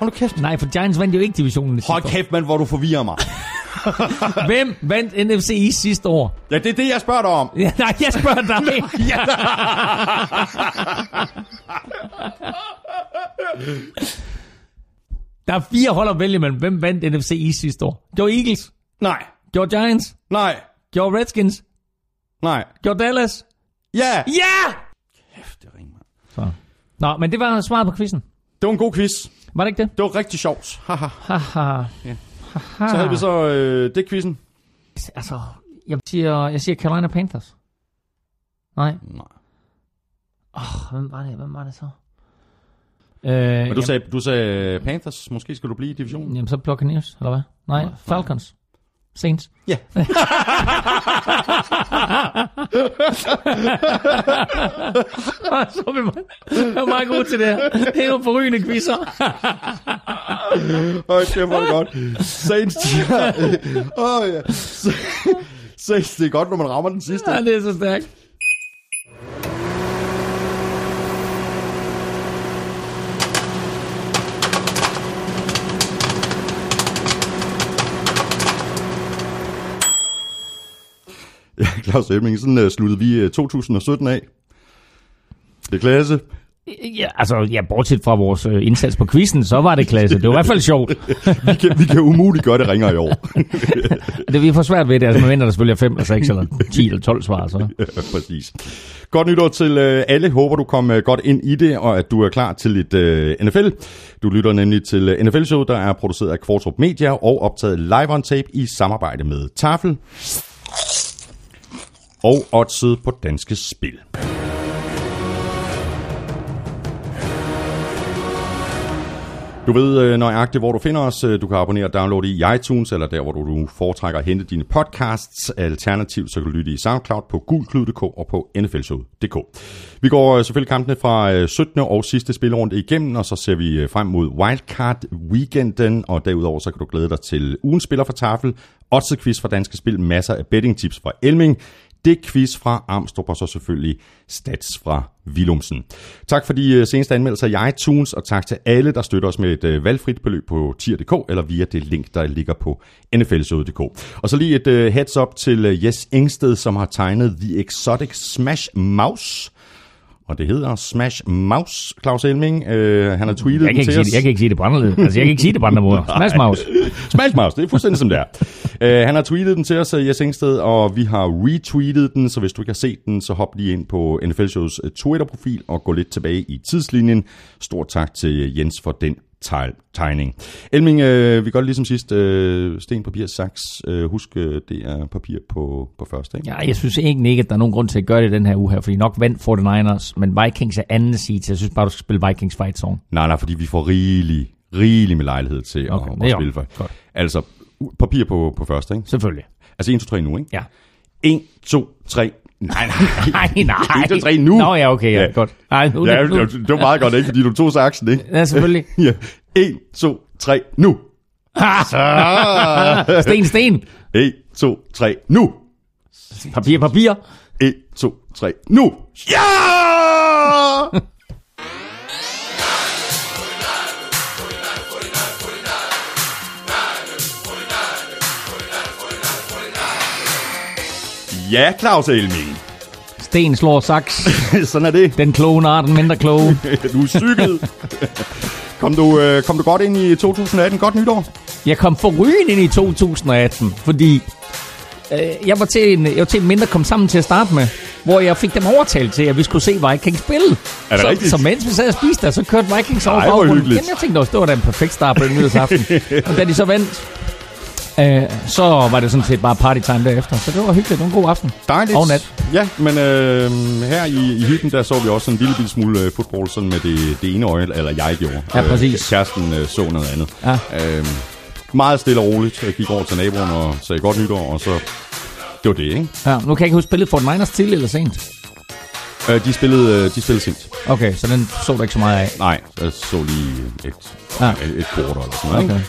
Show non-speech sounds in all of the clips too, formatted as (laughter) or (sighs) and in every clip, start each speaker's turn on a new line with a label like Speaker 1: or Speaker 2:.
Speaker 1: Hold nu kæft.
Speaker 2: Nej, for Giants vandt jo ikke divisionen
Speaker 1: Hold kæft, mand, hvor du forvirrer mig. (laughs)
Speaker 2: Hvem vandt NFC East sidste år?
Speaker 1: Ja, det er det, jeg spørger dig om.
Speaker 2: Ja, nej, jeg spørger dig. (laughs) Der er fire hold at vælge mellem. Hvem vandt NFC East sidste år? Gjorde Eagles?
Speaker 1: Nej,
Speaker 2: Gjorde Giants?
Speaker 1: nej,
Speaker 2: Gjorde Redskins?
Speaker 1: nej.
Speaker 2: Gjorde Dallas?
Speaker 1: Ja!
Speaker 2: Ja!
Speaker 1: Kæft, det ringer.
Speaker 2: Så. Nå, men det var svaret på quizzen.
Speaker 1: Det var en god quiz.
Speaker 2: Var det ikke det?
Speaker 1: Det var rigtig sjovt. Haha.
Speaker 2: Haha.
Speaker 1: Ja.
Speaker 2: Haha.
Speaker 1: Så havde vi så øh, det quizzen.
Speaker 2: Altså, jeg siger, jeg siger Carolina Panthers. Nej.
Speaker 1: Nej.
Speaker 2: Åh, hvem var det? Hvem var det så? Øh,
Speaker 1: Men du sagde, du sagde Panthers. Måske skal du blive i divisionen.
Speaker 2: Jamen, så Buccaneers, eller hvad? Nej,
Speaker 1: Nej,
Speaker 2: Falcons. Saints.
Speaker 1: Ja. (laughs)
Speaker 2: så er vi meget, er meget god til det her. Det er nogle forrygende quizzer.
Speaker 1: Er det godt. Saints, ja. Åh, ja. Saints, det er godt, når man rammer den sidste.
Speaker 2: ja, det er så stærkt.
Speaker 1: Ja, (laughs) Claus Elming, sådan uh, sluttede vi uh, 2017 af. Det er klasse.
Speaker 2: Ja, altså, ja, bortset fra vores øh, indsats på quizzen, så var det klasse. Det var i hvert fald sjovt. (laughs)
Speaker 1: Vi kan, vi kan umuligt gøre det ringer i år. (laughs)
Speaker 2: Det vi får svært ved det, altså man venter der selvfølgelig 5 eller 6 eller 10 eller 12 svar, så.
Speaker 1: ja, præcis. Godt nytår til alle. Håber, du kom godt ind i det, og at du er klar til lidt uh, NFL. Du lytter nemlig til uh, NFL-show, der er produceret af Kvartrup Media og optaget live on tape i samarbejde med Tafel og oddset på Danske Spil. Du ved øh, nøjagtigt, hvor du finder os. Øh, du kan abonnere og downloade i iTunes, eller der, hvor du foretrækker at hente dine podcasts. Alternativt så kan du lytte i SoundCloud på gulklud.dk og på nflshow.dk. Vi går øh, selvfølgelig kampene fra øh, 17. og sidste spilrunde igennem, og så ser vi frem mod Wildcard Weekenden, og derudover så kan du glæde dig til ugens spiller for tafel, Odds quiz fra Danske Spil, masser af betting tips fra Elming, det quiz fra Armstrong og så selvfølgelig stats fra Vilumsen. Tak for de øh, seneste anmeldelser i iTunes, og tak til alle, der støtter os med et øh, valgfrit beløb på tier.dk, eller via det link, der ligger på nflsøde.dk. Og så lige et øh, heads up til Jes Engsted, som har tegnet The Exotic Smash Mouse. Og det hedder Smash Mouse, Claus Elming. Øh, han har tweetet
Speaker 2: Jeg kan, ikke
Speaker 1: til
Speaker 2: sige
Speaker 1: os.
Speaker 2: det, jeg kan ikke sige det på andre led. Altså, jeg kan ikke sige det på andre måder. Smash mouse. (laughs)
Speaker 1: Smash Mouse, det er fuldstændig som det er. Uh, han har tweetet den til os, uh, Jes Engsted, og vi har retweetet den, så hvis du ikke har set den, så hop lige ind på NFL Shows uh, Twitter-profil og gå lidt tilbage i tidslinjen. Stort tak til uh, Jens for den tegning. Elming, uh, vi gør det ligesom sidst. Uh, sten, papir, saks. Uh, husk, uh, det er papir på, på første, ikke?
Speaker 2: Ja, jeg synes egentlig ikke, at der er nogen grund til at gøre det den her uge her, fordi nok vandt 49ers, men Vikings er anden seed, så jeg synes bare, du skal spille Vikings fight song.
Speaker 1: Nej, nej, fordi vi får rigelig, rigelig med lejlighed til
Speaker 2: Okay,
Speaker 1: at, at spille for.
Speaker 2: godt.
Speaker 1: Altså, papir på, på første, ikke?
Speaker 2: Selvfølgelig.
Speaker 1: Altså 1, 2, 3 nu, ikke?
Speaker 2: Ja.
Speaker 1: 1, 2, 3. Nej, nej. (laughs)
Speaker 2: Nej, nej.
Speaker 1: 1, 2, 3 nu.
Speaker 2: Nå ja, okay, ja,
Speaker 1: Ja.
Speaker 2: godt. Nej, nu,
Speaker 1: Ja,
Speaker 2: nu,
Speaker 1: det var meget godt, ikke? Fordi du tog saksen, ikke?
Speaker 2: ja, selvfølgelig. (laughs)
Speaker 1: Ja. 1, 2, 3, nu.
Speaker 2: Ah, (laughs) sten, sten.
Speaker 1: 1, 2, 3, nu.
Speaker 2: Papir, papir.
Speaker 1: 1, 2, 3, nu. Ja! Ja, Claus Elming.
Speaker 2: Sten slår saks. (laughs)
Speaker 1: Sådan er det.
Speaker 2: Den kloge nar, den mindre kloge. (laughs)
Speaker 1: Du er cyklet. (laughs) Kom du, øh, kom du godt ind i 2018? Godt nytår.
Speaker 2: Jeg kom forrygende ind i 2018, fordi øh, jeg, var til en, jeg var til en mindre kom sammen til at starte med, hvor jeg fik dem overtalt til, at vi skulle se Vikings spille.
Speaker 1: Er det
Speaker 2: så,
Speaker 1: rigtigt?
Speaker 2: Så mens vi sad og spiste der, så kørte Vikings over baggrunden. jeg tænkte også, det var da en perfekt start på den nyhedsaften. og da de så vandt, øh, så var det sådan set bare party time derefter. Så det var hyggeligt. Det var en god aften.
Speaker 1: Dejligt.
Speaker 2: Og nat.
Speaker 1: Ja, men øh, her i, i hytten, der så vi også en lille, lille smule øh, fodbold, sådan med det, det ene øje, eller jeg gjorde.
Speaker 2: Ja, præcis.
Speaker 1: Øh, kæresten øh, så noget andet.
Speaker 2: Ja.
Speaker 1: Øh, meget stille og roligt. Jeg gik over til naboen og sagde godt nytår, og så... Det var det, ikke?
Speaker 2: Ja, nu kan jeg ikke huske spillet for Niners til eller sent.
Speaker 1: Øh, de spillede, øh, de spillede sent.
Speaker 2: Okay, så den så du ikke så meget af.
Speaker 1: Nej, jeg så lige et,
Speaker 2: Ja.
Speaker 1: et, et eller sådan noget.
Speaker 2: Okay.
Speaker 1: Ikke?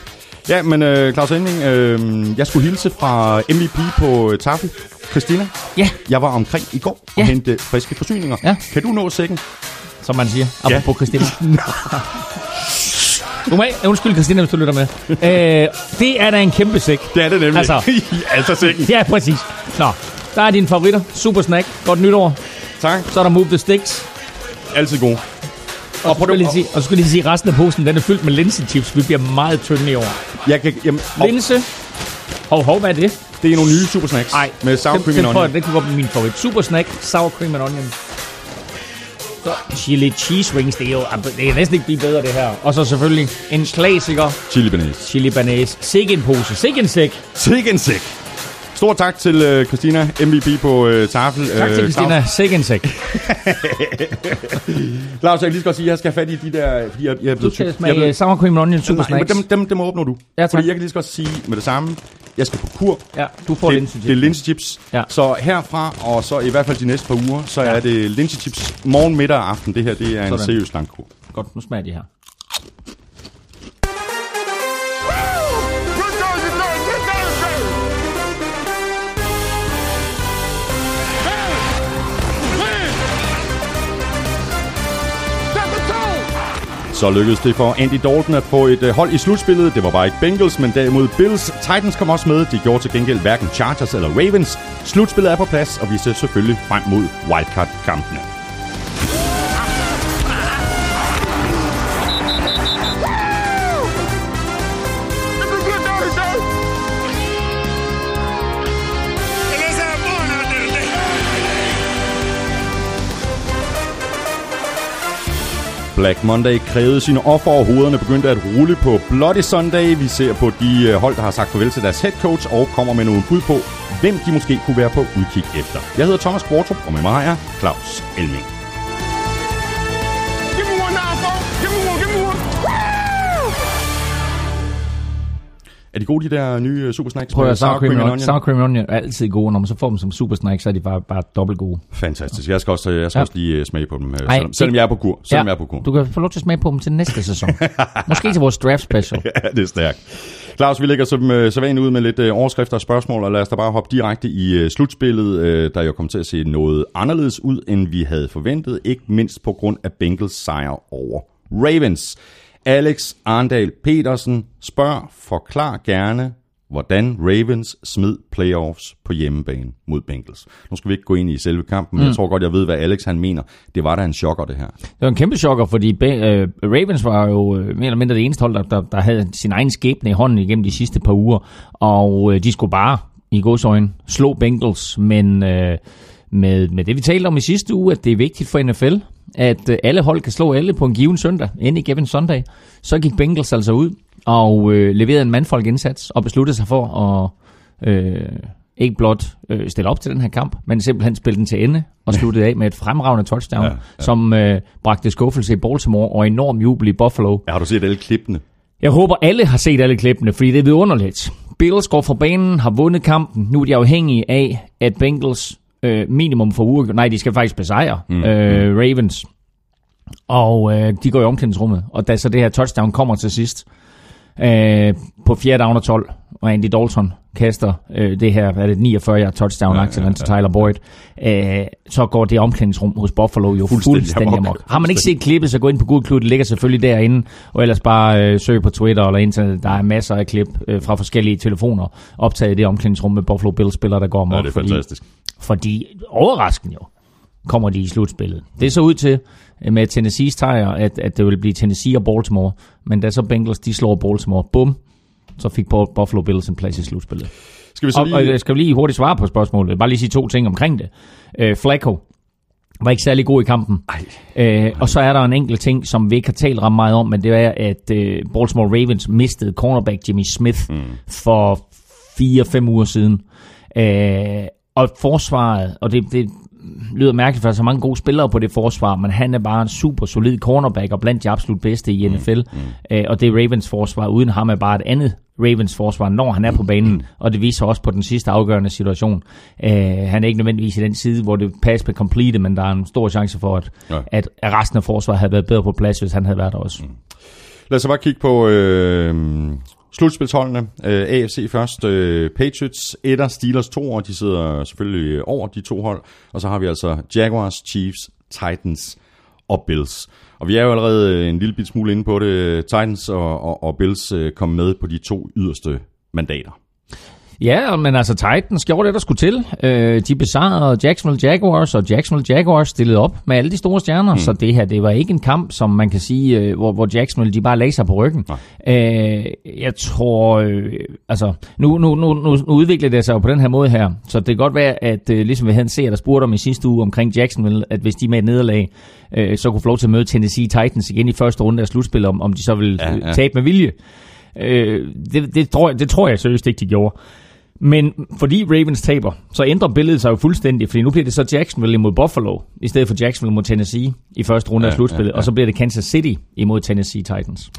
Speaker 1: Ja, men øh, Claus Ending, øh, jeg skulle hilse fra MVP på øh, Tafel, Christina.
Speaker 2: Ja,
Speaker 1: Jeg var omkring i går og
Speaker 2: Ja.
Speaker 1: hente friske forsyninger.
Speaker 2: Ja.
Speaker 1: Kan du nå sækken?
Speaker 2: som man siger. Apropos Christina. (laughs) Du må, undskyld, Christina, hvis du lytter med. (laughs) Øh, det er da en kæmpe sæk.
Speaker 1: Det er det nemlig.
Speaker 2: Altså. (laughs)
Speaker 1: altså sækken.
Speaker 2: Ja, præcis. Nå, der er dine favoritter. Super snack. Godt nytår.
Speaker 1: Tak.
Speaker 2: Så er der Move the Sticks.
Speaker 1: Altid god.
Speaker 2: Og, og, jeg lige sige, og skulle lige sige, resten af posen, den er fyldt med linsechips. Vi bliver meget tynde i år.
Speaker 1: Jeg kan, jamen,
Speaker 2: Linse. Hov, hov, hvad er det?
Speaker 1: det er nogle nye super snacks.
Speaker 2: Nej,
Speaker 1: Med sour cream and onion.
Speaker 2: det kunne godt blive min favorit. Super snack, sour cream and onion. Så chili cheese wings, det er jo det kan næsten ikke blive bedre det her. Og så selvfølgelig en klassiker,
Speaker 1: Chili banæs.
Speaker 2: chili banæs. Sikke en pose, sikke en sæk.
Speaker 1: Sikke en sæk. Stor tak til øh, Christina, MVP på øh, tafel.
Speaker 2: Tak til Christina, sikke en sæk. (laughs)
Speaker 1: Claus, jeg kan lige så godt sige, at jeg skal have fat i de der... Fordi jeg, jeg er
Speaker 2: Du
Speaker 1: blevet
Speaker 2: skal.
Speaker 1: Jeg er
Speaker 2: smage
Speaker 1: blevet-
Speaker 2: sour cream and onion super
Speaker 1: Nej,
Speaker 2: snacks.
Speaker 1: dem, dem, dem åbner du.
Speaker 2: Ja, tak.
Speaker 1: Fordi jeg kan lige så godt sige med det samme, jeg skal på kur.
Speaker 2: Ja, du får linsechips.
Speaker 1: det er linsechips.
Speaker 2: Ja.
Speaker 1: Så herfra, og så i hvert fald de næste par uger, så
Speaker 2: Ja.
Speaker 1: er det linsechips morgen, middag og aften. Det her, det er en
Speaker 2: Sådan.
Speaker 1: seriøs slankkur.
Speaker 2: Godt, nu smager de her.
Speaker 1: Så lykkedes det for Andy Dalton at få et øh, hold i slutspillet. Det var bare ikke Bengals, men derimod Bills. Titans kom også med. De gjorde til gengæld hverken Chargers eller Ravens. Slutspillet er på plads, og vi ser selvfølgelig frem mod wildcard-kampene. Black Monday krævede sine offer, og hovederne begyndte at rulle på Bloody Sunday. Vi ser på de øh, hold, der har sagt farvel til deres head coach, og kommer med nogle bud på, hvem de måske kunne være på udkig efter. Jeg hedder Thomas Kvartrup, og med mig er Claus Elming. De gode, de der nye øh, super snacks?
Speaker 2: Prøv at sour cream, and onion. sour cream and onion er altid gode. Når man så får dem som super snack, så er de bare, bare dobbelt gode.
Speaker 1: Fantastisk. Jeg skal også, jeg skal
Speaker 2: Ja.
Speaker 1: også lige øh, smage på dem, øh,
Speaker 2: Ej,
Speaker 1: selvom, selvom jeg er på kur. Selvom jeg er på kur.
Speaker 2: Du kan få lov til at smage på dem til næste sæson. (laughs) Måske til vores draft special. (laughs)
Speaker 1: Ja, det er stærkt. Claus, vi lægger som øh, sædvanligt ud med lidt øh, overskrifter og spørgsmål, og lad os da bare hoppe direkte i øh, slutspillet, øh, der jo kom til at se noget anderledes ud, end vi havde forventet, ikke mindst på grund af Bengals sejr over Ravens. Alex Arndal Petersen spørger, forklar gerne, hvordan Ravens smed playoffs på hjemmebane mod Bengals. Nu skal vi ikke gå ind i selve kampen, men mm. jeg tror godt, jeg ved, hvad Alex han mener. Det var da en chokker, det her.
Speaker 2: Det var en kæmpe chokker, fordi uh, Ravens var jo uh, mere eller mindre det eneste hold, der, der, der havde sin egen skæbne i hånden igennem de sidste par uger. Og uh, de skulle bare, i godsøjne, slå Bengals. Men uh, med, med det, vi talte om i sidste uge, at det er vigtigt for NFL, at uh, alle hold kan slå alle på en given søndag, any given Sunday, så gik Bengals altså ud og uh, leverede en mandfolk indsats og besluttede sig for at... Uh, ikke blot øh, stille op til den her kamp, men simpelthen spille den til ende og slutte af med et fremragende touchdown, ja,
Speaker 1: Ja,
Speaker 2: ja.
Speaker 1: ja.
Speaker 2: som øh, bragte skuffelse i Baltimore og enorm jubel i Buffalo.
Speaker 1: Har du set alle klippene?
Speaker 2: Jeg håber, alle har set alle klippene, fordi det er vidunderligt. Bills går fra banen, har vundet kampen. Nu er de afhængige af, at Bengals øh, minimum for uger... Nej, de skal faktisk besejre mm. øh, Ravens. Og øh, de går i omklædningsrummet. Og da så det her touchdown kommer til sidst, øh, på 4. down og 12, og Andy Dalton kaster øh, det her, er det, 49 yard touchdown ja, ja, ja. til Tyler Boyd, øh, så går det omklædningsrum hos Buffalo jo
Speaker 1: Fuldstændig
Speaker 2: fuldstændig,
Speaker 1: amok.
Speaker 2: Har man ikke set klippet, så gå ind på Google det ligger selvfølgelig derinde, og ellers bare øh, søg på Twitter eller internet, der er masser af klip øh, fra forskellige telefoner optaget i det omklædningsrum med Buffalo Bills spillere, der går amok.
Speaker 1: Ja, det er fantastisk.
Speaker 2: fordi overraskende jo, kommer de i slutspillet. Det så ud til øh, med Tennessees sejr, at, at det ville blive Tennessee og Baltimore, men da så Bengals de slår Baltimore, bum, så fik Buffalo Bills en plads i slutspillet.
Speaker 1: Skal vi så
Speaker 2: Og, og
Speaker 1: lige...
Speaker 2: jeg skal lige hurtigt svare på spørgsmålet. Bare lige sige to ting omkring det. Øh, Flacco var ikke særlig god i kampen.
Speaker 1: Ej.
Speaker 2: Øh, og så er der en enkelt ting, som vi ikke har talt ret meget om, men det er, at øh, Baltimore Ravens mistede cornerback Jimmy Smith mm. for 4-5 uger siden. Øh, og forsvaret, og det, det lyder mærkeligt, for der er så mange gode spillere på det forsvar, men han er bare en super solid cornerback, og blandt de absolut bedste i NFL. Mm. Øh, og det Ravens forsvar, uden ham er bare et andet Ravens forsvar, når han er på banen, og det viser også på den sidste afgørende situation. Øh, han er ikke nødvendigvis i den side, hvor det pass blev complete, men der er en stor chance for, at,
Speaker 1: Ja.
Speaker 2: at, resten af forsvaret havde været bedre på plads, hvis han havde været der også. Mm.
Speaker 1: Lad os bare kigge på øh, slutspilsholdene. Øh, AFC først. Øh, Patriots etter Steelers 2'er. De sidder selvfølgelig over de to hold. Og så har vi altså Jaguars, Chiefs, Titans og Bills. Og vi er jo allerede en lille bit smule inde på det. Titans og, og, og Bills øh, kom med på de to yderste mandater.
Speaker 2: Ja, men altså Titans gjorde det, der skulle til. Øh, de besejrede Jacksonville Jaguars, og Jacksonville Jaguars stillede op med alle de store stjerner, mm. så det her, det var ikke en kamp, som man kan sige, øh, hvor, hvor Jacksonville, de bare lagde sig på ryggen. Øh, jeg tror, øh, altså, nu, nu, nu, nu, nu udvikler det sig jo på den her måde her, så det kan godt være, at øh, ligesom vi havde en seer, der spurgte om i sidste uge omkring Jacksonville, at hvis de med et nederlag, øh, så kunne få lov til at møde Tennessee Titans igen i første runde af slutspillet, om, om de så ville ja, ja. tabe med vilje. Øh, det, det, tror jeg, det tror jeg seriøst ikke, de gjorde. Men fordi Ravens taber, så ændrer billedet sig jo fuldstændig, fordi nu bliver det så Jacksonville imod Buffalo, i stedet for Jacksonville mod Tennessee i første runde ja, af slutspillet, ja, ja. og så bliver det Kansas City imod Tennessee Titans.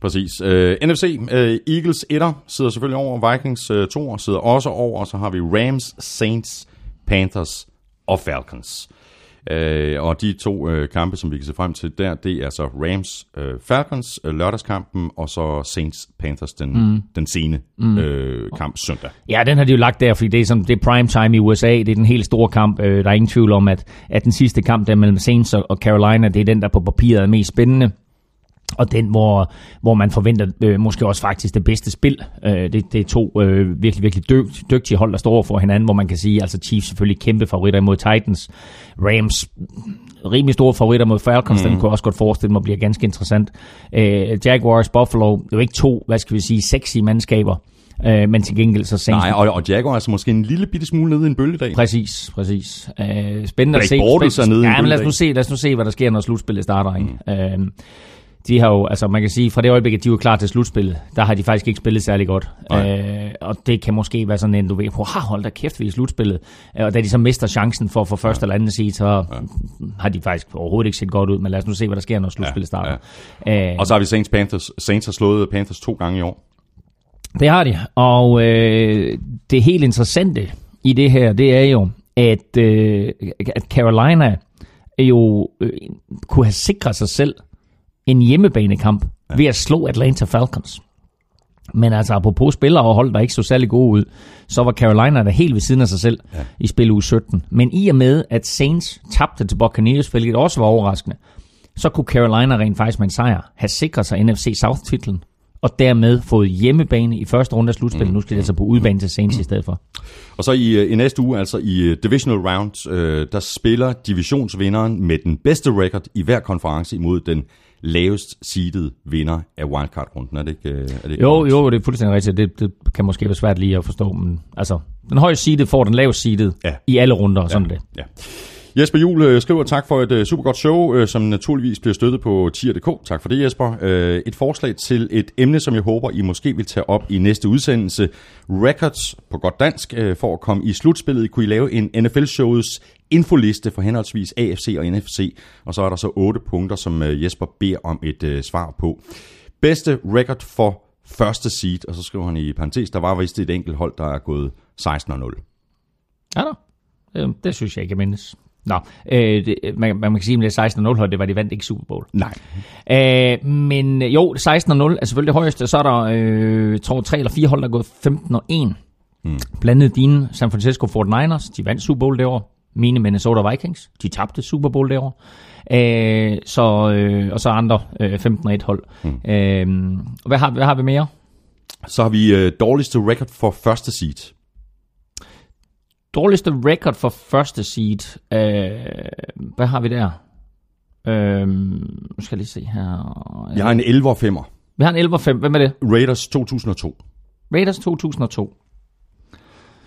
Speaker 1: Præcis. Uh, NFC, uh, Eagles 1'er sidder selvfølgelig over, Vikings uh, 2'er sidder også over, og så har vi Rams, Saints, Panthers og Falcons. Øh, og de to øh, kampe, som vi kan se frem til der, det er så Rams øh, Falcons øh, lørdagskampen, og så Saints Panthers den, mm. den sene mm. øh, kamp søndag.
Speaker 2: Ja, den har de jo lagt der, fordi det er, som, det er prime time i USA, det er den helt store kamp. Øh, der er ingen tvivl om, at, at den sidste kamp der mellem Saints og, Carolina, det er den, der på papiret er mest spændende og den, hvor, hvor man forventer øh, måske også faktisk det bedste spil. Øh, det, det er to øh, virkelig, virkelig dygt, dygtige hold, der står for hinanden, hvor man kan sige, altså Chiefs selvfølgelig kæmpe favoritter imod Titans. Rams rimelig store favoritter mod Falcons, mm. den kunne også godt forestille mig bliver ganske interessant. Øh, Jaguars, Buffalo, det er jo ikke to, hvad skal vi sige, sexy mandskaber. Øh, men til gengæld så
Speaker 1: Saints... Nej, og, og Jaguars er måske en lille bitte smule nede i en bølgedag.
Speaker 2: Præcis, præcis. Øh, spændende at se.
Speaker 1: Blake er nede
Speaker 2: ja, men lad os, nu se, lad os nu se, hvad der sker, når slutspillet starter. Ikke? Mm. Øh, de har jo, altså man kan sige, fra det øjeblik, at de var klar til slutspillet, der har de faktisk ikke spillet særlig godt. Øh, og det kan måske være sådan en, du ved, wow, hold da kæft, vi i slutspillet. Øh, og da de så mister chancen for at få første ja. eller anden side, så ja. har de faktisk overhovedet ikke set godt ud. Men lad os nu se, hvad der sker, når slutspillet ja. starter.
Speaker 1: Ja. Øh, og så har vi Saints Panthers. Saints har slået Panthers to gange i år.
Speaker 2: Det har de. Og øh, det helt interessante i det her, det er jo, at, øh, at Carolina jo øh, kunne have sikret sig selv en hjemmebanekamp ja. ved at slå Atlanta Falcons. Men altså apropos spillere og hold, der ikke så særlig gode ud, så var Carolina der helt ved siden af sig selv ja. i spil uge 17. Men i og med, at Saints tabte til Buccaneers, hvilket også var overraskende, så kunne Carolina rent faktisk med en sejr have sikret sig NFC South-titlen, og dermed fået hjemmebane i første runde af slutspillet. Mm. Nu skal det altså på udebane til Saints mm. i stedet for. (clears throat)
Speaker 1: Og så i, øh, i næste uge, altså i øh, Divisional Round, øh, der spiller divisionsvinderen med den bedste record i hver konference imod den lavest seeded vinder af wildcard-runden. Er det ikke, er det ikke
Speaker 2: jo, jo, det er fuldstændig rigtigt. Det, det kan måske være svært lige at forstå, men altså, den højeste seeded får den lavest seeded ja. i alle runder, og sådan ja. det. Ja.
Speaker 1: Jesper Juhl øh, skriver tak for et øh, super godt show, øh, som naturligvis bliver støttet på tier.dk. Tak for det, Jesper. Et forslag til et emne, som jeg håber, I måske vil tage op i næste udsendelse. Records på godt dansk. For at komme i slutspillet, kunne I lave en NFL-shows infoliste for henholdsvis AFC og NFC. Og så er der så otte punkter, som Jesper beder om et svar på. Bedste record for første seed, og så skriver han i parentes, der var vist et enkelt hold, der er gået 16-0.
Speaker 2: Ja da. Det, det synes jeg ikke, jeg mindes. Nå, øh, det, man, man kan sige, at det er 16-0 hold, det var de vandt ikke Super Bowl.
Speaker 1: Nej.
Speaker 2: Øh, men jo, 16-0 er selvfølgelig det højeste. Så er der, øh, tror tre eller fire hold, der er gået 15-1. Mm. Blandt andet dine San Francisco 49ers, de vandt Super Bowl det år. Mine Minnesota Vikings, de tabte Super Bowl det år. Øh, så, øh, og så andre øh, 15-1 hold. Mm. Øh, hvad, har, hvad har vi mere?
Speaker 1: Så har vi øh, dårligste record for første seed.
Speaker 2: Dårligste record for første seed. Øh, hvad har vi der? Øh, nu skal jeg lige se her.
Speaker 1: Jeg har en 11 5'er.
Speaker 2: Vi har en 11 5. Hvem er det?
Speaker 1: Raiders 2002.
Speaker 2: Raiders 2002.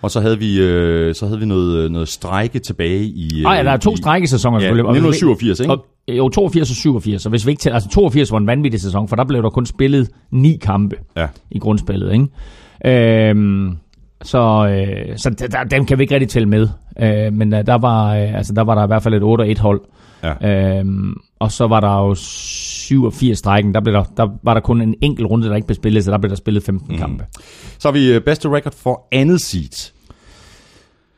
Speaker 1: Og så havde vi, øh, så havde vi noget, noget strække tilbage i...
Speaker 2: Øh, ah, ja, der er to strækkesæsoner
Speaker 1: ja, selvfølgelig. 1987, ikke? Og,
Speaker 2: jo, 82 og 87. Så hvis vi ikke tæller, altså 82 var en vanvittig sæson, for der blev der kun spillet ni kampe ja. i grundspillet, ikke? Øhm, så, øh, så der, dem kan vi ikke rigtig tælle med. Øh, men øh, der, var, øh, altså, der var der i hvert fald et 8 1 hold. Ja. Øh, og så var der jo 87 strækken. Der, blev der, der var der kun en enkelt runde, der ikke blev spillet, så der blev der spillet 15 mm. kampe.
Speaker 1: Så har vi øh, bedste record for andet seed.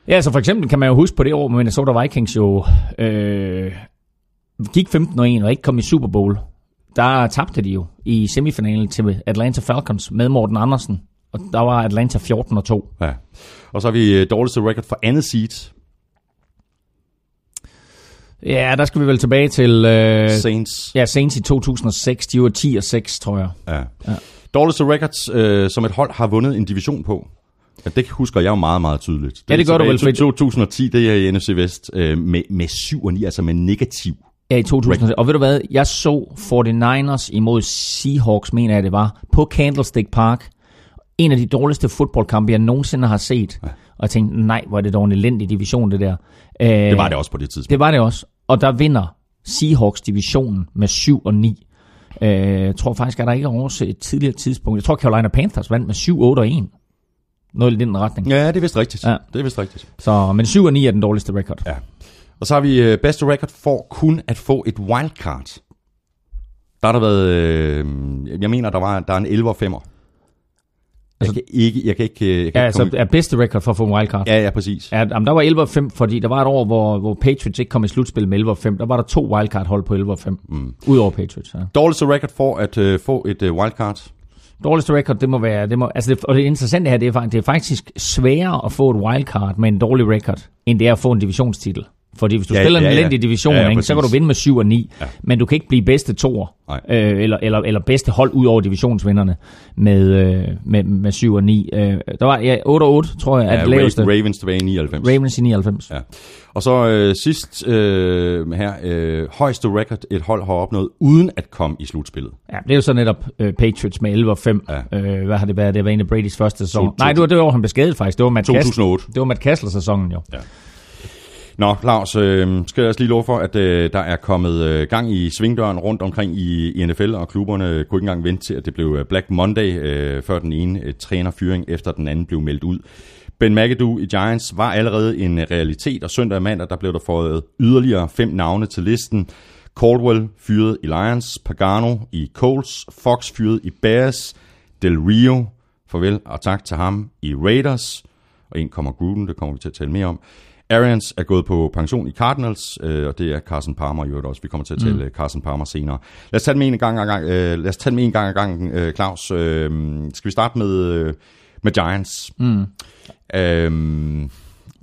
Speaker 2: Ja, så for eksempel kan man jo huske på det år, hvor Minnesota Vikings jo øh, gik 15 og 1 og ikke kom i Super Bowl. Der tabte de jo i semifinalen til Atlanta Falcons med Morten Andersen og der var Atlanta 14 og 2.
Speaker 1: Ja. Og så har vi øh, dårligste record for andet seed.
Speaker 2: Ja, der skal vi vel tilbage til øh,
Speaker 1: Saints.
Speaker 2: ja, Saints i 2006. De var 10 og 6, tror jeg.
Speaker 1: Ja. ja. Dårligste records, øh, som et hold har vundet en division på. Ja, det husker jeg jo meget, meget tydeligt.
Speaker 2: Ja, det gør du vel,
Speaker 1: i
Speaker 2: fordi-
Speaker 1: 2010, det er i NFC Vest, øh, med, med 7 og 9, altså med negativ.
Speaker 2: Ja, i 2006. Og ved du hvad, jeg så 49ers imod Seahawks, mener jeg det var, på Candlestick Park. En af de dårligste fodboldkampe, jeg nogensinde har set. Ja. Og jeg tænkte, nej, hvor er det dog en elendig division, det der. Øh,
Speaker 1: Det var det også på det tidspunkt.
Speaker 2: Det var det også. Og der vinder Seahawks divisionen med 7 og 9. Øh, jeg tror faktisk, at der ikke er også et tidligere tidspunkt. Jeg tror, Carolina Panthers vandt med 7, 8 og 1. Noget i den retning.
Speaker 1: Ja, det er vist rigtigt.
Speaker 2: Ja.
Speaker 1: Det er vist rigtigt.
Speaker 2: Så, men 7 og 9 er den dårligste record.
Speaker 1: Ja. Og så har vi øh, bedste record for kun at få et wildcard. Der har der været, øh, jeg mener, der var der er en 11 og 5'er. Jeg
Speaker 2: Altså-
Speaker 1: kan ikke, jeg kan ikke, øh, jeg kan
Speaker 2: Ja,
Speaker 1: ikke
Speaker 2: altså er bedste record for at få en wildcard.
Speaker 1: Ja, ja, præcis.
Speaker 2: Ja, jamen, der var 11 og 5, fordi der var et år, hvor, hvor Patriots ikke kom i slutspil med 11 og 5. Der var der to wildcard-hold på 11 og 5. Mm. Udover Patriots, ja.
Speaker 1: Dårligste record for at øh, få et øh, wildcard.
Speaker 2: Dårligste record, det må være... Det må, altså det, og det interessante her, det er, faktisk, det er faktisk sværere at få et wildcard med en dårlig record, end det er at få en divisionstitel. Fordi hvis du
Speaker 1: Ja,
Speaker 2: ja, spiller
Speaker 1: ja,
Speaker 2: en
Speaker 1: ja.
Speaker 2: elendig division,
Speaker 1: Ja, ja,
Speaker 2: ikke, så kan du vinde med 7 og 9, ja. men du kan ikke blive bedste toer, øh, eller, eller, eller bedste hold ud over divisionsvinderne med, øh, med, med 7 og 9. Øh, der var ja, 8 og 8, tror jeg, er
Speaker 1: Ja,
Speaker 2: det laveste.
Speaker 1: Ra- Ravens tilbage i 99.
Speaker 2: Ravens i 99.
Speaker 1: Ja. Og så øh, sidst øh, her, øh, højeste record et hold har opnået, uden at komme i slutspillet.
Speaker 2: Ja, det er jo så netop øh, Patriots med 11 og 5.
Speaker 1: Ja.
Speaker 2: Øh, hvad har det været? Det var en af Bradys første sæson.
Speaker 1: To- to-
Speaker 2: Nej, det var det var, han blev skadet faktisk. Det var Matt
Speaker 1: 2008.
Speaker 2: Cassel. Det var Matt Cassel-sæsonen jo.
Speaker 1: Nå, Claus, øh, skal jeg også lige love for, at øh, der er kommet øh, gang i svingdøren rundt omkring i, i NFL, og klubberne kunne ikke engang vente til, at det blev øh, Black Monday, øh, før den ene øh, trænerfyring efter den anden blev meldt ud. Ben McAdoo i Giants var allerede en øh, realitet, og søndag og mandag, der blev der fået yderligere fem navne til listen. Caldwell fyret i Lions, Pagano i Colts, Fox fyret i Bears, Del Rio, farvel og tak til ham i Raiders, og en kommer Gruden, det kommer vi til at tale mere om. Arians er gået på pension i Cardinals, øh, og det er Carson Palmer i øvrigt også. Vi kommer til at tale mm. Carson Palmer senere. Lad os tage dem en gang ad gang, øh, lad os tage dem en gang ad gangen, øh, Claus. Øh, skal vi starte med, øh, med Giants? Mm. Øh,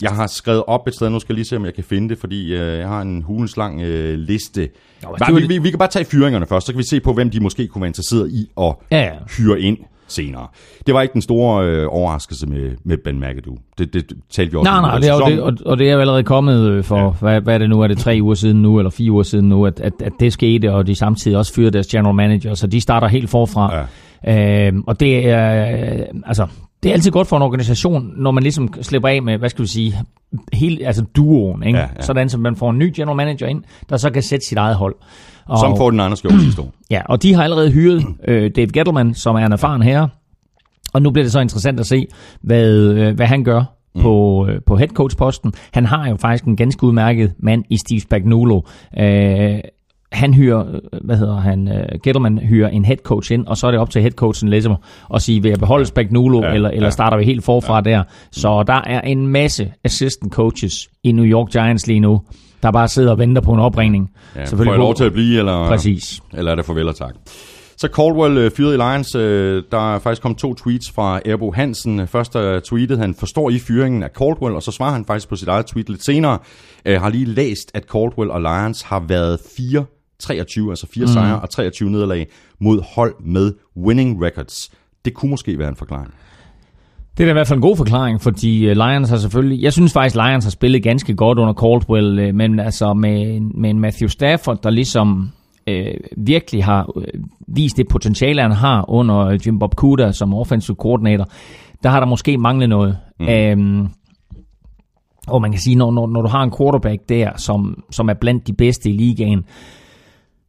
Speaker 1: jeg har skrevet op et sted, nu skal jeg lige se, om jeg kan finde det, fordi øh, jeg har en hulens lang øh, liste.
Speaker 2: det var
Speaker 1: vi, vi, vi kan bare tage fyringerne først, så kan vi se på, hvem de måske kunne være interesseret i at
Speaker 2: Ja, ja.
Speaker 1: hyre ind senere. Det var ikke den store øh, overraskelse med, med Ben McAdoo. Det, det talte vi også
Speaker 2: Nej,
Speaker 1: om
Speaker 2: nej, det jo
Speaker 1: sæsonen.
Speaker 2: det, og, og det er jo allerede kommet øh, for, ja. hvad, hvad er det nu, er det tre uger siden nu, eller fire uger siden nu, at, at, at det skete, og de samtidig også fyrede deres general manager, så de starter helt forfra. Ja. Øhm, og det er, øh, altså, det er altid godt for en organisation, når man ligesom slipper af med, hvad skal vi sige, hele, altså duoen, ikke?
Speaker 1: Ja, ja.
Speaker 2: sådan som man får en ny general manager ind, der så kan sætte sit eget hold. Og,
Speaker 1: Som får den andre skjort sidste år.
Speaker 2: Ja, og de har allerede hyret øh, Dave Gettleman, som er en erfaren herre. Og nu bliver det så interessant at se, hvad, øh, hvad han gør mm. på, øh, på headcoach-posten. Han har jo faktisk en ganske udmærket mand i Steve Spagnuolo. Øh, han hyrer, øh, hvad hedder han, uh, Gettleman hyrer en head coach ind, og så er det op til headcoachen ligesom at sige, vil jeg beholde Spagnuolo, ja, eller, eller
Speaker 1: ja.
Speaker 2: starter vi helt forfra ja. der. Så der er en masse assistant coaches i New York Giants lige nu, der bare sidder og venter på en opringning.
Speaker 1: Ja, får jeg lov til at blive, eller,
Speaker 2: Præcis.
Speaker 1: eller er det farvel og tak? Så Caldwell øh, fyret i Lions. Øh, der er faktisk kommet to tweets fra Erbo Hansen. Først øh, tweetede han, forstår I fyringen af Caldwell? Og så svarer han faktisk på sit eget tweet lidt senere. Øh, har lige læst, at Caldwell og Lions har været 4 23, altså 4 mm. sejre og 23 nederlag mod hold med winning records. Det kunne måske være en forklaring.
Speaker 2: Det er da i hvert fald en god forklaring, fordi øh, Lions har selvfølgelig... Jeg synes faktisk, Lions har spillet ganske godt under Caldwell, øh, men altså med, med en Matthew Stafford, der ligesom øh, virkelig har øh, vist det potentiale, han har under øh, Jim Bob Cooter som offensive coordinator, der har der måske manglet noget. Mm. Øhm, og man kan sige, når, når, når du har en quarterback der, som, som er blandt de bedste i ligaen,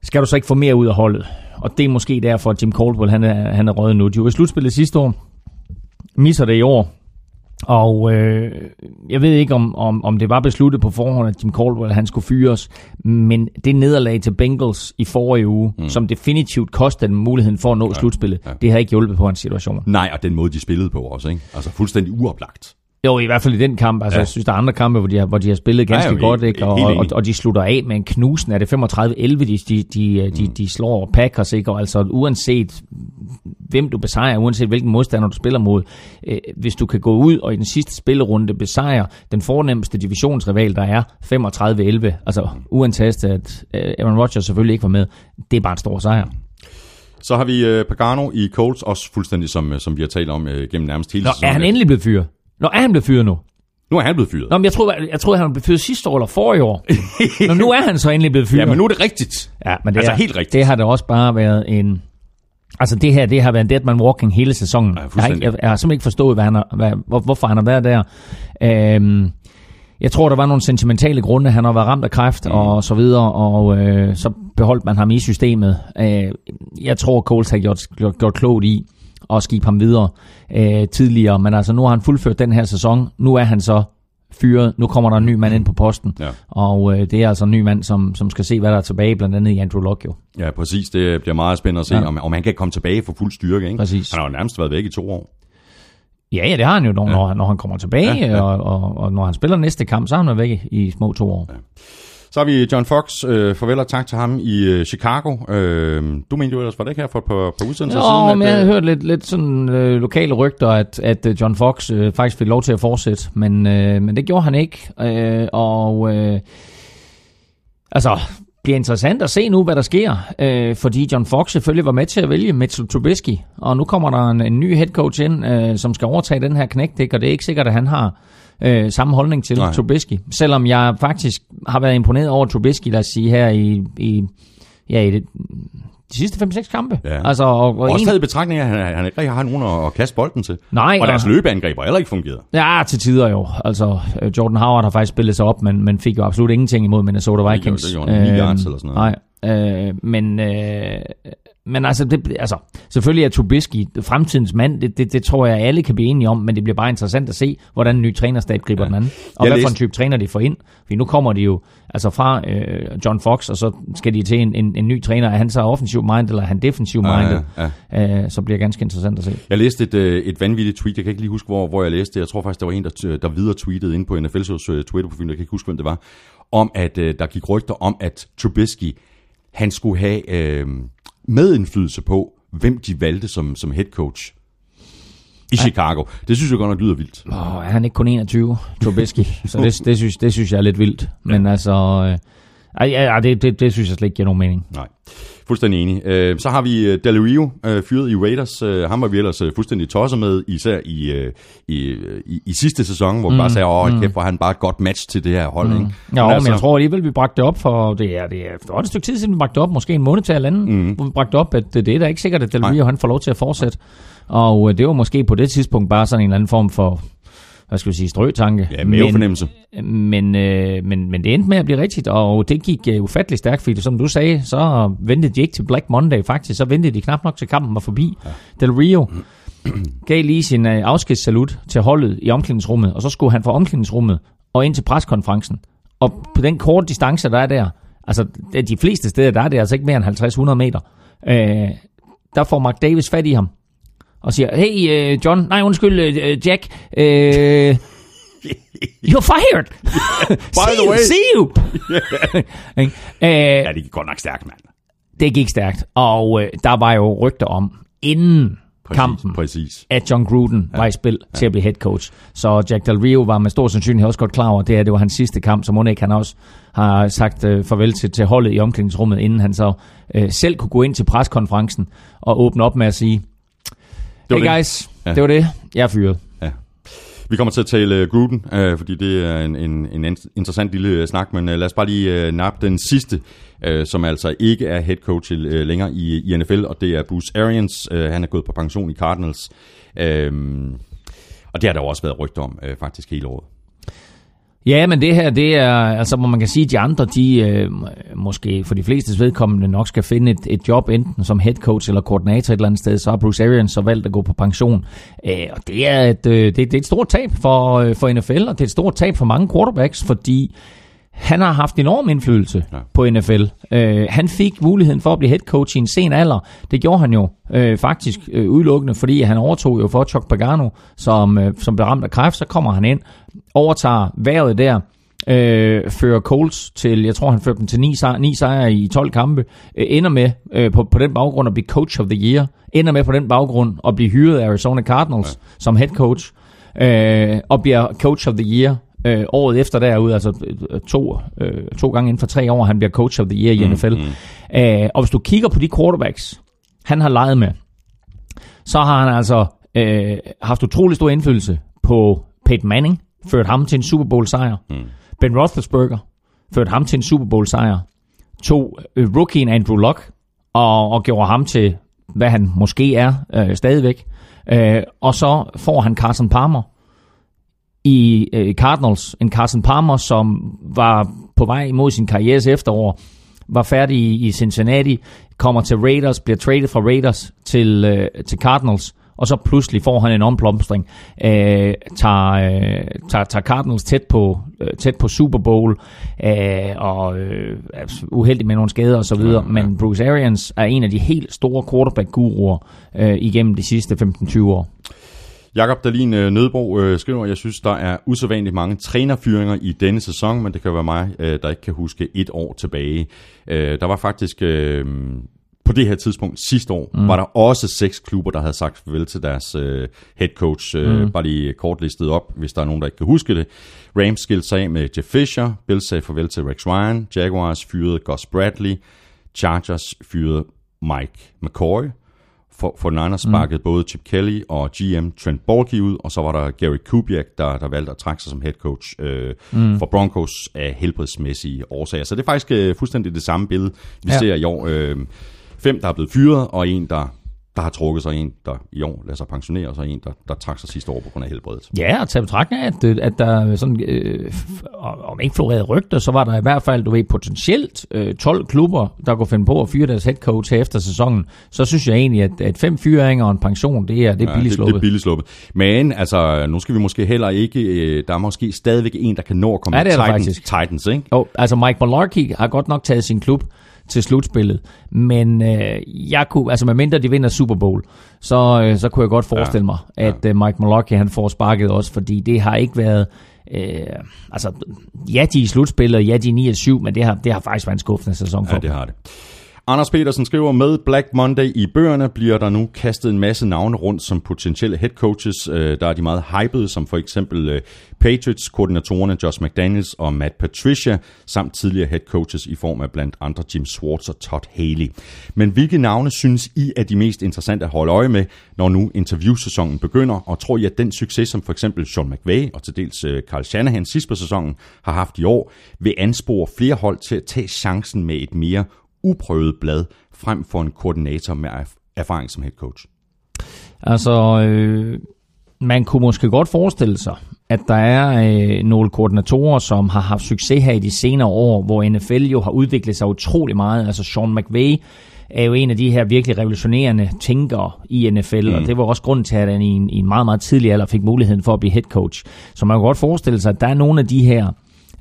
Speaker 2: skal du så ikke få mere ud af holdet. Og det er måske derfor, at Jim Caldwell han er, han er røget nu. De var i slutspillet sidste år, misser det i år. Og øh, jeg ved ikke, om, om, om det var besluttet på forhånd, at Jim Caldwell han skulle fyres, men det nederlag til Bengals i forrige uge, mm. som definitivt kostede dem muligheden for at nå ja, slutspillet, ja. det har ikke hjulpet på hans situation.
Speaker 1: Nej, og den måde, de spillede på også, ikke? Altså fuldstændig uoplagt.
Speaker 2: Jo, i hvert fald i den kamp. Altså,
Speaker 1: Ja.
Speaker 2: jeg synes, der er andre kampe, hvor de har, hvor de har spillet ganske
Speaker 1: Ja, jo,
Speaker 2: godt, ikke? Og, og, og de slutter af med en knusen. Er det 35-11, de, de, de, de, de slår Packers, ikke? Og altså, uanset hvem du besejrer, uanset hvilken modstander du spiller mod, øh, hvis du kan gå ud og i den sidste spillerunde besejre den fornemmeste divisionsrival, der er 35-11, altså uantastet at øh, Aaron Rodgers selvfølgelig ikke var med, det er bare en stor sejr.
Speaker 1: Så har vi øh, Pagano i Colts, også fuldstændig som, øh, som vi har talt om øh, gennem nærmest hele
Speaker 2: Nå, er
Speaker 1: sæsonen.
Speaker 2: han endelig blevet fyret? Nå, er han blevet fyret nu?
Speaker 1: Nu er han blevet fyret.
Speaker 2: Nå, men jeg troede, jeg troede han blev fyret sidste år eller forrige år. (laughs) Nå, nu er han så endelig blevet fyret.
Speaker 1: Ja, men nu er det rigtigt.
Speaker 2: Ja, men det
Speaker 1: Altså
Speaker 2: er,
Speaker 1: helt rigtigt.
Speaker 2: Det har da også bare været en... Altså det her, det har været en dead man walking hele sæsonen.
Speaker 1: Ja,
Speaker 2: jeg, har ikke, jeg, jeg har simpelthen ikke forstået, hvad han har, hvad, hvor, hvorfor han har været der. Øhm, jeg tror, der var nogle sentimentale grunde. Han har været ramt af kræft mm. og så videre, og øh, så beholdt man ham i systemet. Øh, jeg tror, Coles har gjort, gjort, gjort klogt i at skibe ham videre øh, tidligere. Men altså, nu har han fuldført den her sæson. Nu er han så fyret. Nu kommer der en ny mand ind på posten.
Speaker 1: Ja.
Speaker 2: Og øh, det er altså en ny mand, som, som skal se, hvad der er tilbage, blandt andet i Andrew Luck jo.
Speaker 1: Ja, præcis. Det bliver meget spændende at se, ja. Om, om han kan komme tilbage for fuld styrke. Ikke?
Speaker 2: Præcis.
Speaker 1: Han har jo nærmest været væk i to år.
Speaker 2: Ja, ja, det har han jo, når,
Speaker 1: Ja.
Speaker 2: ja. når han kommer tilbage,
Speaker 1: Ja,
Speaker 2: ja. Og, og, og når han spiller næste kamp, så er han jo væk i, i små to år. Ja.
Speaker 1: Så har vi John Fox. Øh, farvel og tak til ham i øh, Chicago. Øh, du mente jo ellers, var det ikke her for et par, par udsendelser
Speaker 2: Nå,
Speaker 1: siden?
Speaker 2: men jeg
Speaker 1: øh,
Speaker 2: havde hørt lidt, lidt sådan øh, lokale rygter, at, at øh, John Fox øh, faktisk fik lov til at fortsætte, men, øh, men det gjorde han ikke. Øh, og øh, altså, bliver interessant at se nu, hvad der sker, øh, fordi John Fox selvfølgelig var med til at vælge Mitchell Trubisky, og nu kommer der en, en ny head coach ind, øh, som skal overtage den her knægt, og det er ikke sikkert, at han har øh, samme holdning til
Speaker 1: Nej.
Speaker 2: Trubisky, selvom jeg faktisk har været imponeret over Trubisky, lad os sige her i, i, ja, i det, de sidste 5-6 kampe.
Speaker 1: Ja.
Speaker 2: Altså, og, og
Speaker 1: Også taget i betragtning af, at han, han ikke rigtig har nogen at, at kaste bolden til.
Speaker 2: Nej,
Speaker 1: og deres
Speaker 2: og-
Speaker 1: løbeangreb har heller ikke fungeret.
Speaker 2: Ja, til tider jo. Altså, øh, Jordan Howard har faktisk spillet sig op, men, men fik jo absolut ingenting imod Minnesota
Speaker 1: gjorde-
Speaker 2: Vikings.
Speaker 1: det gjorde han. Ni yards eller sådan noget.
Speaker 2: Nej, øh, men, øh, men altså, det, altså, selvfølgelig er Trubisky fremtidens mand, det, det, det tror jeg alle kan blive enige om, men det bliver bare interessant at se, hvordan en ny trænerstab griber ja. den anden. Og
Speaker 1: Jeg
Speaker 2: hvad for en
Speaker 1: læste-
Speaker 2: type træner de får ind. Fordi nu kommer de jo altså fra øh, John Fox, og så skal de til en, en, en ny træner. Er han så offensiv mind, eller er han defensiv minded?
Speaker 1: Ja, ja.
Speaker 2: Øh, så bliver det ganske interessant at se.
Speaker 1: Jeg læste et, øh, et vanvittigt tweet, jeg kan ikke lige huske, hvor, hvor jeg læste det. Jeg tror faktisk, der var en, der, der videre tweetede ind på NFL's øh, Twitter-profil, jeg kan ikke huske, hvem det var, om at øh, der gik rygter om, at Trubisky, han skulle have øh, medindflydelse på, hvem de valgte som, som head coach i Chicago. Det synes jeg godt nok lyder vildt.
Speaker 2: Åh, er han ikke kun 21, Trubisky? (laughs) så det, det, synes, det synes jeg er lidt vildt. Men altså, øh, ej, ja, ja, det, det, det synes jeg slet ikke giver nogen mening.
Speaker 1: Nej, fuldstændig enig. Øh, så har vi øh, Del Rio øh, fyret i Raiders. Øh, ham var vi ellers øh, fuldstændig tosset med, især i, øh, i, i, i sidste sæson, hvor vi bare sagde, åh, kæft, hvor han bare et godt match til det her hold. Ikke?
Speaker 2: Ja, men,
Speaker 1: altså-
Speaker 2: jeg tror alligevel, vi bragte det op for, det er, det er for et stykke tid siden, vi bragte det op, måske en måned til halvanden, mm. hvor vi bragte op, at det, det er da ikke sikkert, at Del
Speaker 1: Nej.
Speaker 2: Rio han får lov til at fortsætte. Og det var måske på det tidspunkt bare sådan en eller anden form for, hvad skal vi sige, strøtanke.
Speaker 1: Ja, mavefornemmelse.
Speaker 2: Men, øh, men, men det endte med at blive rigtigt, og det gik øh, ufattelig stærkt, fordi som du sagde, så ventede de ikke til Black Monday faktisk, så ventede de knap nok til kampen var forbi. Ja. Del Rio gav lige sin øh, afskedssalut til holdet i omklædningsrummet, og så skulle han fra omklædningsrummet og ind til preskonferencen. Og på den korte distance, der er der, altså de fleste steder, der er det altså ikke mere end 50-100 meter, øh, der får Mark Davis fat i ham, og siger, hey øh, John, nej undskyld øh, Jack, øh, (laughs) You're fired! (laughs)
Speaker 1: By the
Speaker 2: see,
Speaker 1: way.
Speaker 2: see you! (laughs) Ikke? øh,
Speaker 1: Ja, det gik godt nok stærkt, mand.
Speaker 2: det gik stærkt, og øh, der var jo rygter om, inden
Speaker 1: Præcis,
Speaker 2: kampen,
Speaker 1: Præcis.
Speaker 2: at John Gruden ja. var i spil ja. til at blive head coach. Så Jack Del Rio var med stor sandsynlighed også godt klar over, at det, her, det var hans sidste kamp, så må ikke han også har sagt øh, farvel til, til holdet i omklædningsrummet, inden han så øh, selv kunne gå ind til preskonferencen og åbne op med at sige,
Speaker 1: var
Speaker 2: hey
Speaker 1: det.
Speaker 2: guys,
Speaker 1: Ja.
Speaker 2: det var det, jeg er fyret.
Speaker 1: Ja. Vi kommer til at tale øh, Gruden, øh, fordi det er en, en, en in- interessant lille øh, snak, men øh, lad os bare lige øh, nappe den sidste, øh, som altså ikke er head coach øh, længere i, i NFL, og det er Bruce Arians. Øh, han er gået på pension i Cardinals. Øh, og det har der jo også været rygter om, øh, faktisk hele året.
Speaker 2: Ja, men det her, det er, altså hvor man kan sige, at de andre, de øh, måske for de flestes vedkommende nok skal finde et, et job, enten som head coach eller koordinator et eller andet sted, så har Bruce Arians så valgt at gå på pension. Øh, og det er, et, øh, det, det er et stort tab for, øh, for NFL, og det er et stort tab for mange quarterbacks, fordi han har haft enorm indflydelse
Speaker 1: Ja.
Speaker 2: på NFL. Øh, han fik muligheden for at blive head coach i en sen alder. Det gjorde han jo øh, faktisk øh, udelukkende, fordi han overtog jo for Chuck Pagano, som, øh, som blev ramt af kræft. Så kommer han ind, overtager vejret der, øh, fører Colts til, jeg tror han førte dem til 9 sejre, 9 sejre i 12 kampe, øh, ender med øh, på, på den baggrund at blive coach of the year, ender med på den baggrund at blive hyret af Arizona Cardinals ja. som head coach, øh, og bliver coach of the year øh, året efter derude, altså øh, to, øh, to gange inden for tre år, han bliver coach of the year i NFL. Mm. Øh, og hvis du kigger på de quarterbacks, han har leget med, så har han altså øh, haft utrolig stor indflydelse på Peyton Manning, ført ham til en Super Bowl sejr. Mm. Ben Roethlisberger ført ham til en Super Bowl sejr. To øh, rookien Andrew Luck og, og gjorde ham til, hvad han måske er øh, stadigvæk. Øh, og så får han Carson Palmer i øh, Cardinals. En Carson Palmer, som var på vej imod sin karrieres efterår, var færdig i, i Cincinnati, kommer til Raiders, bliver traded fra Raiders til, øh, til Cardinals, og så pludselig får han en omplomstring, øh, tager, øh, tager, tager Cardinals tæt på, øh, tæt på Super Bowl, øh, og øh, er uheldig med nogle skader og så videre, ja, ja. men Bruce Arians er en af de helt store quarterback-guruer øh, igennem de sidste 15-20 år.
Speaker 1: Jakob Dalin øh, Nødbro øh, skriver, jeg synes, der er usædvanligt mange trænerfyringer i denne sæson, men det kan være mig, øh, der ikke kan huske et år tilbage. Øh, der var faktisk øh, på det her tidspunkt sidste år, mm. var der også seks klubber, der havde sagt farvel til deres øh, head coach. Øh, mm. Bare lige kort listet op, hvis der er nogen, der ikke kan huske det. Rams skilte sig af med Jeff Fisher, Bills sagde farvel til Rex Ryan, Jaguars fyrede Gus Bradley, Chargers fyrede Mike McCoy, for, for Niners sparkede mm. både Chip Kelly og GM Trent Baalke ud, og så var der Gary Kubiak, der, der valgte at trække sig som head coach øh, mm. for Broncos af helbredsmæssige årsager. Så det er faktisk øh, fuldstændig det samme billede, vi ja.
Speaker 2: Ja.
Speaker 1: ser i år. Øh, fem, der er blevet fyret, og en, der, der har trukket sig, en, der i år lader sig pensionere, og så en, der, der trak sig sidste år på grund af helbredet.
Speaker 2: Ja, og til betragtning af, at, øh, at der sådan, øh, om ikke florerede rygter, så var der i hvert fald, du ved, potentielt øh, 12 klubber, der kunne finde på at fyre deres head coach her efter sæsonen. Så synes jeg egentlig, at, at fem fyringer og en pension, det er, det er billigt
Speaker 1: det, det
Speaker 2: sluppet.
Speaker 1: er billigt sluppet. Men altså, nu skal vi måske heller ikke, øh, der er måske stadigvæk en, der kan nå at komme
Speaker 2: Ja, det er
Speaker 1: Titans. Titans, ikke?
Speaker 2: Jo, altså Mike Mularkey har godt nok taget sin klub til slutspillet, men øh, jeg kunne, altså medmindre de vinder Super Bowl, så, øh, så kunne jeg godt forestille mig, at øh, Mike Mularkey han får sparket også, fordi det har ikke været, øh, altså ja de er i slutspillet, ja de er 9 7, men det har, det har faktisk været en skuffende sæson for
Speaker 1: Ja, det har det. Anders Petersen skriver, med Black Monday i bøgerne bliver der nu kastet en masse navne rundt som potentielle head coaches. Øh, der er de meget hypede, som for eksempel øh, Patriots, koordinatorerne Josh McDaniels og Matt Patricia, samt tidligere head coaches i form af blandt andre Jim Schwartz og Todd Haley. Men hvilke navne synes I er de mest interessante at holde øje med, når nu interviewsæsonen begynder? Og tror I, at den succes, som for eksempel Sean McVay og til dels øh, Carl Shanahan sidst på sæsonen har haft i år, vil anspore flere hold til at tage chancen med et mere uprøvet blad frem for en koordinator med erf- erfaring som head coach.
Speaker 2: Altså, øh, man kunne måske godt forestille sig, at der er øh, nogle koordinatorer, som har haft succes her i de senere år, hvor NFL jo har udviklet sig utrolig meget. Altså Sean McVay er jo en af de her virkelig revolutionerende tænkere i NFL, mm. og det var også grunden til, at han i en, i en meget, meget tidlig alder fik muligheden for at blive head coach. Så man kan godt forestille sig, at der er nogle af de her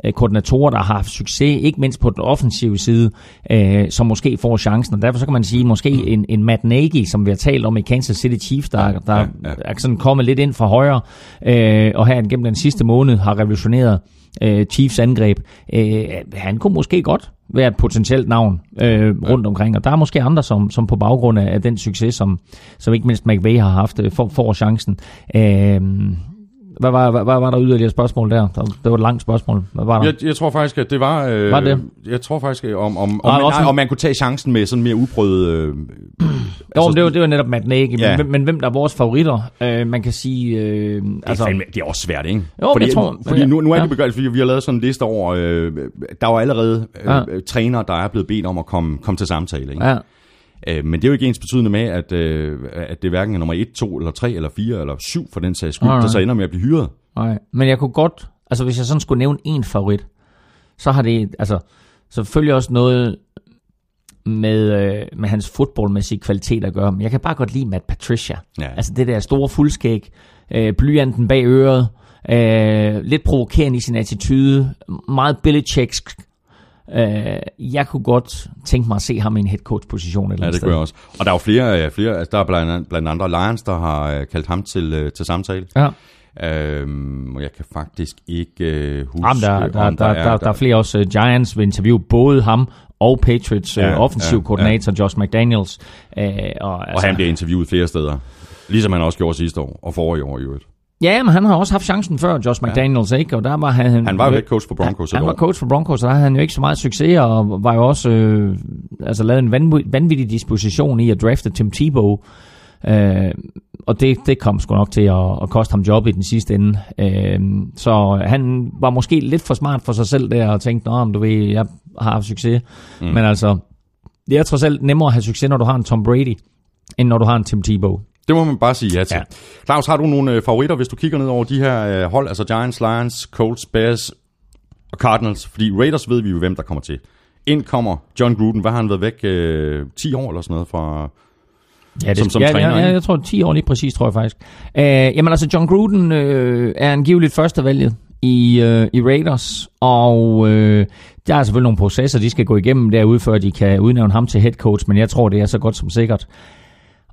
Speaker 2: øh, koordinatorer, der har haft succes, ikke mindst på den offensive side, øh, som måske får chancen. Og derfor så kan man sige, måske en, en Matt Nagy, som vi har talt om i Kansas City Chiefs, der, ja, der
Speaker 1: ja,
Speaker 2: ja, er sådan kommet lidt ind fra højre, øh, og her gennem den sidste måned har revolutioneret øh, Chiefs angreb. Øh, han kunne måske godt være et potentielt navn øh, rundt omkring, og der er måske andre, som, som på baggrund af, af den succes, som, som ikke mindst McVay har haft, øh, får, får chancen. Øh, hvad var, hvad, hvad var der yderligere spørgsmål der? Det var et langt spørgsmål. Hvad var der?
Speaker 1: Jeg, jeg tror faktisk, at det var... Øh,
Speaker 2: Var det?
Speaker 1: Jeg tror faktisk, om, om, om,
Speaker 2: Nej,
Speaker 1: man,
Speaker 2: også-
Speaker 1: nej, om man kunne tage chancen med sådan mere uprøvet... Øh,
Speaker 2: Jo, men det var, det var netop Matt Nagy,
Speaker 1: Ja.
Speaker 2: men, men hvem der er vores favoritter? Øh, man kan sige... Øh,
Speaker 1: altså,
Speaker 2: altså,
Speaker 1: fandme, det er også svært, ikke?
Speaker 2: Jo,
Speaker 1: fordi,
Speaker 2: jeg tror-
Speaker 1: fordi nu, nu er
Speaker 2: ja.
Speaker 1: det begyndt, fordi vi har lavet sådan en liste over... Øh, der er jo allerede øh,
Speaker 2: ja.
Speaker 1: trænere, der er blevet bedt om at komme, komme til samtale, ikke?
Speaker 2: ja,
Speaker 1: Øh, men det er jo ikke ens betydende med, at, øh, at det hverken er nummer 1, 2, eller 3, eller 4, eller 7 for den sags skyld, der så ender med at blive hyret.
Speaker 2: nej. Men jeg kunne godt... Altså, hvis jeg sådan skulle nævne en favorit, så har det... Altså, selvfølgelig også noget med, øh, med hans fodboldmæssige kvalitet at gøre. Men jeg kan bare godt lide Matt Patricia.
Speaker 1: Ja.
Speaker 2: Altså det der store fuldskæg, øh, blyanten bag øret, Øh, lidt provokerende i sin attitude. Meget Belichicksk. Øh, jeg kunne godt tænke mig at se ham i en head coach position eller
Speaker 1: Ja, det kunne jeg også. Og der er jo flere, øh, flere altså der er blandt, blandt andre Lions, der har øh, kaldt ham til, øh, til samtale.
Speaker 2: Ja.
Speaker 1: Øhm, og jeg kan faktisk ikke øh, huske,
Speaker 2: Jamen, der, der,
Speaker 1: om
Speaker 2: der, der, der, der er flere også. Uh, Giants vil interviewe både ham og Patriots
Speaker 1: Ja,
Speaker 2: ja, offensiv
Speaker 1: ja,
Speaker 2: koordinator Josh McDaniels. Uh, og,
Speaker 1: Og han bliver interviewet flere steder. Ligesom han også gjorde sidste år, og forrige år i øvrigt.
Speaker 2: Ja, men han har også haft chancen før, Josh McDaniels, ikke? Og der var han...
Speaker 1: Han var jo head coach for Broncos
Speaker 2: Han, han var coach for Broncos, og der havde han jo ikke så meget succes, og var jo også øh, altså lavet en vanvittig, disposition i at drafte Tim Tebow. Øh, og det, det kom sgu nok til at, at koste ham job i den sidste ende. Øh, så han var måske lidt for smart for sig selv der, og tænkte, Nå, du ved, jeg har haft succes. Mm. Men altså, det er trods alt nemmere at have succes, når du har en Tom Brady, end når du har en Tim Tebow.
Speaker 1: Det må man bare sige ja til. Ja. Claus, har du nogle øh, favoritter, hvis du kigger ned over de her øh, hold, altså Giants, Lions, Colts, Bears og Cardinals? Fordi Raiders ved vi jo, hvem der kommer til. Ind kommer John Gruden. Hvad har han været væk? Øh, 10 år eller sådan noget fra...
Speaker 2: Ja, det,
Speaker 1: Som- som
Speaker 2: ja,
Speaker 1: træner,
Speaker 2: ja, ja, jeg tror 10 år lige præcis, tror jeg faktisk. Uh, jamen altså, John Gruden øh, er angiveligt førstevalget i, øh, i Raiders, og øh, der er selvfølgelig nogle processer, de skal gå igennem derude, før de kan udnævne ham til head coach, men jeg tror, det er så godt som sikkert.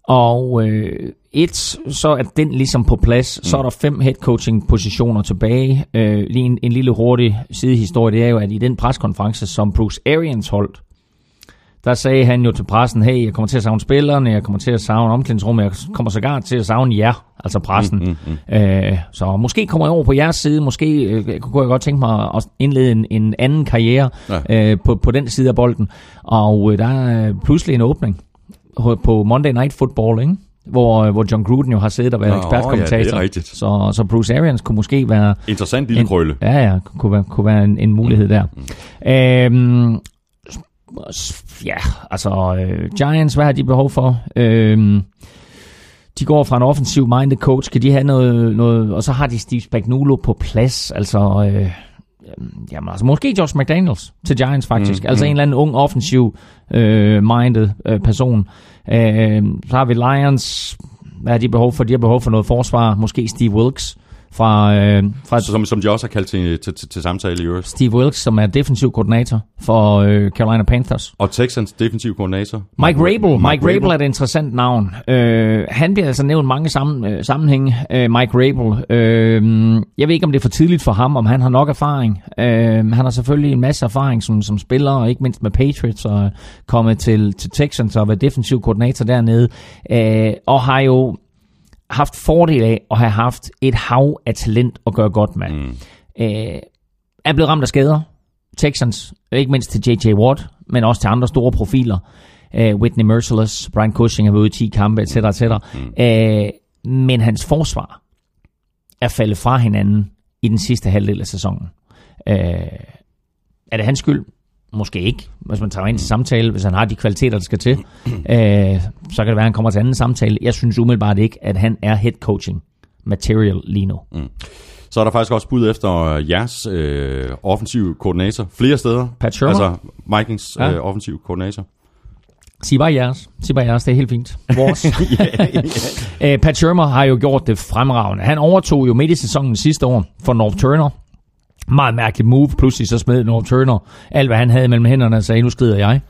Speaker 2: Og øh, et, så er den ligesom på plads. Mm. Så er der fem head coaching positioner tilbage. Øh, lige en, en lille hurtig sidehistorie, det er jo, at i den preskonference, som Bruce Arians holdt, der sagde han jo til pressen, hey, jeg kommer til at savne spillerne, jeg kommer til at savne omklædningsrummet, jeg kommer sågar til at savne jer, altså pressen. Mm, mm, Øh, så måske kommer jeg over på jeres side, måske øh, kunne jeg godt tænke mig at indlede en, en anden karriere
Speaker 1: Ja.
Speaker 2: øh, på, på den side af bolden. Og øh, der er pludselig en åbning på Monday Night Football, ikke? Hvor, øh, hvor John Gruden jo har siddet og været
Speaker 1: Nå,
Speaker 2: ekspertkommentator.
Speaker 1: ja, det er rigtigt.
Speaker 2: Så, så Bruce Arians kunne måske være
Speaker 1: Interessant lille krølle.
Speaker 2: Ja, ja, kunne være, kunne være en, en mulighed der. Øhm, s- ja, altså øh, Giants, hvad har de behov for? Øhm, de går fra en offensiv minded coach, kan de have noget, noget og så har de Steve Spagnuolo på plads, altså... Øh, Jamen altså, måske Josh McDaniels til Giants faktisk. Mm, altså en eller anden ung, offensiv øh, minded øh, person. Øh, så har vi Lions. Hvad har de behov for? De har behov for noget forsvar. Måske Steve Wilkes fra, øh, fra
Speaker 1: Som, som de også har kaldt til, til, til, til samtale i øvrigt.
Speaker 2: Steve Wilkes, som er defensiv koordinator for øh, Carolina Panthers.
Speaker 1: Og Texans defensiv koordinator.
Speaker 2: Mike Rabel. Mike Rabel er et interessant navn. Øh, han bliver altså nævnt mange sammen, øh, sammenhænge. Øh, Mike Rabel. Øh, jeg ved ikke, om det er for tidligt for ham, om han har nok erfaring. Øh, han har selvfølgelig en masse erfaring som, som spiller, og ikke mindst med Patriots, og kommet til, til Texans og været defensiv koordinator dernede. Øh, og har jo haft fordel af at have haft et hav af talent at gøre godt med. Mm. Øh, er blevet ramt af skader. Texans, ikke mindst til J.J. Watt, men også til andre store profiler. Uh, Whitney Merciless, Brian Cushing har været ude i 10 kampe, etc. etc. Mm. Uh, men hans forsvar er faldet fra hinanden i den sidste halvdel af sæsonen. Uh, er det hans skyld? Måske ikke, hvis man tager ind til samtale, hvis han har de kvaliteter, der skal til. Uh, (clears throat) så kan det være, at han kommer til anden samtale. Jeg synes umiddelbart ikke, at han er head coaching material lige nu. Mm.
Speaker 1: Så er der faktisk også bud efter øh, jeres øh, offensiv koordinator. Flere steder.
Speaker 2: Pat Shurmur?
Speaker 1: Altså Vikings
Speaker 2: Ja.
Speaker 1: øh, offensiv koordinator.
Speaker 2: Sig bare jeres. Sig bare jeres, det er helt fint. Vores. (laughs) yeah. (laughs) Pat Shermer har jo gjort det fremragende. Han overtog jo midt i sæsonen sidste år for North Turner. Meget mærkeligt move. Pludselig så smed Norm Turner alt, hvad han havde mellem hænderne og sagde, nu skrider jeg.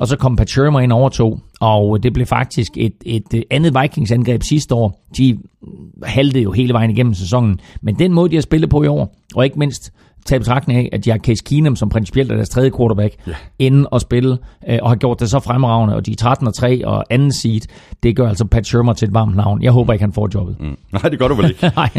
Speaker 2: Og så kom Pat Shermer ind over to, og det blev faktisk et, et andet Vikings-angreb sidste år. De haltede jo hele vejen igennem sæsonen. Men den måde, de har spillet på i år, og ikke mindst tage betragtning af, at de har Case Keenum som principielt er deres tredje quarterback, yeah. inden at spille, øh, og har gjort det så fremragende, og de er 13 og 3 og anden seed, det gør altså Pat Shermer til et varmt navn. Jeg håber ikke, han får jobbet.
Speaker 1: Mm. (laughs) Nej, det gør du vel ikke. (laughs)
Speaker 2: Nej.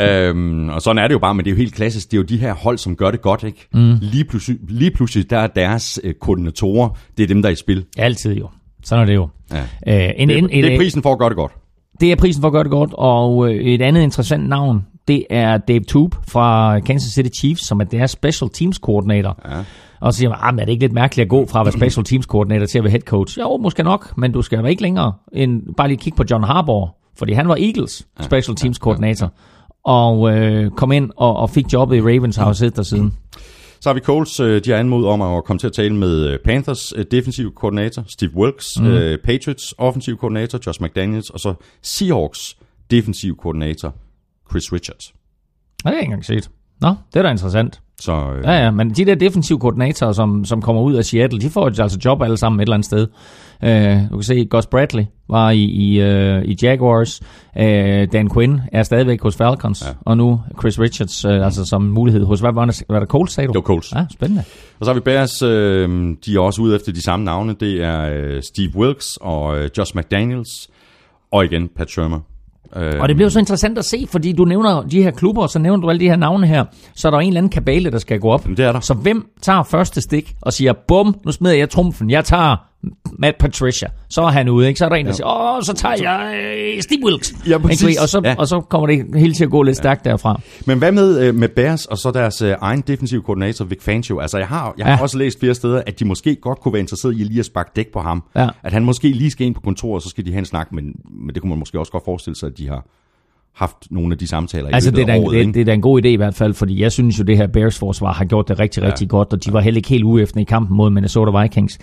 Speaker 1: øhm, og sådan er det jo bare, men det er jo helt klassisk. Det er jo de her hold, som gør det godt, ikke? Mm. Lige, pludselig, lige pludselig, der er deres øh, koordinatorer, det er dem, der er i spil.
Speaker 2: Altid jo. Sådan er det jo.
Speaker 1: Ja.
Speaker 2: Øh, en,
Speaker 1: Det,
Speaker 2: en,
Speaker 1: det er prisen for at gøre det godt.
Speaker 2: Det er prisen for at gøre det godt, og øh, et andet interessant navn, det er Dave Toop fra Kansas City Chiefs, som er deres special teams koordinator. Ja. Og så siger man, ah, er det ikke lidt mærkeligt at gå fra at være special teams koordinator til at være head coach? Jo, måske nok, men du skal være ikke længere end bare lige kigge på John Harbaugh, fordi han var Eagles special teams koordinator, og øh, kom ind og, og fik jobbet i Ravens, har jo siddet der siden.
Speaker 1: Så har vi Coles, øh, de har anmodet om at komme til at tale med øh, Panthers øh, defensiv koordinator, Steve Wilkes, mm. Patriots offensiv koordinator, Josh McDaniels, og så Seahawks defensiv koordinator, Chris Richards.
Speaker 2: det har jeg ikke engang set. Nå, det er da interessant.
Speaker 1: Så øh,
Speaker 2: Ja, ja, men de der defensive koordinatorer, som, som kommer ud af Seattle, de får altså job alle sammen et eller andet sted. Uh, du kan se, Gus Bradley var i, i, uh, i Jaguars. Uh, Dan Quinn er stadigvæk hos Falcons. Ja. Og nu Chris Richards, uh, altså som mulighed hos, hvad var det, var det Colts, sagde du?
Speaker 1: det var Colts.
Speaker 2: Ja, spændende.
Speaker 1: Og så har vi Bears, øh, de er også ude efter de samme navne. Det er øh, Steve Wilkes og øh, Josh McDaniels. Og igen Pat Shermer. Øh,
Speaker 2: Og det bliver så interessant at se, fordi du nævner de her klubber, og så nævner du alle de her navne her. Så er der en eller anden kabale, der skal gå op.
Speaker 1: Jamen, det er der.
Speaker 2: Så hvem tager første stik og siger, bum, nu smider jeg trumfen, jeg tager Matt Patricia. Så er han ude, ikke? Så er der en, der siger, åh, så tager jeg øh, Steve Wilkes.
Speaker 1: Ja, præcis.
Speaker 2: Og, så,
Speaker 1: Ja.
Speaker 2: og så kommer det hele til at gå lidt stærkt derfra.
Speaker 1: Men hvad med, øh, med Bears og så deres øh, egen defensive koordinator, Vic Fangio? Altså, jeg har, jeg har
Speaker 2: Ja.
Speaker 1: også læst flere steder, at de måske godt kunne være interesseret i lige at sparke dæk på ham.
Speaker 2: Ja.
Speaker 1: At han måske lige skal ind på kontoret, og så skal de have en snak, men, men det kunne man måske også godt forestille sig, at de har haft nogle af de samtaler i
Speaker 2: Altså,
Speaker 1: løbet
Speaker 2: det er, en,
Speaker 1: året.
Speaker 2: det, det er da en god idé i hvert fald, fordi jeg synes jo, det her Bears-forsvar har gjort det rigtig, rigtig godt, og de var heller ikke helt uefter i kampen mod Minnesota Vikings.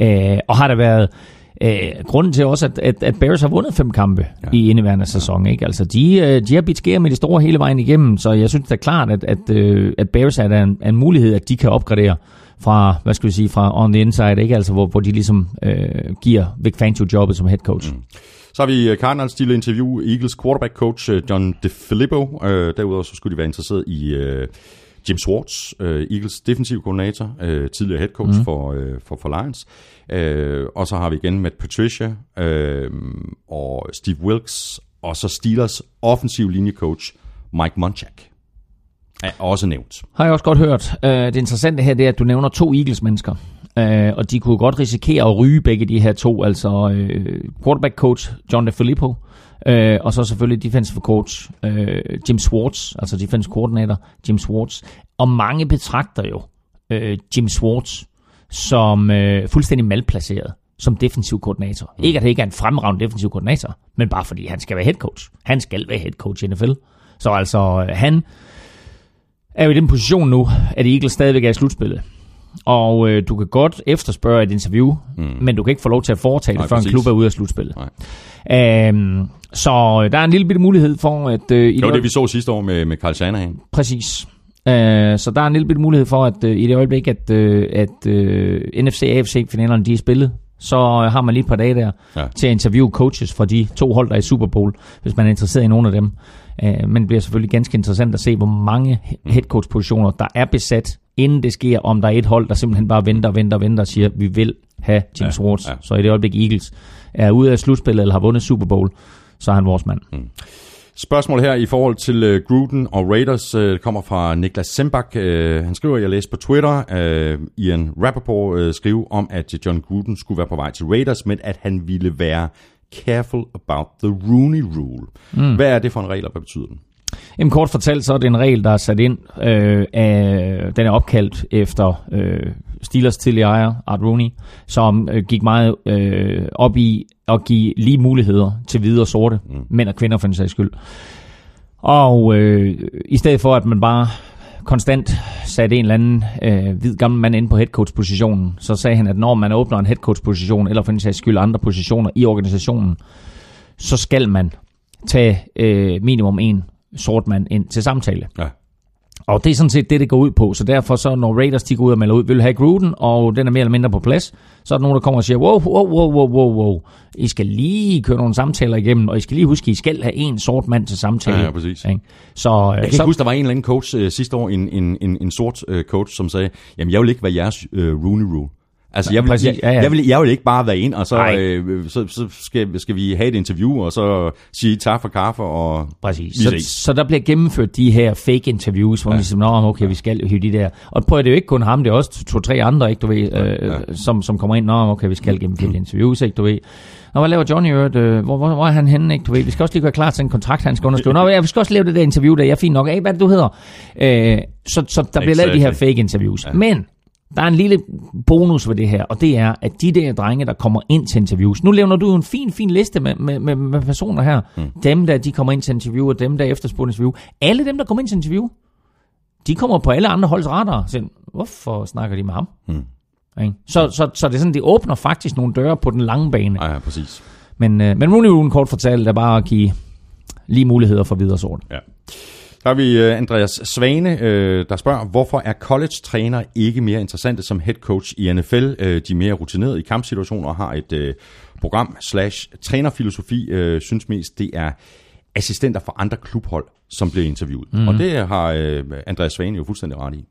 Speaker 2: Øh, og har der været øh, grunden til også, at, at, at Bears har vundet fem kampe ja. i indeværende sæson. Ikke? Altså, de, øh, de har bidt skære med de store hele vejen igennem, så jeg synes da klart, at, at, øh, at Bears er en, en mulighed, at de kan opgradere fra, hvad skal vi sige, fra on the inside, ikke? Altså, hvor, hvor de ligesom øh, giver Vic Fangio jobbet som head coach. Mm.
Speaker 1: Så har vi øh, Cardinals, vil interview Eagles quarterback coach øh, John DeFilippo. Øh, derudover så skulle de være interesseret i øh, Jim Schwartz, øh, Eagles defensiv koordinator, øh, tidligere head coach mm. for, øh, for, for Lions. Øh, og så har vi igen Matt Patricia øh, og Steve Wilkes, og så Steelers offensiv linjecoach Mike Munchak. Er også nævnt.
Speaker 2: Har jeg også godt hørt. Det interessante her, det er, at du nævner to Eagles-mennesker. Uh, og de kunne godt risikere at ryge begge de her to. Altså uh, quarterback-coach John DeFilippo, uh, og så selvfølgelig defensive coach uh, Jim Schwartz, altså defensive coordinator Jim Schwartz. Og mange betragter jo uh, Jim Schwartz som uh, fuldstændig malplaceret som defensiv koordinator. Mm. Ikke at han ikke er en fremragende defensiv koordinator, men bare fordi han skal være head coach. Han skal være head coach i NFL. Så altså, uh, han er jo i den position nu, at Eagles stadigvæk er i slutspillet. Og øh, du kan godt efterspørge et interview, mm. men du kan ikke få lov til at foretage det,
Speaker 1: Nej,
Speaker 2: før en
Speaker 1: præcis.
Speaker 2: klub er ude af slutspillet.
Speaker 1: Nej.
Speaker 2: Øhm, så øh, der er en lille bitte mulighed for, at... Øh, i
Speaker 1: Det var
Speaker 2: det
Speaker 1: vi så sidste år med, med Carl Shanahan.
Speaker 2: Præcis. Øh, så der er en lille bitte mulighed for, at øh, i det øjeblik, at, øh, at øh, NFC og AFC-finalerne de er spillet, så øh, har man lige et par dage der
Speaker 1: Ja.
Speaker 2: til at interviewe coaches fra de to hold, der er i Super Bowl, hvis man er interesseret i nogle af dem. Øh, men det bliver selvfølgelig ganske interessant at se, hvor mange headcoach-positioner, der er besat, inden det sker, om der er et hold, der simpelthen bare venter og venter og venter og siger, vi vil have Jim
Speaker 1: Ja,
Speaker 2: Schwartz.
Speaker 1: ja.
Speaker 2: Så i det øjeblik Eagles er ude af slutspillet eller har vundet Super Bowl, så er han vores mand. Mm.
Speaker 1: Spørgsmål her i forhold til uh, Gruden og Raiders uh, kommer fra Niklas Sembach. Uh, han skriver, jeg læste på Twitter, uh, Ian Rappaport uh, skrive om, at John Gruden skulle være på vej til Raiders, men at han ville være careful about the Rooney Rule. Mm. Hvad er det for en regel, og hvad betyder den?
Speaker 2: Jamen kort fortalt, så er det en regel, der er sat ind øh, af, den er opkaldt efter øh, Steelers tidligere ejer, Art Rooney, som øh, gik meget øh, op i at give lige muligheder til hvide og sorte, mm. mænd og kvinder for en sags skyld. Og øh, i stedet for, at man bare konstant satte en eller anden øh, hvid gammel mand ind på headcoach-positionen, så sagde han, at når man åbner en headcoach-position, eller for en sags skyld andre positioner i organisationen, så skal man tage øh, minimum en sort mand ind til samtale.
Speaker 1: Ja.
Speaker 2: Og det er sådan set det, det går ud på. Så derfor så, når Raiders de går ud og melder ud, vil have Gruden, og den er mere eller mindre på plads, så er der nogen, der kommer og siger, wow, wow, wow, wow, wow, wow. I skal lige køre nogle samtaler igennem, og I skal lige huske, at I skal have en sort mand til samtale.
Speaker 1: Ja, ja, præcis.
Speaker 2: Ikke? Så,
Speaker 1: Jeg kan
Speaker 2: så,
Speaker 1: ikke huske, der var en eller anden coach øh, sidste år, en, en, en, en sort øh, coach, som sagde, jamen jeg vil ikke være jeres øh, Rooney Rule. Altså, jeg vil,
Speaker 2: præcis.
Speaker 1: jeg,
Speaker 2: Ja, ja.
Speaker 1: jeg, vil, jeg vil ikke bare være ind, og så,
Speaker 2: Nej.
Speaker 1: øh, så, så skal, skal vi have et interview, og så sige tak for kaffe, og
Speaker 2: Præcis. Så, så der bliver gennemført de her fake interviews, hvor ja. man siger, Nå, okay, vi skal hive de der. Og prøv det er jo ikke kun ham, det er også to-tre andre, ikke, du ved, øh,
Speaker 1: ja.
Speaker 2: som, som kommer ind, Nå, okay, vi skal gennemføre de interviews, ikke, du ved. Nå, hvad laver Johnny Øret? Øh, hvor, hvor, hvor, er han henne, ikke, du ved? Vi skal også lige gøre klar til en kontrakt, han skal underskrive. Nå, vi skal også lave det der interview der, jeg er fint nok. Hey, hvad er det, du hedder? Øh, så, så der bliver lavet de her
Speaker 1: Exactly.
Speaker 2: fake interviews. Ja. Men der er en lille bonus ved det her, og det er, at de der drenge, der kommer ind til interviews, nu laver du en fin, fin liste med, med, med, med personer her. Mm. Dem, der de kommer ind til interview, og dem, der efterspurgte interview. Alle dem, der kommer ind til interview, de kommer på alle andre holds radar. Så, hvorfor snakker de med ham?
Speaker 1: Mm.
Speaker 2: Så, så, så det er sådan, det åbner faktisk nogle døre på den lange bane.
Speaker 1: Ja, ja, præcis.
Speaker 2: Men, øh, men Rooney Rule kort fortalt er bare at give lige muligheder for videre sort.
Speaker 1: Ja. Der har vi øh, Andreas Svane, øh, der spørger, hvorfor er college-træner ikke mere interessante som head coach i NFL? Øh, de er mere rutinerede i kampsituationer og har et program slash trænerfilosofi, synes mest det er assistenter for andre klubhold, som bliver interviewet. Mm. Og det har Andreas Svane jo fuldstændig ret i.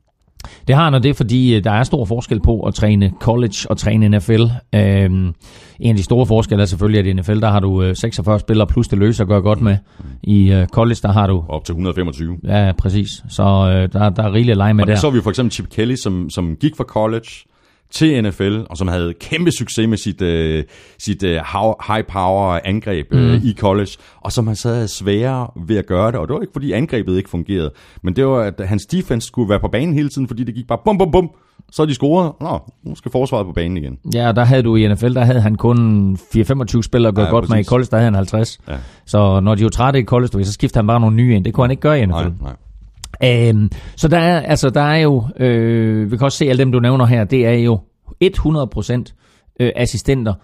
Speaker 2: Det har han, og det er fordi, øh, der er stor forskel på at træne college og træne NFL. Øhm, en af de store forskelle er selvfølgelig, at i NFL, der har du øh, 46 spillere plus det løse at gøre godt med. I øh, college, der har du...
Speaker 1: Op til 125.
Speaker 2: Ja, præcis. Så øh, der, der er rigeligt at lege med
Speaker 1: Og
Speaker 2: der.
Speaker 1: der så vi for eksempel Chip Kelly, som, som gik fra college til NFL, og som havde kæmpe succes med sit, øh, sit øh, how- high power angreb øh, i college, og som han sad sværere ved at gøre det, og det var ikke fordi angrebet ikke fungerede, men det var, at hans defense skulle være på banen hele tiden, fordi det gik bare bum bum bum, så er de scoret, nå, nu skal forsvaret på banen igen.
Speaker 2: Ja, der havde du i NFL, der havde han kun 4-25 spillere at gøre
Speaker 1: Ja,
Speaker 2: godt med. I
Speaker 1: præcis.
Speaker 2: college, der havde han 50.
Speaker 1: Ja.
Speaker 2: Så når de var trætte i college, så skifter han bare nogle nye ind. Det kunne han ikke gøre i NFL.
Speaker 1: Nej, nej.
Speaker 2: Øhm, så der er, altså, der er jo, øh, vi kan også se alle dem, du nævner her, det er jo 100% øh, assistenter,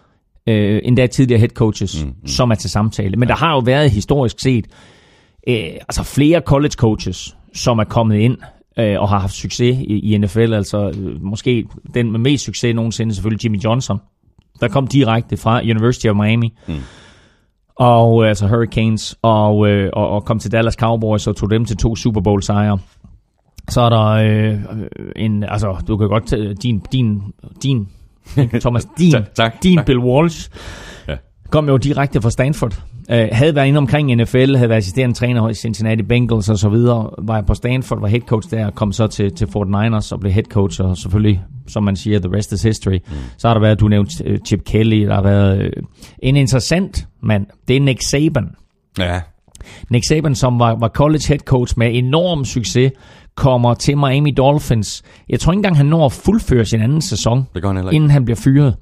Speaker 2: øh, endda tidligere head coaches, mm, mm. som er til samtale. Men ja. der har jo været historisk set øh, altså flere college coaches, som er kommet ind øh, og har haft succes i, i NFL. Altså øh, måske den med mest succes nogensinde selvfølgelig Jimmy Johnson, der kom direkte fra University of Miami. Mm og øh, altså Hurricanes, og, øh, og, og kom til Dallas Cowboys og tog dem til to Super Bowl sejre. Så er der øh, en, altså du kan godt tage din, din, din, (laughs) Thomas, din,
Speaker 1: Tak, tak,
Speaker 2: din
Speaker 1: tak.
Speaker 2: Bill Walsh. Kom jo direkte fra Stanford. Øh, havde været inde omkring NFL, havde været assisterende træner i Cincinnati Bengals og så videre. Var på Stanford, var head coach der, kom så til, til Fort Niners og blev head coach, og selvfølgelig, som man siger, the rest is history. Mm. Så har der været, du nævnte øh, Chip Kelly, der har været øh, en interessant mand, det er Nick Saban.
Speaker 1: Ja,
Speaker 2: Nick Saban, som var, var college head coach med enorm succes, kommer til Miami Dolphins. Jeg tror ikke engang, han når at fuldføre sin anden sæson,
Speaker 1: det han
Speaker 2: inden han bliver fyret.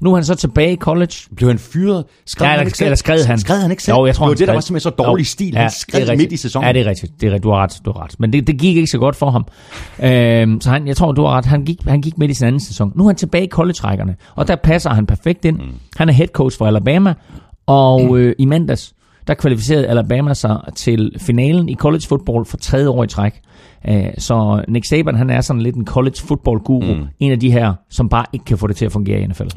Speaker 2: Nu er han så tilbage i college.
Speaker 1: Blev han fyret? Skrev
Speaker 2: Ja,
Speaker 1: han
Speaker 2: eller,
Speaker 1: ikke selv?
Speaker 2: eller skrev han?
Speaker 1: Skrev han ikke selv?
Speaker 2: Jo, jeg tror,
Speaker 1: det var
Speaker 2: han
Speaker 1: det, der var simpelthen så dårlig
Speaker 2: Jo.
Speaker 1: stil. Han skrev
Speaker 2: det er
Speaker 1: midt i sæsonen.
Speaker 2: Ja, det er rigtigt. Det er rigtigt. Du har ret. Du har ret. Men det, det gik ikke så godt for ham. Øhm, så han, jeg tror, du har ret. Han gik, han gik midt i sin anden sæson. Nu er han tilbage i college-rækkerne. Og der passer han perfekt ind. Mm. Han er head coach for Alabama. Og øh, i mandags, der kvalificerede Alabama sig til finalen i college football for tredje år i træk. Øh, så Nick Saban, han er sådan lidt en college football guru. Mm. En af de her, som bare ikke kan få det til at fungere i NFL.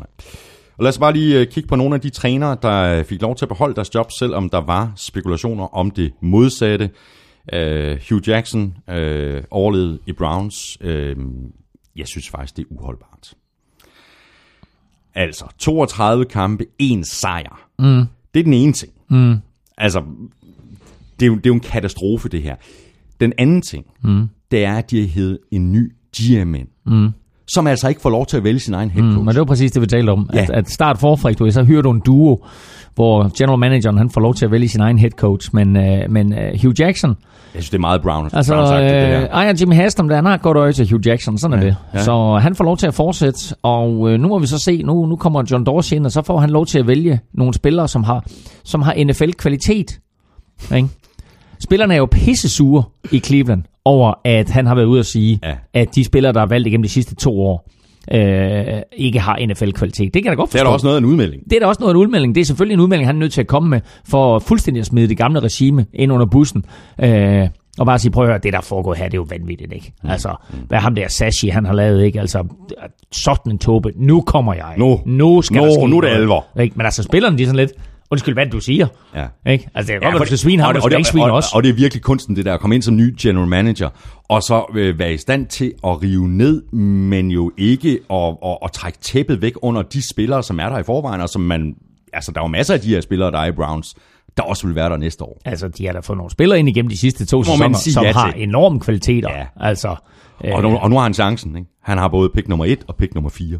Speaker 1: Og lad os bare lige øh, kigge på nogle af de trænere, der øh, fik lov til at beholde deres job, selvom der var spekulationer om det modsatte. Uh, Hugh Jackson uh, overlevede i Browns. Uh, jeg synes faktisk, det er uholdbart. Altså, 32 kampe, en sejr. Mm. Det er den ene ting. Mm. Altså, det er, jo, det er jo en katastrofe, det her. Den anden ting, mm. det er, at de har hævet en ny GM ind, mm. som altså ikke får lov til at vælge sin egen head coach.
Speaker 2: Men det var præcis det, vi talte om.
Speaker 1: Ja.
Speaker 2: At, at start forfra, du så hører du en duo, hvor general manageren han får lov til at vælge sin egen head coach, men, øh, men øh, Hugh Jackson,
Speaker 1: Jeg synes, det er meget Brown.
Speaker 2: altså
Speaker 1: Brown sagt, det
Speaker 2: øh,
Speaker 1: der.
Speaker 2: ejer Jimmy Haslam, der han har godt øje til Hugh Jackson, sådan er det.
Speaker 1: ja.
Speaker 2: Så han får lov til at fortsætte, og øh, nu må vi så se, nu, nu kommer John Dorsey ind, og så får han lov til at vælge nogle spillere, som har, som har NFL-kvalitet. Ikke? Spillerne er jo pissesure i Cleveland over, at han har været ude at sige,
Speaker 1: Ja.
Speaker 2: at de spillere, der er valgt igennem de sidste to år, øh, ikke har NFL-kvalitet. Det kan jeg da godt
Speaker 1: Det er
Speaker 2: forstå.
Speaker 1: da også noget af en udmelding.
Speaker 2: Det er da også noget af en udmelding. Det er selvfølgelig en udmelding, han er nødt til at komme med, for fuldstændig at smide det gamle regime ind under bussen. Øh, og bare sige, prøv at høre, det der foregår her, det er jo vanvittigt, ikke?
Speaker 1: Mm.
Speaker 2: Altså, hvad ham der Sashi, han har lavet, ikke? Altså, sådan en tåbe. Nu kommer jeg.
Speaker 1: Nu.
Speaker 2: nu skal
Speaker 1: Nu,
Speaker 2: der ske
Speaker 1: nu er det alvor.
Speaker 2: Ikke? Men altså, spillerne, de er sådan lidt, undskyld, hvad du siger.
Speaker 1: Ja.
Speaker 2: Ikke? Altså, det kan godt være,
Speaker 1: for
Speaker 2: du skal svine ham,
Speaker 1: og,
Speaker 2: du
Speaker 1: og,
Speaker 2: svine
Speaker 1: og,
Speaker 2: os.
Speaker 1: og det er virkelig kunsten, det der, at komme ind som ny general manager, og så øh, være i stand til at rive ned, men jo ikke at, at, at trække tæppet væk under de spillere, som er der i forvejen, og som man, altså der er jo masser af de her spillere, der er i Browns, der også vil være der næste år.
Speaker 2: Altså, de har da fået nogle spillere ind igennem de sidste to sæsoner,
Speaker 1: sige
Speaker 2: som
Speaker 1: ja
Speaker 2: har
Speaker 1: til.
Speaker 2: enorme kvaliteter.
Speaker 1: Ja.
Speaker 2: Altså, øh,
Speaker 1: Og nu, og nu har han chancen, ikke? Han har både pick nummer 1 og pick nummer 4.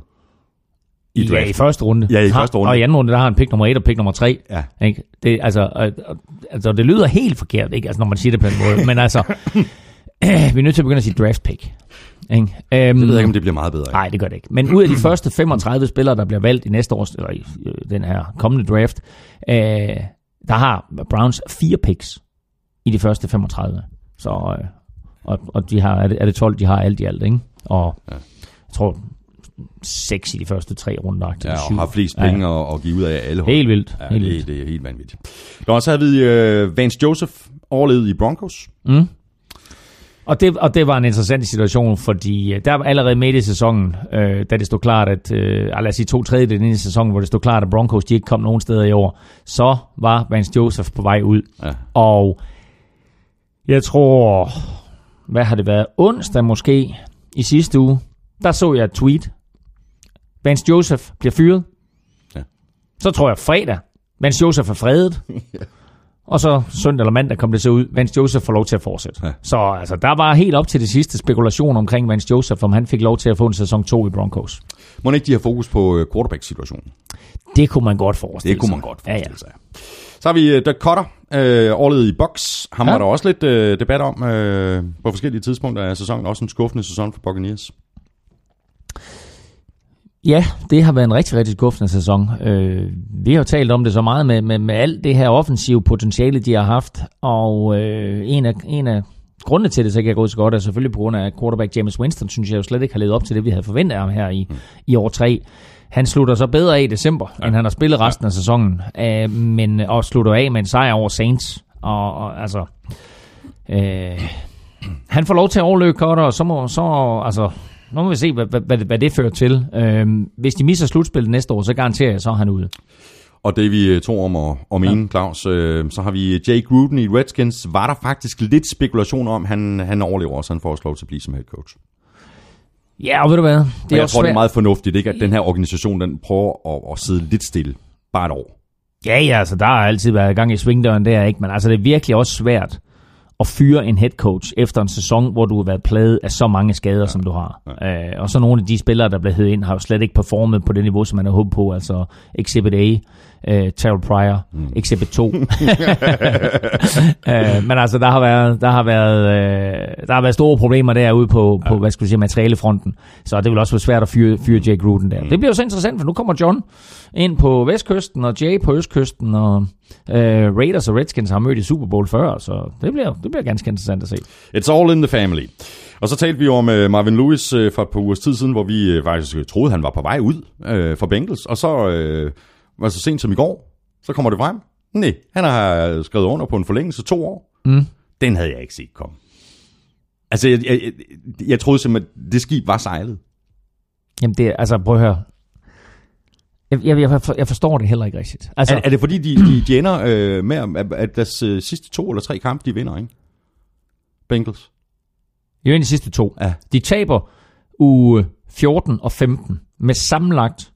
Speaker 1: i
Speaker 2: ja,
Speaker 1: draften.
Speaker 2: i første runde.
Speaker 1: Ja, i første runde.
Speaker 2: Og i anden runde, der har han pick nummer 1 og pick nummer 3.
Speaker 1: Ja.
Speaker 2: Ikke? Det, altså, øh, øh, altså, det lyder helt forkert, ikke? Altså, når man siger det på den måde. (laughs) Men altså, (clears throat) vi er nødt til at begynde at sige draft pick. Ikke? Um,
Speaker 1: Jeg ved ikke, om det bliver meget bedre.
Speaker 2: Nej, det gør det ikke. Men ud af de første 35 spillere, der bliver valgt i næste års, eller i øh, den her kommende draft, øh, der har Browns fire picks i de første 35. Så, øh, og, og de har, er, det, er det 12, de har alt i alt, ikke? Og
Speaker 1: Ja.
Speaker 2: jeg tror, seks i de første tre runder.
Speaker 1: Ja, og har flest penge at, at give ud af alle hold.
Speaker 2: Helt vildt.
Speaker 1: Ja,
Speaker 2: helt
Speaker 1: det,
Speaker 2: vildt.
Speaker 1: det er helt vanvittigt. Nå, så havde vi uh, Vance Joseph overlevet i Broncos.
Speaker 2: Mm. Og det, og det var en interessant situation, fordi øh, der var allerede midt i sæsonen, øh, da det stod klart, at, øh, lad os sige to tredjedel i sæsonen, hvor det stod klart, at Broncos de ikke kom nogen steder i år, så var Vance Joseph på vej ud.
Speaker 1: Ja.
Speaker 2: Og jeg tror, hvad har det været, onsdag måske i sidste uge, der så jeg et tweet. Vance Joseph bliver fyret.
Speaker 1: Ja.
Speaker 2: Så tror jeg fredag, Vance Joseph er fredet. (laughs) Og så søndag eller mandag kom det så ud, Vance Joseph får lov til at fortsætte.
Speaker 1: Ja.
Speaker 2: Ja. Så altså, der var helt op til det sidste spekulation omkring Vance Joseph, om han fik lov til at få en sæson 2 i Broncos.
Speaker 1: Må ikke de har fokus på øh, quarterback-situationen?
Speaker 2: Det kunne man godt forestille
Speaker 1: Det kunne
Speaker 2: sig.
Speaker 1: man godt
Speaker 2: Ja, ja.
Speaker 1: forestille sig. Så har vi uh, Dirk Cutter, øh, årlet i. Ham ja.
Speaker 2: Ja.
Speaker 1: var der også lidt øh, debat om øh, på forskellige tidspunkter af sæsonen. Også en skuffende sæson for Buccaneers.
Speaker 2: Ja, det har været en rigtig, rigtig skuffende sæson. Øh, vi har jo talt om det så meget med, med, med alt det her offensive potentiale, de har haft, og øh, en, af, en af grundene til det, så ikke er gået så godt, er selvfølgelig på grund af quarterback James Winston, synes jeg jo slet ikke har levet op til det, vi havde forventet af ham her i, mm. i år 3. Han slutter så bedre af i december, ja. end han har spillet resten af sæsonen, øh, men og slutter af med en sejr over Saints. Og, og altså, øh, han får lov til at overløbe Cutter, og så må, så, altså, nu må vi se, hvad, hvad, hvad, det fører til. Øhm, hvis de misser slutspillet næste år, så garanterer jeg, så er han ude.
Speaker 1: Og det vi øh, tror om at, at mene, ja. Claus, øh, så har vi Jake Gruden i Redskins. Var der faktisk lidt spekulation om, han, han overlever også, han får lov til at blive som head coach.
Speaker 2: Ja, og ved du hvad? Det er
Speaker 1: jeg
Speaker 2: også
Speaker 1: tror, det er meget fornuftigt, ikke? at den her organisation den prøver at, at sidde lidt stille. Bare et år.
Speaker 2: Ja, ja, altså der har altid været gang i svingdøren der, ikke? Men altså det er virkelig også svært at fyre en head coach efter en sæson, hvor du har været plaget af så mange skader, ja. som du har. Ja. Øh, og så nogle af de spillere, der blev hævet ind, har jo slet ikke performet på det niveau, som man har håbet på. Altså Exhibit A, øh, Terrell Pryor, mm. Exhibit 2. (laughs) øh, men altså, der har været, der har været, øh, der har været store problemer derude på, på hvad skal vi sige, materialefronten. Så det vil også være svært at fyre, fyre Jake Gruden der. Mm. Det bliver jo så interessant, for nu kommer John ind på vestkysten, og Jay på østkysten, og øh, Raiders og Redskins har mødt i Super Bowl før, så det bliver, det bliver ganske interessant at se.
Speaker 1: It's all in the family. Og så talte vi om uh, Marvin Lewis uh, for et par ugers tid siden, hvor vi uh, faktisk troede, han var på vej ud uh, fra Bengals. Og så uh, var så sent som i går, så kommer det frem. Nej, han har skrevet under på en forlængelse to år.
Speaker 2: Mm.
Speaker 1: Den havde jeg ikke set komme. Altså, jeg, jeg, jeg, jeg troede simpelthen, at det skib var sejlet.
Speaker 2: Jamen det, er- altså prøv at høre. Jeg, jeg, jeg, for- jeg forstår det heller ikke rigtigt. Altså,
Speaker 1: Er, er det fordi, de, de, de ender øh, med, at, at deres øh, sidste to eller tre kampe, de vinder, ikke? Bengals.
Speaker 2: jo de sidste to.
Speaker 1: Ja.
Speaker 2: De taber uge 14 og 15 med sammenlagt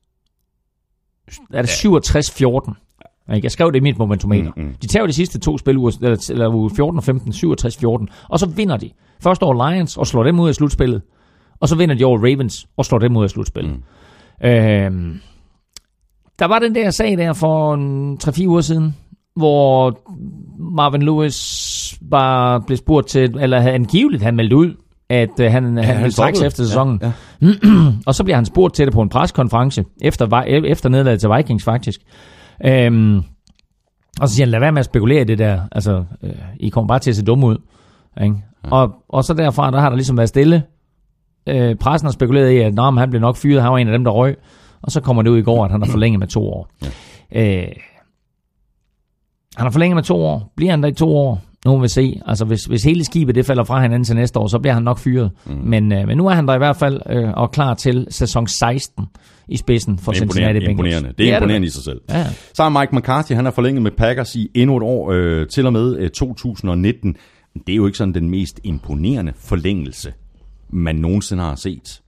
Speaker 2: er det 67-14. Ikke? Jeg skrev det i mit momentometer.
Speaker 1: Mm, mm.
Speaker 2: De tager de sidste to spil, eller, eller uge 14 og 15, 67-14, og så vinder de. Først over Lions og slår dem ud af slutspillet, og så vinder de over Ravens og slår dem ud af slutspillet. Mm. Øhm, der var den der sag der for en 3-4 uger siden, hvor Marvin Lewis bare blev spurgt til, eller havde angiveligt han meldt ud, at øh, han, ja, han ville trække sig efter sæsonen.
Speaker 1: Ja, ja. (clears throat)
Speaker 2: Og så bliver han spurgt til det på en preskonference, efter, efter nederlaget til Vikings faktisk. Øhm, og så siger han, lad være med at spekulere i det der. Altså, øh, I kommer bare til at se dumme ud. Ikke? Ja. Og, og så derfra, der har der ligesom været stille. Øh, pressen har spekuleret i, at Nå, han blev nok fyret, han var en af dem, der røg. Og så kommer det ud i går, at han har (clears throat) forlænget med to år. Ja. Øh, han har forlænget med to år. Bliver han der i to år? Nu må vi se. Altså, hvis, hvis hele skibet det falder fra hinanden til næste år, så bliver han nok fyret. Mm. Men, øh, men nu er han der i hvert fald øh, og klar til sæson 16 i spidsen for Cincinnati
Speaker 1: Imponerende,
Speaker 2: Bengals.
Speaker 1: imponerende. Det er imponerende
Speaker 2: det.
Speaker 1: i sig selv.
Speaker 2: Ja.
Speaker 1: Så har Mike McCarthy, han har forlænget med Packers i endnu et år, øh, til og med øh, 2019. Det er jo ikke sådan den mest imponerende forlængelse, man nogensinde har set.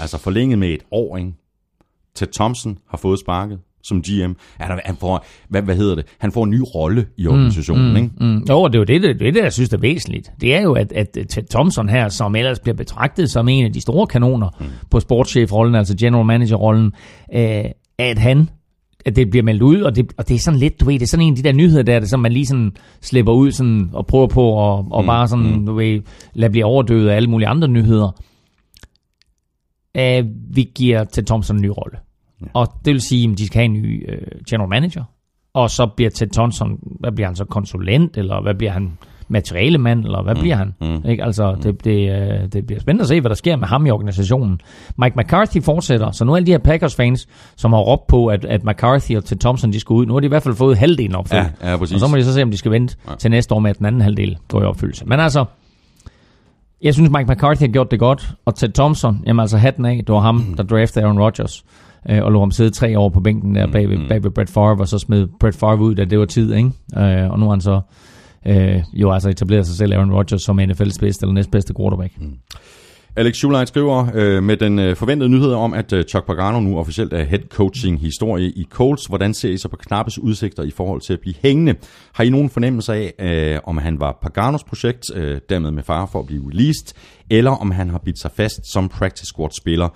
Speaker 1: Altså forlænget med et år, ikke? Ted Thompson har fået sparket som GM. Han, han får, hvad, hvad hedder det? Han får en ny rolle i organisationen, mm, ikke?
Speaker 2: Mm. Jo, det er jo det, det, det, det, jeg synes er væsentligt. Det er jo, at, at Ted Thompson her, som ellers bliver betragtet som en af de store kanoner mm. på sportschef-rollen, altså general manager-rollen, øh, at han at det bliver meldt ud, og det, og det er sådan lidt, du ved, det er sådan en af de der nyheder der, det, som man lige sådan slipper ud sådan, og prøver på at og mm. bare sådan, du ved, lade blive overdøvet af alle mulige andre nyheder. Øh, vi giver Ted Thompson en ny rolle. Ja. Og det vil sige, at de skal have en ny øh, general manager, og så bliver Ted Thompson, hvad bliver han så, konsulent, eller hvad bliver han, materialemand, eller hvad mm. bliver han? Mm. Ikke? Altså, mm. det, det, øh, det bliver spændende at se, hvad der sker med ham i organisationen. Mike McCarthy fortsætter, så nu er alle de her Packers-fans, som har råbt på, at, at McCarthy og Ted Thompson, de skal ud, nu har de i hvert fald fået halvdelen opfyldt.
Speaker 1: Ja, ja, præcis.
Speaker 2: og så må de så se, om de skal vente ja. til næste år med, at den anden halvdel går i opfyldelse. Men altså, Jeg synes, Mike McCarthy har gjort det godt, og Ted Thompson, jamen altså hatten af, det var ham, der draftede Aaron Rodgers, øh, og lå ham sidde tre år på bænken der bag ved, bag ved Brett Favre, og så smed Brett Favre ud, da det var tid, ikke? Øh, og nu har han så øh, jo altså etableret sig selv, Aaron Rodgers, som NFL's bedste eller næstbedste quarterback.
Speaker 1: Alex Schuleit skriver øh, med den øh, forventede nyhed om, at øh, Chuck Pagano nu officielt er head coaching historie i Colts. Hvordan ser I så på Knappes udsigter i forhold til at blive hængende? Har I nogen fornemmelse af, øh, om han var Paganos projekt, øh, dermed med fare for at blive released, eller om han har bidt sig fast som practice squad spiller?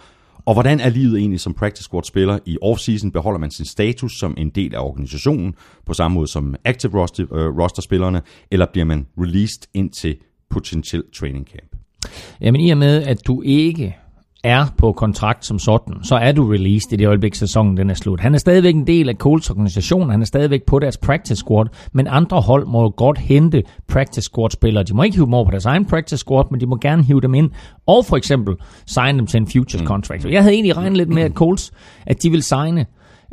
Speaker 1: Og hvordan er livet egentlig som practice squad spiller? I offseason beholder man sin status som en del af organisationen, på samme måde som active roster, øh, roster spillerne, eller bliver man released ind til potentiel training camp?
Speaker 2: Jamen i og med, at du ikke er på kontrakt som sådan, så er du released i det øjeblik, sæsonen den er slut. Han er stadigvæk en del af Colts organisation, han er stadigvæk på deres practice squad, men andre hold må jo godt hente practice squad spillere. De må ikke hive dem over på deres egen practice squad, men de må gerne hive dem ind, og for eksempel signe dem til en futures contract. Jeg havde egentlig regnet lidt med, at Colts, at de vil signe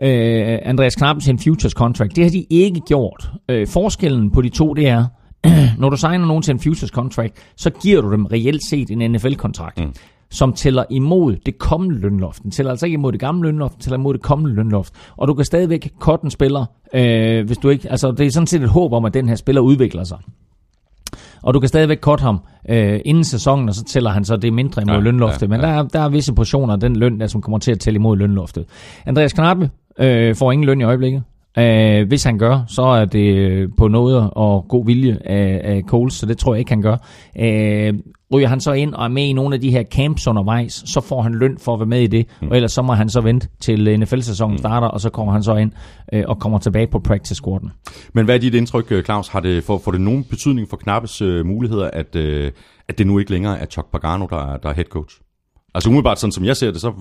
Speaker 2: øh, Andreas Knappen til en futures contract. Det har de ikke gjort. Øh, forskellen på de to, det er, (clears throat) når du signer nogen til en futures contract, så giver du dem reelt set en NFL-kontrakt. Mm som tæller imod det kommende lønloft. Den tæller altså ikke imod det gamle lønloft, den tæller imod det kommende lønloft. Og du kan stadigvæk korte en spiller, øh, hvis du ikke, altså det er sådan set et håb om, at den her spiller udvikler sig. Og du kan stadigvæk korte ham øh, inden sæsonen, og så tæller han så det mindre imod ja, lønloftet. Ja, Men der er, der er visse portioner af den løn, der som kommer til at tælle imod lønloftet. Andreas Knappe øh, får ingen løn i øjeblikket. Uh, hvis han gør, så er det på noget og god vilje af, af Coles, så det tror jeg ikke, han gør. Uh, ryger han så ind og er med i nogle af de her camps undervejs, så får han løn for at være med i det, mm. og ellers så må han så vente til NFL-sæsonen starter, og så kommer han så ind uh, og kommer tilbage på practice squaden.
Speaker 1: Men hvad er dit indtryk, Claus? Har det, får, får det nogen betydning for Knappes uh, muligheder, at, uh, at det nu ikke længere er Chuck Pagano, der, er, der er head coach? Altså umiddelbart, sådan som jeg ser det, så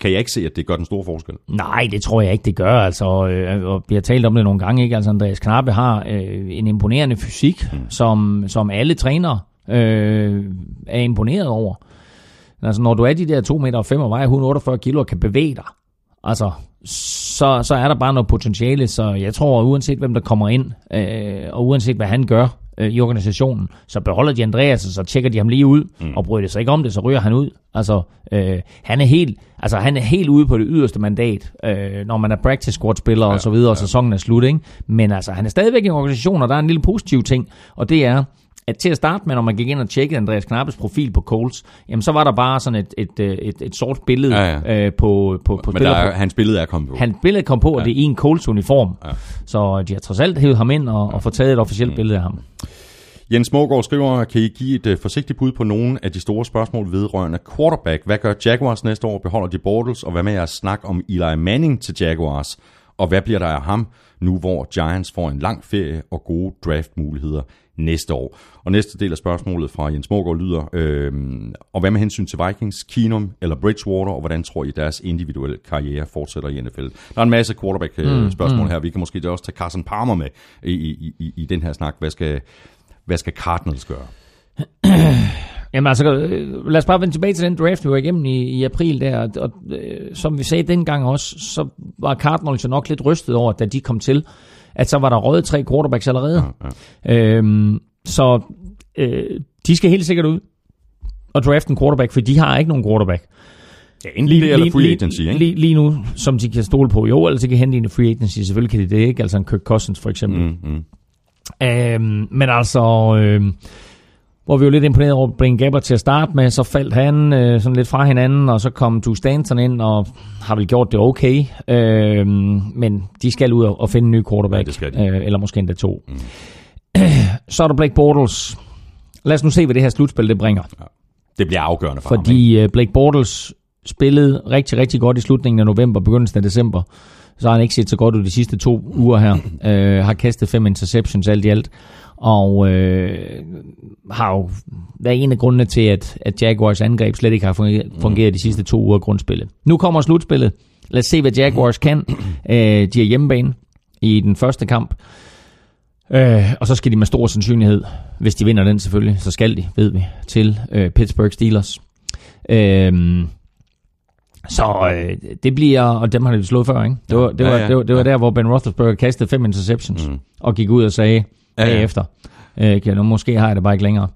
Speaker 1: kan jeg ikke se, at det gør den store forskel.
Speaker 2: Nej, det tror jeg ikke, det gør. Altså, øh, og vi har talt om det nogle gange. Ikke? Altså, Andreas Knappe har øh, en imponerende fysik, mm. som, som alle trænere øh, er imponeret over. Altså, når du er de der 2 meter og 5 og vejer 148 kilo og kan bevæge dig, altså, så, så er der bare noget potentiale. Så jeg tror, uanset hvem der kommer ind, øh, og uanset hvad han gør, øh, i organisationen, så beholder de Andreas, og så tjekker de ham lige ud, mm. og bryder det sig ikke om det, så ryger han ud. Altså, øh, han er helt, altså han er helt ude på det yderste mandat, øh, når man er practice squad spiller ja, og så videre, og sæsonen er slut, ikke? Men altså, han er stadigvæk i en organisation, og der er en lille positiv ting, og det er, at til at starte med, når man gik ind og tjekkede Andreas Knappes profil på Coles, jamen så var der bare sådan et, et, et, et, et sort billede ja, ja. Øh, på, på, på
Speaker 1: Men der er, hans billede er kommet på.
Speaker 2: Hans billede kom på, ja. og det er i en Coles uniform. Ja. Så de har trods alt hævet ham ind og, ja. og fået taget et officielt mm. billede af ham.
Speaker 1: Jens Morgaard skriver, kan I give et uh, forsigtigt bud på nogle af de store spørgsmål vedrørende quarterback? Hvad gør Jaguars næste år? Beholder de Bortles? Og hvad med jeres snak om Eli Manning til Jaguars? Og hvad bliver der af ham, nu hvor Giants får en lang ferie og gode draftmuligheder næste år? Og næste del af spørgsmålet fra Jens Morgaard lyder, øh, og hvad med hensyn til Vikings, Keenum eller Bridgewater, og hvordan tror I deres individuelle karriere fortsætter i NFL? Der er en masse quarterback-spørgsmål mm, mm. her. Vi kan måske også tage Carson Palmer med i, i, i, i den her snak. Hvad skal, hvad skal Cardinals gøre? (clears throat)
Speaker 2: Jamen altså, øh, lad os bare vende tilbage til den draft, vi var igennem i, i april der, og, og øh, som vi sagde dengang også, så var Cardinals jo nok lidt rystet over, da de kom til, at så var der røget tre quarterbacks allerede. Ja, ja. Øhm, så øh, de skal helt sikkert ud og drafte en quarterback, for de har ikke nogen quarterback.
Speaker 1: Ja, enten lige, det eller free agency, ikke?
Speaker 2: Lige, lige nu, som de kan stole på. Jo, altså de kan hente en free agency, selvfølgelig kan de det, ikke? Altså en Kirk Cousins for eksempel. Mm, mm. Øhm, men altså, øh, hvor vi var lidt imponeret over Brian Gabber til at starte med, så faldt han øh, sådan lidt fra hinanden, og så kom Du Stanton ind, og har vel gjort det okay. Øh, men de skal ud og, finde en ny quarterback, ja, de. øh, eller måske endda to. Mm. (clears throat) så er der Blake Bortles. Lad os nu se, hvad det her slutspil det bringer. Ja.
Speaker 1: Det bliver afgørende for
Speaker 2: Fordi ham, ikke? Øh, Blake Bortles spillede rigtig, rigtig godt i slutningen af november, begyndelsen af december så har han ikke set så godt ud de sidste to uger her. (clears throat) Øh, har kastet fem interceptions alt i alt. Og øh, har jo været en af grundene til, at, at Jaguars angreb slet ikke har fungeret, fungeret de sidste to uger grundspillet. Nu kommer slutspillet. Lad os se, hvad Jaguars kan. (clears throat) Øh, de er hjemmebane i den første kamp. Øh, og så skal de med stor sandsynlighed, hvis de vinder den selvfølgelig, så skal de, ved vi, til øh, Pittsburgh Steelers. Øh, så øh, det bliver, og dem har de slået før, ikke? Det var, det var, ja, ja, det var, det var ja. der, hvor Ben Roethlisberger kastede fem interceptions, mm. og gig ud og sagde ja, ja. efter, øh, nu måske har jeg det bare ikke længere.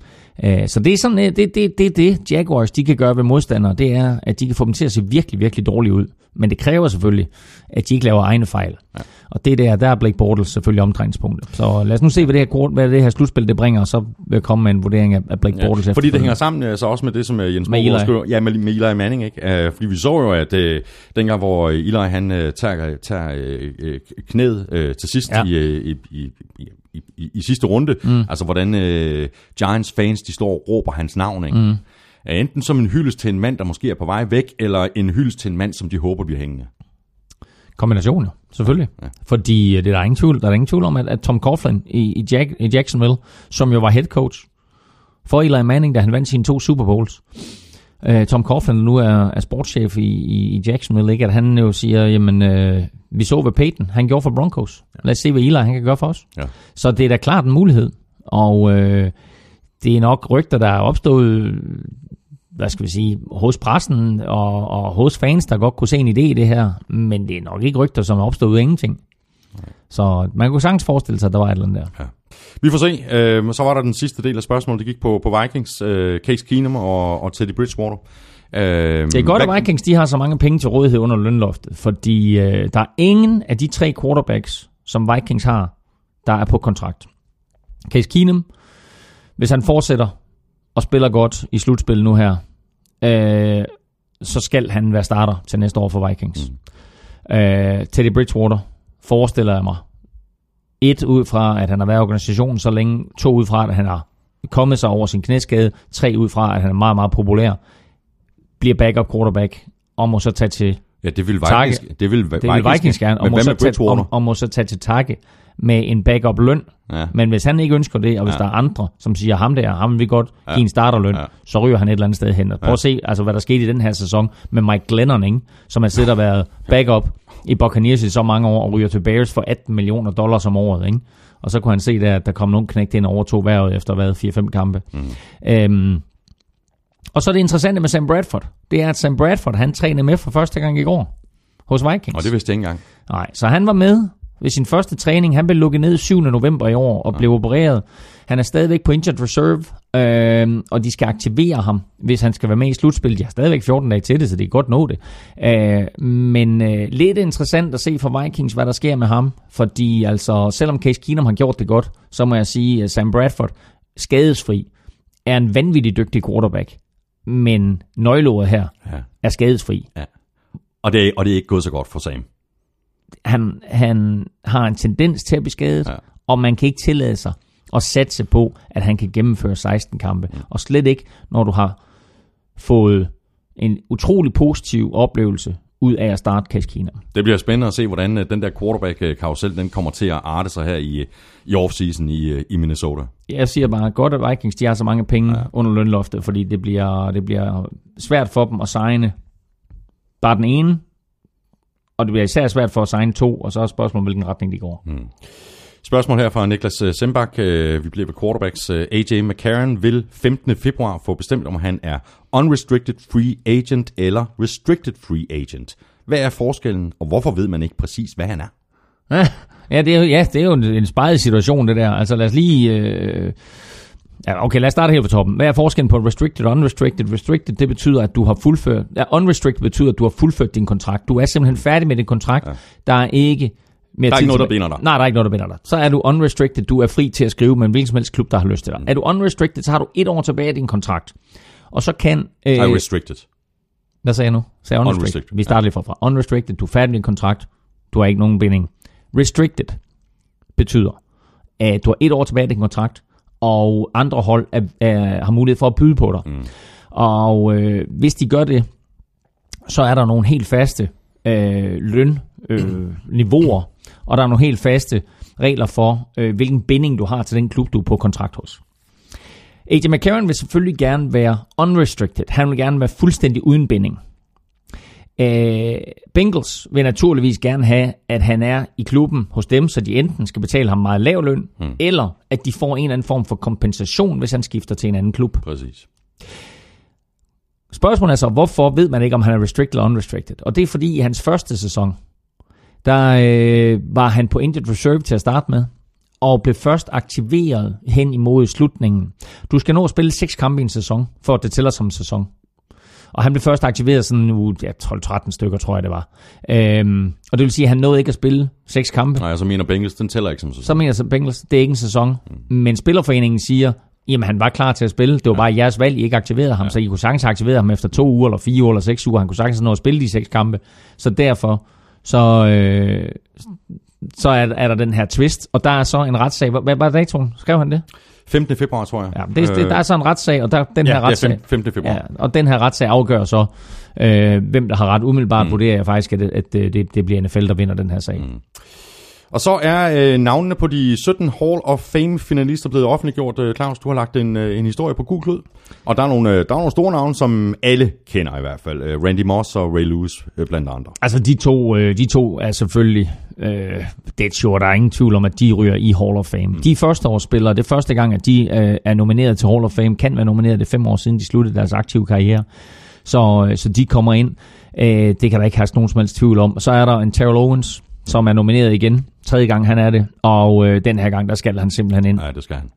Speaker 2: Øh, Så det er sådan, øh, det, det, det, det Jaguars de kan gøre ved modstandere, det er, at de kan få dem til at se virkelig, virkelig dårligt ud. Men det kræver selvfølgelig, at de ikke laver egne fejl. Ja. Og det der, der er Blake Bortles selvfølgelig omdrejningspunktet. Så lad os nu se, hvad det her, kort- hvad det her slutspil det bringer, og så vil jeg komme med en vurdering af, Blake
Speaker 1: Ja,
Speaker 2: Bortles.
Speaker 1: fordi det hænger sammen øh, så også med det, som øh, Jens Borg skriver. Ja, med, med Eli Manning, ikke? Uh, fordi vi så jo, at uh, dengang, hvor Eli han uh, tager, tager uh, knæet uh, til sidst
Speaker 2: Ja.
Speaker 1: i, uh, i, i, i, i, i, i sidste runde, mm. altså hvordan uh, Giants fans, de står og råber hans navn, ikke? Mm. Enten som en hyldest til en mand, der måske er på vej væk, eller en hyldest til en mand, som de håber bliver hængende.
Speaker 2: Kombination, jo. Selvfølgelig. Ja. Fordi øh, det er der ingen tvivl, der er ingen tvivl om, at, at Tom Coughlin i, i, Jack, i Jacksonville, som jo var head coach for Eli Manning, da han vandt sine to Super Bowls. Uh, Tom Coughlin, nu er, er sportschef i, i, i Jacksonville, ikke? at han jo siger, jamen, uh, vi så, hvad Peyton han gjorde for Broncos. Ja. Lad os se, hvad Eli han kan gøre for os.
Speaker 1: Ja.
Speaker 2: Så det er da klart en mulighed. Og uh, det er nok rygter, der er opstået hvad skal vi sige, hos pressen og, og hos fans, der godt kunne se en idé i det her, men det er nok ikke rygter, som er opstået ud af ingenting. Så man kunne sagtens forestille sig, at der var et eller andet der.
Speaker 1: Vi får se. Øh, så var der den sidste del af spørgsmålet, det gik på, på Vikings, øh, Case Keenum og, og Teddy Bridgewater. Øh,
Speaker 2: Det er godt, at Vikings de har så mange penge til rådighed under lønloftet, fordi øh, der er ingen af de tre quarterbacks, som Vikings har, der er på kontrakt. Case Keenum, hvis han fortsætter og spiller godt i slutspil nu her, øh, så skal han være starter til næste år for Vikings. Mm. Øh, Teddy Bridgewater forestiller jeg mig. Et ud fra, at han har været i organisationen så længe. To ud fra, at han har kommet sig over sin knæskade. Tre ud fra, at han er meget, meget populær. Bliver backup quarterback og må så tage til
Speaker 1: Ja, det vil. Vikings, det vil
Speaker 2: det vil Vikings gerne, og må, så tage, og, og må så tage til takke med en backup løn.
Speaker 1: Ja.
Speaker 2: Men hvis han ikke ønsker det, og hvis
Speaker 1: Ja.
Speaker 2: der er andre, som siger, ham der, ham vil vi godt give en starterløn,
Speaker 1: Ja.
Speaker 2: så ryger han et eller andet sted hen. Og Prøv at se, altså, hvad der skete i den her sæson med Mike Glennon, ikke? som har siddet og været backup i Buccaneers i så mange år, og ryger til Bears for 18 millioner dollars om året. Ikke? Og så kunne han se der, at der kom nogen knægt ind og overtog hvervet efter hvad, 4-5 kampe. Mm. Øhm, og så det interessante med Sam Bradford, det er, at Sam Bradford, han trænede med for første gang i går hos Vikings.
Speaker 1: Og det vidste jeg ikke engang.
Speaker 2: Nej, så han var med ved sin første træning. Han blev lukket ned 7. november i år og blev opereret. Han er stadigvæk på injured reserve, øh, og de skal aktivere ham, hvis han skal være med i slutspillet. De har stadigvæk 14 dage til det, så det er godt nå det. Øh, men øh, lidt interessant at se for Vikings, hvad der sker med ham. Fordi altså, selvom Case Keenum har gjort det godt, så må jeg sige, at Sam Bradford, skadesfri, er en vanvittig dygtig quarterback. Men nøgleordet her
Speaker 1: Ja.
Speaker 2: er skadesfri.
Speaker 1: Og det, er, og det er ikke gået så godt for Sam.
Speaker 2: Han, han har en tendens til at blive skadet, ja. Og man kan ikke tillade sig at satse på, at han kan gennemføre 16 kampe. Mm. Og slet ikke, når du har fået en utrolig positiv oplevelse ud af at starte Case Keenum.
Speaker 1: Det bliver spændende at se, hvordan øh, den der quarterback-karusel, den kommer til at arte sig her i, i offseason i, øh, i Minnesota.
Speaker 2: Jeg siger bare, godt at Vikings de har så mange penge ja. under lønloftet, fordi det bliver, det bliver svært for dem at signe bare den ene, og det bliver især svært for at signe to, og så er spørgsmålet, hvilken retning de går. Mm.
Speaker 1: Spørgsmål her fra Niklas øh, Sembak. Øh, Vi bliver ved quarterbacks. Øh, AJ McCarron vil 15. februar få bestemt, om han er unrestricted free agent eller restricted free agent. Hvad er forskellen, og hvorfor ved man ikke præcis, hvad han er?
Speaker 2: Ja, det er jo, ja, det er jo en, en spejlet situation, det der. Altså lad os lige... Øh, ja, okay, lad os starte helt fra toppen. Hvad er forskellen på restricted og unrestricted? Restricted, det betyder, at du har fuldført... Ja, unrestricted betyder, at du har fuldført din kontrakt. Du er simpelthen færdig med din kontrakt. Ja. Der er ikke mere
Speaker 1: Der er ikke noget, der binder dig.
Speaker 2: Nej, der er ikke noget, der binder dig. Så er du unrestricted. Du er fri til at skrive med en hvilken som helst klub, der har lyst til dig. Mm. Er du unrestricted, så har du et år tilbage i din kontrakt. Og så kan... Øh,
Speaker 1: Er restricted.
Speaker 2: hvad sagde jeg nu? Sagde unrestricted.
Speaker 1: Unrestricted,
Speaker 2: Vi starter lige forfra. Unrestricted, du er færdig med din kontrakt. Du har ikke nogen binding. Restricted betyder, at du har et år tilbage i din kontrakt, og andre hold er, er, har mulighed for at byde på dig. Mm. Og øh, hvis de gør det, så er der nogle helt faste øh, lønniveauer, øh, (clears throat) niveauer, og der er nogle helt faste regler for, øh, hvilken binding du har til den klub, du er på kontrakt hos. AJ McCarron vil selvfølgelig gerne være unrestricted. Han vil gerne være fuldstændig uden binding. Øh, Bengals vil naturligvis gerne have, at han er i klubben hos dem, så de enten skal betale ham meget lav løn, mm. eller at de får en eller anden form for kompensation, hvis han skifter til en anden klub.
Speaker 1: Præcis.
Speaker 2: Spørgsmålet er så, hvorfor ved man ikke, om han er restricted eller unrestricted? Og det er fordi, i hans første sæson, der øh, var han på injured reserve til at starte med, og blev først aktiveret hen imod slutningen. Du skal nå at spille seks kampe i en sæson, for at det tæller som en sæson. Og han blev først aktiveret sådan nu, ja, 12-13 stykker, tror jeg det var. Øhm, og det vil sige, at han nåede ikke at spille seks kampe.
Speaker 1: Nej, så mener Bengals, den tæller ikke som sæson.
Speaker 2: Så mener jeg, Bengals, det er ikke en sæson. Mm. Men Spillerforeningen siger, jamen han var klar til at spille. Det var ja. bare jeres valg, I ikke aktiverede ham. Ja. Så I kunne sagtens aktivere ham efter to uger, eller fire uger, eller seks uger. Han kunne sagtens nå at spille de seks kampe. Så derfor, så, øh, så er, er der den her twist. Og der er så en retssag. Hvad var datoen? Skrev han det?
Speaker 1: 15. februar, tror jeg.
Speaker 2: Ja, det, det, der er så en retssag, og der, den
Speaker 1: ja,
Speaker 2: her retssag,
Speaker 1: Ja, 15. februar.
Speaker 2: Ja, og den her retssag afgør så, øh, hvem der har ret. Umiddelbart mm. vurderer jeg faktisk, at, at det, det bliver NFL, der vinder den her sag. Mm.
Speaker 1: Og så er øh, navnene på de 17 Hall of Fame-finalister blevet offentliggjort. Øh, Claus, du har lagt en, øh, en historie på Google Og der er, nogle, øh, der er nogle store navne, som alle kender i hvert fald. Øh, Randy Moss og Ray Lewis øh, blandt andre.
Speaker 2: Altså de to, øh, de to er selvfølgelig øh, dead sure. Der er ingen tvivl om, at de ryger i Hall of Fame. Mm. De første årsspillere, det er første gang, at de øh, er nomineret til Hall of Fame, kan være nomineret det fem år siden, de sluttede deres aktive karriere. Så, øh, så de kommer ind. Øh, det kan der ikke have nogen som helst tvivl om. Så er der en Terrell Owens, som er nomineret igen. Tredje gang han er det. Og øh, den her gang, der skal han simpelthen ind.
Speaker 1: Nej, det skal han.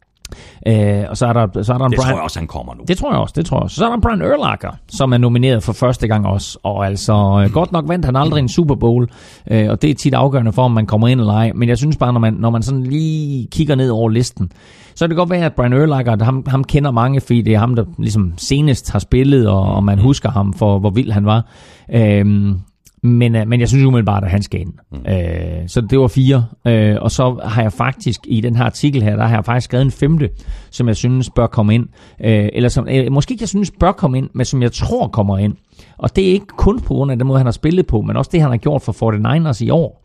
Speaker 2: Øh, og så er der, så er der en
Speaker 1: Det
Speaker 2: Brian,
Speaker 1: tror jeg også, han kommer nu.
Speaker 2: det tror jeg også, det tror jeg også. Så er der Brian Urlacher, som er nomineret for første gang også. Og altså, øh, godt nok vandt han aldrig en Super Bowl, øh, og det er tit afgørende for, om man kommer ind eller ej. Men jeg synes bare, når man, når man sådan lige kigger ned over listen, så kan det godt være, at Brian Urlacher, ham, ham kender mange, fordi det er ham, der ligesom senest har spillet, og, og man husker ham for, hvor vild han var. Øhm, men, øh, men jeg synes umiddelbart, at han skal ind. Mm. Øh, så det var fire. Øh, og så har jeg faktisk i den her artikel her, der har jeg faktisk skrevet en femte, som jeg synes bør komme ind. Øh, eller som, øh, måske ikke jeg synes bør komme ind, men som jeg tror kommer ind. Og det er ikke kun på grund af den måde, han har spillet på, men også det, han har gjort for 49ers i år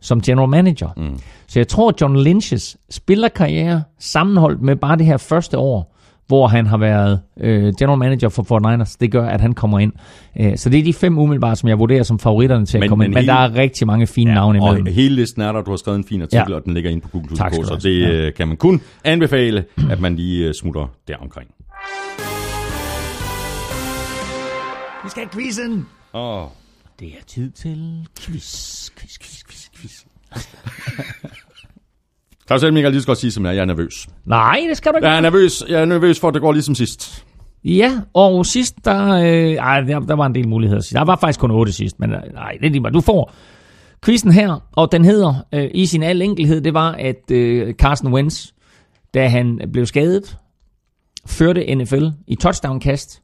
Speaker 2: som general manager. Mm. Så jeg tror, at John Lynch's spillerkarriere sammenholdt med bare det her første år, hvor han har været øh, general manager for 49ers, det gør, at han kommer ind. Øh, så det er de fem umiddelbart, som jeg vurderer som favoritterne til at
Speaker 1: Men-
Speaker 2: komme
Speaker 1: men
Speaker 2: ind. Men
Speaker 1: hele-
Speaker 2: der er rigtig mange fine ja, navne imellem.
Speaker 1: Og hele listen er der, du har skrevet en fin artikel,
Speaker 2: Ja.
Speaker 1: og den ligger inde på Google
Speaker 2: Tak
Speaker 1: så det
Speaker 2: Ja.
Speaker 1: øh, kan man kun anbefale, at man lige øh, smutter deromkring.
Speaker 2: Vi skal have quizzen!
Speaker 1: Åh,
Speaker 2: Det er tid til quiz, quiz, quiz, quiz, quiz. (laughs)
Speaker 1: Claus Elming, jeg lige skal godt sige, som jeg er, jeg er nervøs.
Speaker 2: Nej, det skal du ikke.
Speaker 1: Jeg er nervøs, jeg er nervøs for, at det går ligesom sidst.
Speaker 2: Ja, og sidst, der, øh, ej, der, der var en del muligheder. Der var faktisk kun otte sidst, men øh, nej, det er lige meget. Du får quizzen her, og den hedder øh, i sin al enkelhed, det var, at øh, Carson Wentz, da han blev skadet, førte NFL i touchdown-kast,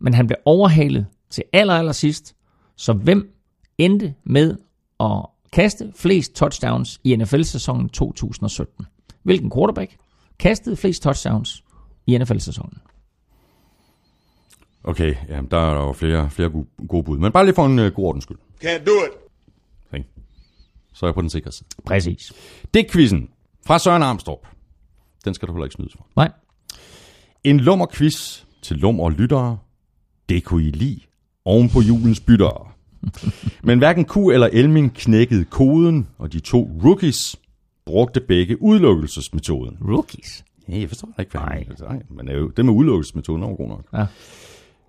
Speaker 2: men han blev overhalet til aller, aller sidst. Så hvem endte med at kaste flest touchdowns i NFL-sæsonen 2017? Hvilken quarterback kastede flest touchdowns i NFL-sæsonen?
Speaker 1: Okay, jamen, der er jo flere, flere gode, gode bud. Men bare lige for en uh, god ordens skyld.
Speaker 3: Can't do it.
Speaker 1: Okay. Så er jeg på den sikre side.
Speaker 2: Præcis.
Speaker 1: Det er quizzen fra Søren Armstrong. Den skal du heller ikke snydes for.
Speaker 2: Nej.
Speaker 1: En lummer quiz til lummer lyttere. Det kunne I lide oven på julens byttere. (laughs) Men hverken Q eller Elming knækkede koden, og de to rookies brugte begge udelukkelsesmetoden.
Speaker 2: Rookies.
Speaker 1: Ja, jeg forstår ikke, hvad
Speaker 2: Nej.
Speaker 1: Nej, men det med udelukkelsesmetoden er jo god nok.
Speaker 2: Ja.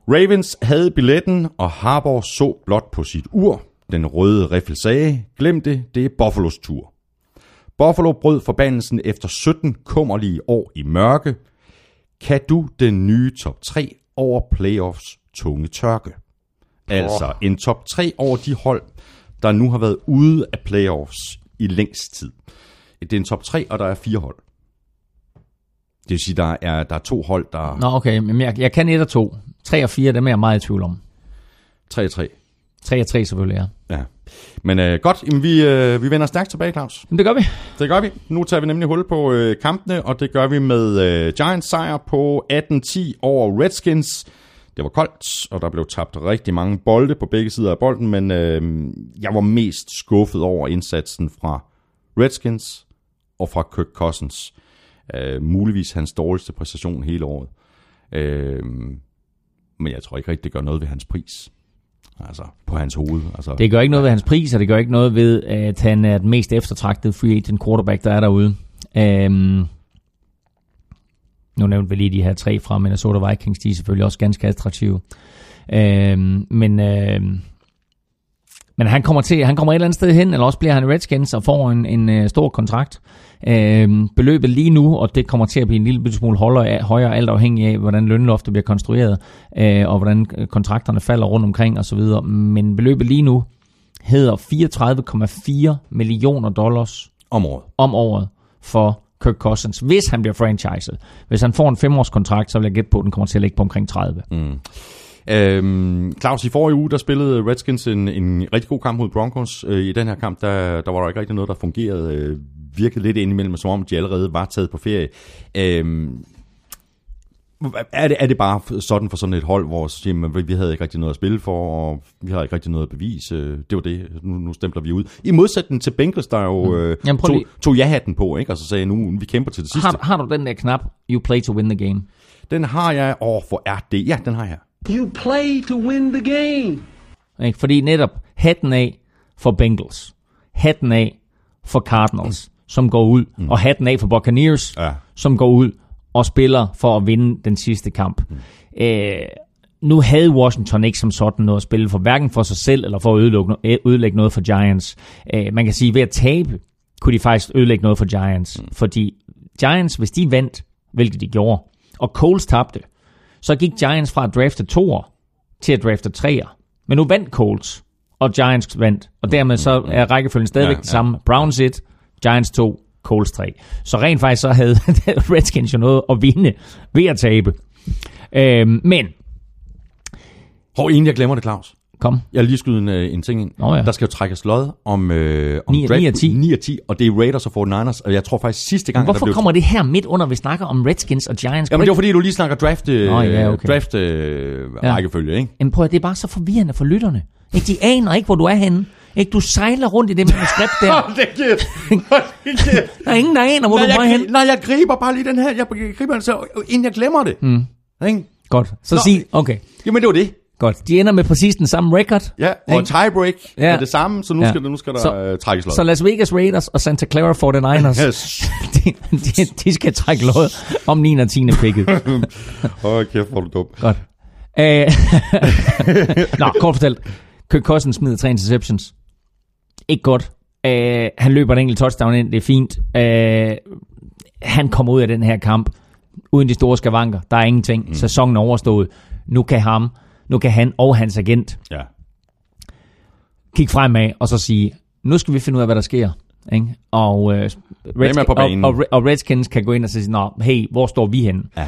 Speaker 1: Ravens havde billetten, og Harbour så blot på sit ur. Den røde riffel sagde, glem det, det er Buffalos tur. Buffalo brød forbandelsen efter 17 kummerlige år i mørke. Kan du den nye top 3 over playoffs tunge tørke? Altså en top 3 over de hold, der nu har været ude af playoffs i længst tid. Det er en top 3, og der er fire hold. Det vil sige, der er, der er to hold, der
Speaker 2: Nå, okay, men jeg, jeg kan et og to. Tre og fire, dem er jeg meget i tvivl om.
Speaker 1: 3-3.
Speaker 2: Tre og tre selvfølgelig, ja.
Speaker 1: Ja. Men øh, godt, jamen, vi, øh, vi vender stærkt tilbage, Claus.
Speaker 2: Men det gør vi.
Speaker 1: Det gør vi. Nu tager vi nemlig hul på øh, kampene, og det gør vi med øh, Giants sejr på 18-10 over Redskins. Det var koldt, og der blev tabt rigtig mange bolde på begge sider af bolden, men øh, jeg var mest skuffet over indsatsen fra Redskins og fra Kirk Cousins. Øh, muligvis hans dårligste præstation hele året. Øh, men jeg tror ikke rigtig, det gør noget ved hans pris. Altså, på hans hoved. Altså,
Speaker 2: Det gør ikke noget ved hans pris, og det gør ikke noget ved, at han er den mest eftertragtede free agent quarterback, der er derude. Øhm, nu nævnte vi lige de her tre fra Minnesota Vikings, de er selvfølgelig også ganske attraktive. Øhm, men øhm, men han kommer til, han kommer et eller andet sted hen, eller også bliver han Redskins og får en, en uh, stor kontrakt. Øh, beløbet lige nu, og det kommer til at blive en lille smule højere, højere alt afhængig af, hvordan lønloftet bliver konstrueret, øh, og hvordan kontrakterne falder rundt omkring osv. Men beløbet lige nu hedder 34,4 millioner dollars
Speaker 1: Om året.
Speaker 2: om året for Kirk Cousins, hvis han bliver franchiset. Hvis han får en femårskontrakt, så vil jeg gætte på, at den kommer til at ligge på omkring 30. Mm.
Speaker 1: Øhm, Claus, i forrige uge, der spillede Redskins en, en rigtig god kamp mod Broncos. Øh, I den her kamp, der, der var der ikke rigtig noget, der fungerede. Øh, virkede lidt indimellem, som om de allerede var taget på ferie. Øhm, er det, er det bare sådan for sådan et hold, hvor jamen, vi havde ikke rigtig noget at spille for, og vi har ikke rigtig noget at bevise. Øh, Det var det. Nu, nu stempler vi ud. I modsætning til Bengals, der jo øh,
Speaker 2: Jamen,
Speaker 1: tog,
Speaker 2: lige-
Speaker 1: tog ja-hatten på, ikke? og så sagde nu, vi kæmper til det sidste.
Speaker 2: Har, du- har du den der knap, you play to win the game?
Speaker 1: Den har jeg. Åh, oh, hvor er det? Ja, den har jeg.
Speaker 4: You play to win the game.
Speaker 2: Ikke? Fordi netop hatten af for Bengals, hatten af for Cardinals, som går ud, mm. og hatten af for Buccaneers,
Speaker 1: Ja.
Speaker 2: som går ud og spiller for at vinde den sidste kamp. Mm. Øh, nu havde Washington ikke som sådan noget at spille for, hverken for sig selv eller for at ødelægge, no- ødelægge noget for Giants. Øh, man kan sige, at ved at tabe, kunne de faktisk ødelægge noget for Giants. Mm. Fordi Giants, hvis de vandt, hvilket de gjorde, og Coles tabte, så gik Giants fra at drafte toer til at drafte treer. Men nu vandt Colts, og Giants vandt, og dermed så er rækkefølgen stadigvæk
Speaker 1: Ja,
Speaker 2: ja, det samme. Browns 1, Giants 2, Colts 3. Så rent faktisk så havde (laughs) Redskins jo noget at vinde ved at tabe. Øhm, men,
Speaker 1: Hov, inden jeg glemmer det, Claus.
Speaker 2: kom,
Speaker 1: Jeg vil lige skyde en, øh, en ting ind.
Speaker 2: Nå ja.
Speaker 1: Der skal jo trækkes lod om, øh, om
Speaker 2: Ni- ni af 10.
Speaker 1: 9 af 10, og det er Raiders og 49ers, og jeg tror faktisk sidste gang, der
Speaker 2: hvorfor
Speaker 1: blev...
Speaker 2: kommer det her midt under, vi snakker om Redskins og Giants?
Speaker 1: Jamen det var fordi, du lige snakker draft, øh,
Speaker 2: Nå, ja, okay.
Speaker 1: draft øh,
Speaker 2: Ja.
Speaker 1: rækkefølge, ikke?
Speaker 2: Jamen prøv at, det er bare så forvirrende for lytterne. Ikke? De aner ikke, hvor du er henne. Ikke? Du sejler rundt i det manuskript der.
Speaker 1: det kæft.
Speaker 2: Der er ingen, der aner, hvor
Speaker 1: nej,
Speaker 2: du
Speaker 1: jeg,
Speaker 2: henne.
Speaker 1: nej, jeg griber bare lige den her. Jeg griber den så, inden jeg glemmer det. Mm. Ikke?
Speaker 2: Godt, så
Speaker 1: Nå.
Speaker 2: sig, okay.
Speaker 1: Jamen, det var det.
Speaker 2: Godt, de ender med præcis den samme record.
Speaker 1: Ja, og
Speaker 2: Ikke?
Speaker 1: tiebreak ja. Er det samme, så nu
Speaker 2: Ja.
Speaker 1: skal, der, nu skal der
Speaker 2: Så-
Speaker 1: øh, trækkes lod.
Speaker 2: Så Las Vegas Raiders og Santa Clara 49ers,
Speaker 1: Yes. (laughs)
Speaker 2: de, de, de skal trække lod om 9. og 10. picket. (laughs)
Speaker 1: Åh, kæft, hvor du dum.
Speaker 2: Godt. Øh, (laughs) Nå, kort fortalt. Kirk Cousins smider tre interceptions. Ikke godt. Øh, han løber en enkelt touchdown ind, det er fint. Øh, han kommer ud af den her kamp uden de store skavanker. Der er ingenting. Mm. Sæsonen er overstået. Nu kan ham, nu kan han og hans agent
Speaker 1: Ja.
Speaker 2: kigge fremad og så sige, nu skal vi finde ud af, hvad der sker. Ikke? Og, øh,
Speaker 1: er på banen?
Speaker 2: og, og, og Redskins kan gå ind og sige, Nå, hey, hvor står vi henne?
Speaker 1: Ja.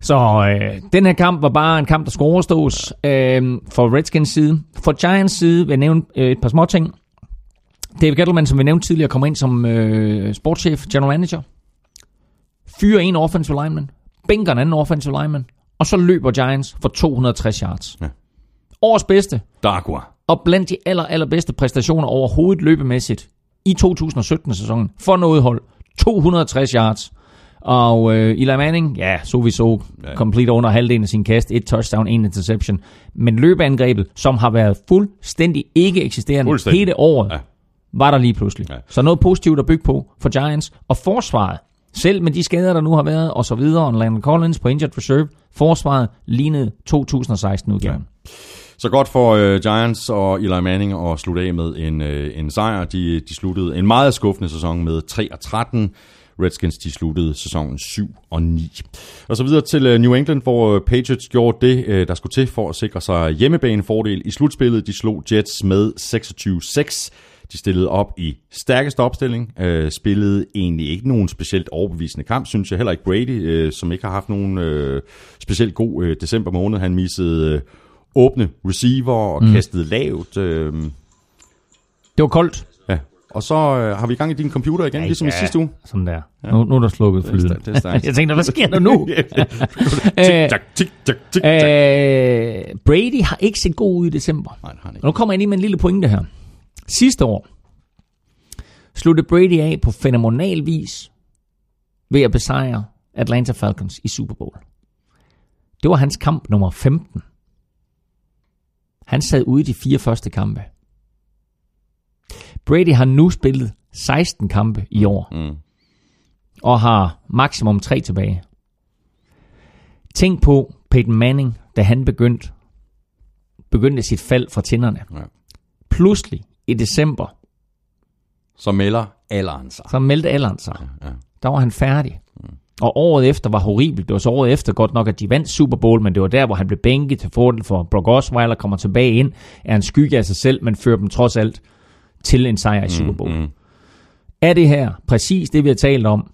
Speaker 2: Så øh, den her kamp var bare en kamp, der skulle overstås øh, for Redskins side. For Giants side vil jeg nævne øh, et par små ting. David Gettleman, som vi nævnte tidligere, kommer ind som øh, sportschef, general manager. Fyrer en offensive lineman. Bænker en anden offensive lineman. Og så løber Giants for 260 yards.
Speaker 1: Ja.
Speaker 2: Årets bedste
Speaker 1: Dagua.
Speaker 2: og blandt de aller, allerbedste præstationer overhovedet løbemæssigt i 2017-sæsonen for noget hold. 260 yards. Og øh, Eli Manning, ja, så vi så,
Speaker 1: Ja.
Speaker 2: complete under halvdelen af sin kast, et touchdown, en interception. Men løbeangrebet, som har været fuldstændig ikke eksisterende hele året,
Speaker 1: Ja.
Speaker 2: Var der lige pludselig.
Speaker 1: Ja.
Speaker 2: Så noget positivt at bygge på for Giants. Og forsvaret, selv med de skader, der nu har været, og så videre, og Landon Collins på injured reserve, forsvaret lignede 2016-udgaven.
Speaker 1: Så godt for øh, Giants og Eli Manning at slutte af med en, øh, en sejr. De, de sluttede en meget skuffende sæson med 3 og 13. Redskins de sluttede sæsonen 7 og 9. Og så videre til øh, New England, hvor øh, Patriots gjorde det, øh, der skulle til for at sikre sig hjemmebanefordel i slutspillet. De slog Jets med 26-6. De stillede op i stærkeste opstilling, øh, spillede egentlig ikke nogen specielt overbevisende kamp, synes jeg. Heller ikke Brady, øh, som ikke har haft nogen øh, specielt god øh, december måned. Han missede øh, åbne receiver og mm. kastede lavt. Øh,
Speaker 2: Det var koldt.
Speaker 1: ja. Og så øh, har vi i gang i din computer igen, ja, ligesom i sidste uge.
Speaker 2: Sådan der. Ja. Nu, nu er der slukket for lyden. (laughs) Jeg tænkte, hvad sker der nu? Brady har ikke set god ud i december.
Speaker 1: Nej, han
Speaker 2: Og
Speaker 1: ikke.
Speaker 2: nu kommer jeg lige med en lille pointe her. Sidste år sluttede Brady af på fænomenal vis ved at besejre Atlanta Falcons i Super Bowl. Det var hans kamp nummer 15. Han sad ude i de fire første kampe. Brady har nu spillet 16 kampe i år,
Speaker 1: Mm.
Speaker 2: og har maksimum 3 tilbage. Tænk på Peyton Manning, da han begyndte, begyndte sit fald fra tænderne.
Speaker 1: Ja.
Speaker 2: pludselig i december,
Speaker 1: Så melder alderen sig.
Speaker 2: så meldte alderen sig.
Speaker 1: Ja.
Speaker 2: Der var han færdig. Og året efter var horribelt. Det var så året efter godt nok, at de vandt Super Bowl, men det var der, hvor han blev bænket til fordel for Brock Osweiler, kommer tilbage ind, er en skygge af sig selv, men fører dem trods alt til en sejr i Super Bowl.
Speaker 1: mm.
Speaker 2: Er det her præcis det, vi har talt om,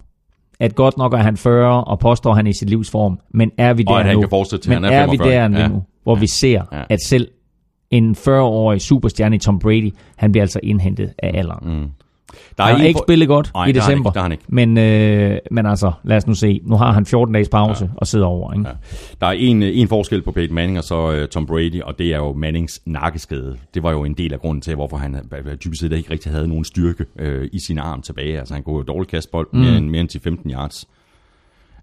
Speaker 2: at godt nok er han 40 og påstår han i sit livsform, men er vi der
Speaker 1: Og
Speaker 2: nu?
Speaker 1: kan til
Speaker 2: men
Speaker 1: han er
Speaker 2: er vi
Speaker 1: 45.
Speaker 2: der nu,
Speaker 1: Ja.
Speaker 2: hvor vi ser,
Speaker 1: Ja.
Speaker 2: at selv en 40-årig superstjerne i Tom Brady, han bliver altså indhentet af alderen. Mm.
Speaker 1: Der
Speaker 2: Han har ikke spillet godt
Speaker 1: Nej,
Speaker 2: i
Speaker 1: det har han
Speaker 2: december,
Speaker 1: ikke, det har han ikke.
Speaker 2: Men, øh, men altså, lad os nu se. Nu har han 14 dages pause ja. og sidder over. Ikke?
Speaker 1: Ja. Der er en, en forskel på Peyton Manning og så uh, Tom Brady, og det er jo Mannings nakkeskade. Det var jo en del af grunden til, hvorfor han øh, dybest set ikke rigtig havde nogen styrke uh, i sin arm tilbage. Altså han kunne jo dårligt kaste bold mm. mere, end, mere end til 15 yards.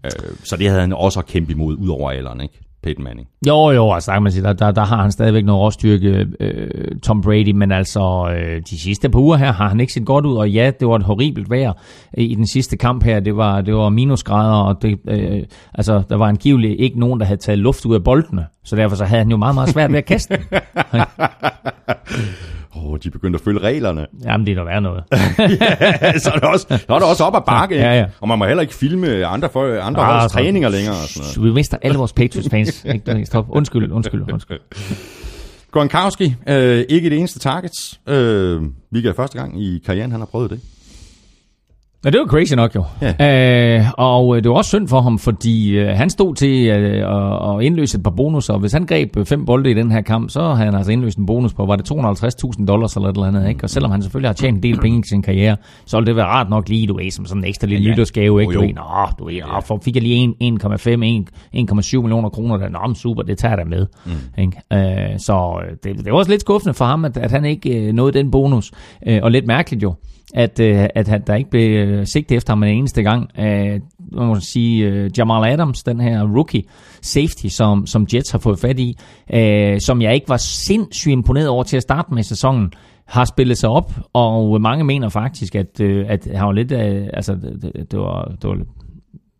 Speaker 1: Uh, så det havde han også at kæmpe imod, ud over alderen, ikke? Peyton Manning.
Speaker 2: Jo, jo, altså, der, kan man sige, der, der, der har han stadigvæk noget råstyrke, øh, Tom Brady, men altså øh, de sidste par uger her har han ikke set godt ud, og ja, det var et horribelt vejr i den sidste kamp her, det var, det var minusgrader, og det, øh, altså, der var angiveligt ikke nogen, der havde taget luft ud af boldene, så derfor så havde han jo meget, meget svært ved at kaste den. (laughs)
Speaker 1: Åh, oh, de begyndte at følge reglerne. (laughs)
Speaker 2: Jamen, det er da værd noget.
Speaker 1: så, er det også, så er det også op ad bakke?
Speaker 2: Ja, ja.
Speaker 1: Og man må heller ikke filme andre, for, andre
Speaker 2: Ah,
Speaker 1: holds træninger længere. Og sådan noget.
Speaker 2: Vi mister alle vores Patriots-fans. (laughs) Stop. Undskyld, undskyld, undskyld.
Speaker 1: Gronkowski, øh, ikke det eneste targets. Øh, hvilket er første gang i karrieren, han har prøvet det.
Speaker 2: Ja, det var crazy nok jo. Ja. Øh, og øh, det var også synd for ham, fordi øh, han stod til øh, at, indløse et par bonusser. Hvis han greb øh, fem bolde i den her kamp, så havde han altså indløst en bonus på, var det 250.000 dollars eller et eller andet, ikke? Og selvom han selvfølgelig har tjent en del penge i sin karriere, så ville det være rart nok lige, du ved, som sådan en ekstra lille
Speaker 1: Ja,
Speaker 2: nytårsgave, ikke?
Speaker 1: Jo,
Speaker 2: Du ved, nå, du ved, nå, for fik jeg lige en- 1,5, 1,7 millioner kroner, der, nå, men super, det tager da med. Mm. Ikke? Øh, så øh, det, det var også lidt skuffende for ham, at, at han ikke øh, nåede den bonus. Øh, og lidt mærkeligt jo, at, øh, at han, der ikke blev øh, sigtet efter ham en eneste gang. Øh, man må sige, øh, Jamal Adams, den her rookie safety, som, som Jets har fået fat i, øh, som jeg ikke var sindssygt imponeret over til at starte med sæsonen, har spillet sig op, og mange mener faktisk, at, øh, at han var lidt, øh, altså det, det, var, det var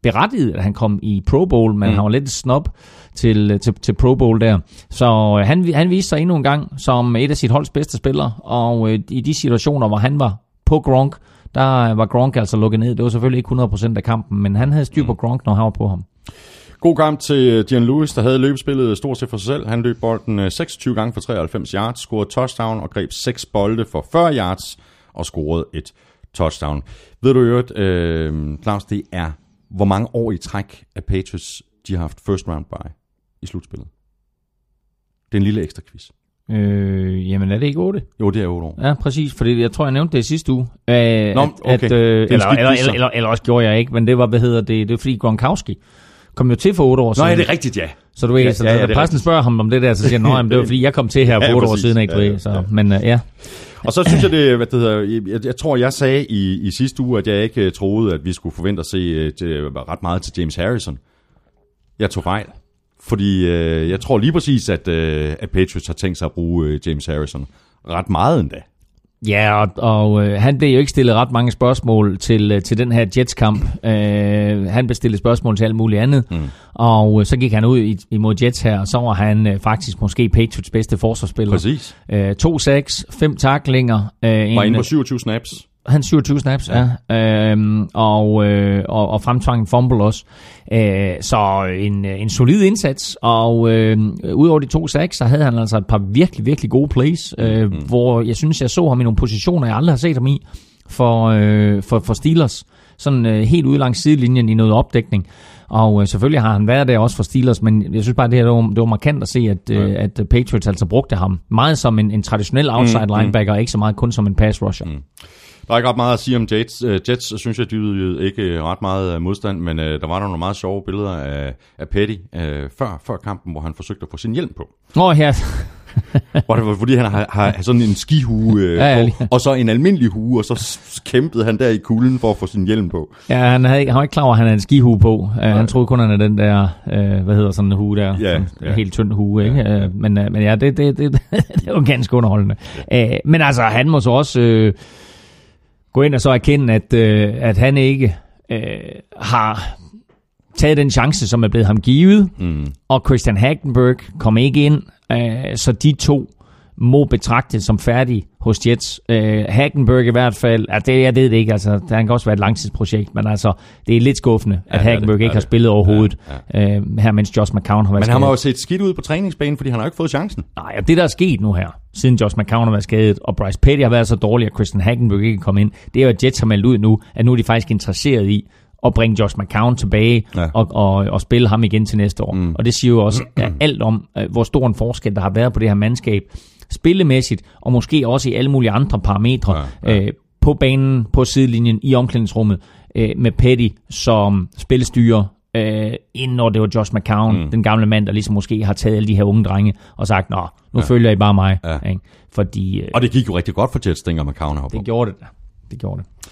Speaker 2: berettiget, at han kom i Pro Bowl, men mm. han var lidt snob til, til, til Pro Bowl der. Så øh, han, han viste sig endnu en gang som et af sit holds bedste spillere, og øh, i de situationer, hvor han var på Gronk, der var Gronk altså lukket ned. Det var selvfølgelig ikke 100% af kampen, men han havde styr på Gronk, når han var på ham.
Speaker 1: God kamp til Dion Lewis, der havde løbespillet stort set for sig selv. Han løb bolden øh, 26 gange for 93 yards, scorede touchdown og greb 6 bolde for 40 yards og scorede et touchdown. Ved du øvrigt, øh, Claus, det er, hvor mange år i træk, at Patriots de har haft first round bye i slutspillet? Det er en lille ekstra quiz.
Speaker 2: Øh, jamen er det ikke 8?
Speaker 1: Jo, det er 8 år.
Speaker 2: Ja, præcis, fordi jeg tror, jeg nævnte det i sidste uge. Øh, at,
Speaker 1: okay.
Speaker 2: at, øh, eller, eller,
Speaker 1: så.
Speaker 2: eller, eller, eller også gjorde jeg ikke, men det var, hvad hedder det, det er fordi Gronkowski kom jo til for 8 år
Speaker 1: Nå,
Speaker 2: siden.
Speaker 1: ja, det er rigtigt, ja.
Speaker 2: Så du ved,
Speaker 1: Ja,
Speaker 2: ja, så,
Speaker 1: ja,
Speaker 2: ja,
Speaker 1: ja,
Speaker 2: ja, præsten
Speaker 1: rigtigt.
Speaker 2: spørger ham om det der, så siger han, "Nå, jamen, det var (laughs) fordi, jeg kom til her for
Speaker 1: Ja,
Speaker 2: 8 år siden, ikke?
Speaker 1: Ja,
Speaker 2: ved, så,
Speaker 1: ja.
Speaker 2: Men uh, ja,
Speaker 1: Og så synes jeg, det, hvad det hedder, jeg, jeg tror, jeg sagde i, i sidste uge, at jeg ikke øh, troede, at vi skulle forvente at se øh, til, ret meget til James Harrison. Jeg tog fejl. Fordi øh, jeg tror lige præcis, at, øh, at Patriots har tænkt sig at bruge øh, James Harrison ret meget endda.
Speaker 2: ja og, og øh, han blev jo ikke stillet ret mange spørgsmål til, øh, til den her Jets-kamp. Øh, han blev stillet spørgsmål til alt muligt andet. Mm. Og øh, så gik han ud i, imod Jets her, og så var han øh, faktisk måske Patriots bedste forsvarsspiller.
Speaker 1: Præcis.
Speaker 2: Øh, to sacks, fem taklinger. Øh,
Speaker 1: Var
Speaker 2: en,
Speaker 1: inde på 27 snaps.
Speaker 2: Han 27 snaps, ja. ja. Øhm, og, øh, og, og fremtvang en fumble også. Øh, så en, en solid indsats, og øh, udover de to sacks, så havde han altså et par virkelig, virkelig gode plays, øh, mm. hvor jeg synes, jeg så ham i nogle positioner, jeg aldrig har set ham i for, øh, for, for Steelers. Sådan øh, helt ude langs sidelinjen i noget opdækning. Og øh, selvfølgelig har han været der også for Steelers, men jeg synes bare, det, her, det, var, det var markant at se, at, øh, at Patriots altså brugte ham meget som en, en traditionel outside mm, linebacker, og ikke så meget kun som en pass rusher. Mm.
Speaker 1: Der er ikke ret meget at sige om Jets. Øh, Jets synes jeg, de ydede ikke ret meget øh, modstand, men øh, der var der nogle meget sjove billeder af, af Petty øh, før, før kampen, hvor han forsøgte at få sin hjelm på.
Speaker 2: Nå, her, (laughs)
Speaker 1: Hvor det var, fordi han har, har sådan en skihue øh,
Speaker 2: Ja, ja,
Speaker 1: ja, på, og så en almindelig hue, og så kæmpede han der i kulden for at få sin hjelm på.
Speaker 2: Ja, han, havde ikke, han var ikke klar over, at han havde en skihue på. Uh, han troede kun, han havde den der, uh, hvad hedder sådan en hue der?
Speaker 1: Ja,
Speaker 2: sådan,
Speaker 1: ja.
Speaker 2: Helt tynd hue, ikke? Uh, men, uh, men ja, det, det, det, (laughs) det var ganske underholdende. Uh, men altså, han må så også uh, gå ind og så erkende, at, uh, at han ikke uh, har taget den chance, som er blevet ham givet. Mm. Og Christian Hagtenberg kom ikke ind, uh, så de to må betragtes som færdig hos Jets. Øh, Hagenberg i hvert fald, altså det, jeg ved det ikke, altså det kan også være et langtidsprojekt, men altså det er lidt skuffende, at
Speaker 1: det er
Speaker 2: Hagenberg
Speaker 1: det,
Speaker 2: ikke
Speaker 1: er
Speaker 2: har
Speaker 1: det.
Speaker 2: spillet overhovedet, ja, Øh, her mens Josh McCown har været
Speaker 1: Men han har jo set skidt ud på træningsbanen, fordi han har ikke fået chancen.
Speaker 2: Nej, og det der er sket nu her, siden Josh McCown har været skadet, og Bryce Petty har været så dårlig, at Christian Hagenberg ikke kom ind, det er jo, at Jets har meldt ud nu, at nu er de faktisk interesseret i at bringe Josh McCown tilbage
Speaker 1: Ja.
Speaker 2: ja. og, og, og spille ham igen til næste år. Mm. Og det siger jo også (clears throat) alt om, uh, hvor stor en forskel der har været på det her mandskab, spillemæssigt, og måske også i alle mulige andre parametre,
Speaker 1: Ja,
Speaker 2: ja. Øh, på banen, på sidelinjen, i omklædningsrummet, øh, med Petty som spillestyrer, øh, inden når det var Josh McCown, mm. den gamle mand, der ligesom måske har taget alle de her unge drenge, og sagt, nå, nu ja. følger I bare mig.
Speaker 1: Ja.
Speaker 2: Ikke? Fordi øh,
Speaker 1: Og det gik jo rigtig godt for Jets, dengang McCown på.
Speaker 2: det gjorde det. da. Det gjorde det.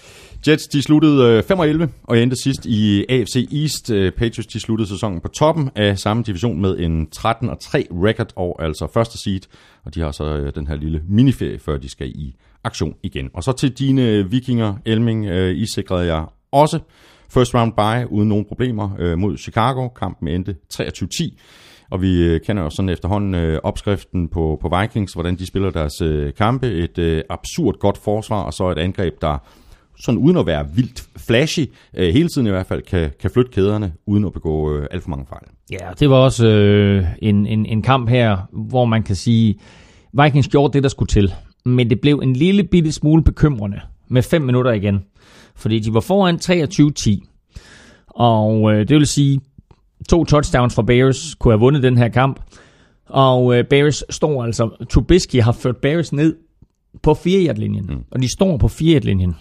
Speaker 1: Jets, de sluttede øh, 5 og 11 og endte sidst i øh, AFC East. Øh, Patriots, de sluttede sæsonen på toppen af samme division med en 13 og 3 record og altså første seed. Og de har så den her lille miniferie, før de skal i aktion igen. Og så til dine vikinger, Elming, I sikrede jeg også first round bye uden nogen problemer mod Chicago. Kampen endte 23-10. Og vi kender jo sådan efterhånden øh, opskriften på, på Vikings, hvordan de spiller deres øh, kampe. Et øh, absurd godt forsvar, og så et angreb, der sådan uden at være vildt flashy, øh, hele tiden i hvert fald kan, kan flytte kæderne, uden at begå øh, alt for mange fejl.
Speaker 2: Ja, det var også øh, en, en, en kamp her, hvor man kan sige, Vikings gjorde det, der skulle til. Men det blev en lille bitte smule bekymrende med 5 minutter igen. Fordi de var foran 23-10. Og øh, det vil sige, to touchdowns fra Bears kunne have vundet den her kamp. Og øh, Bears står altså, Trubisky har ført Bears ned på 4 linjen mm. Og de står på 4 linjen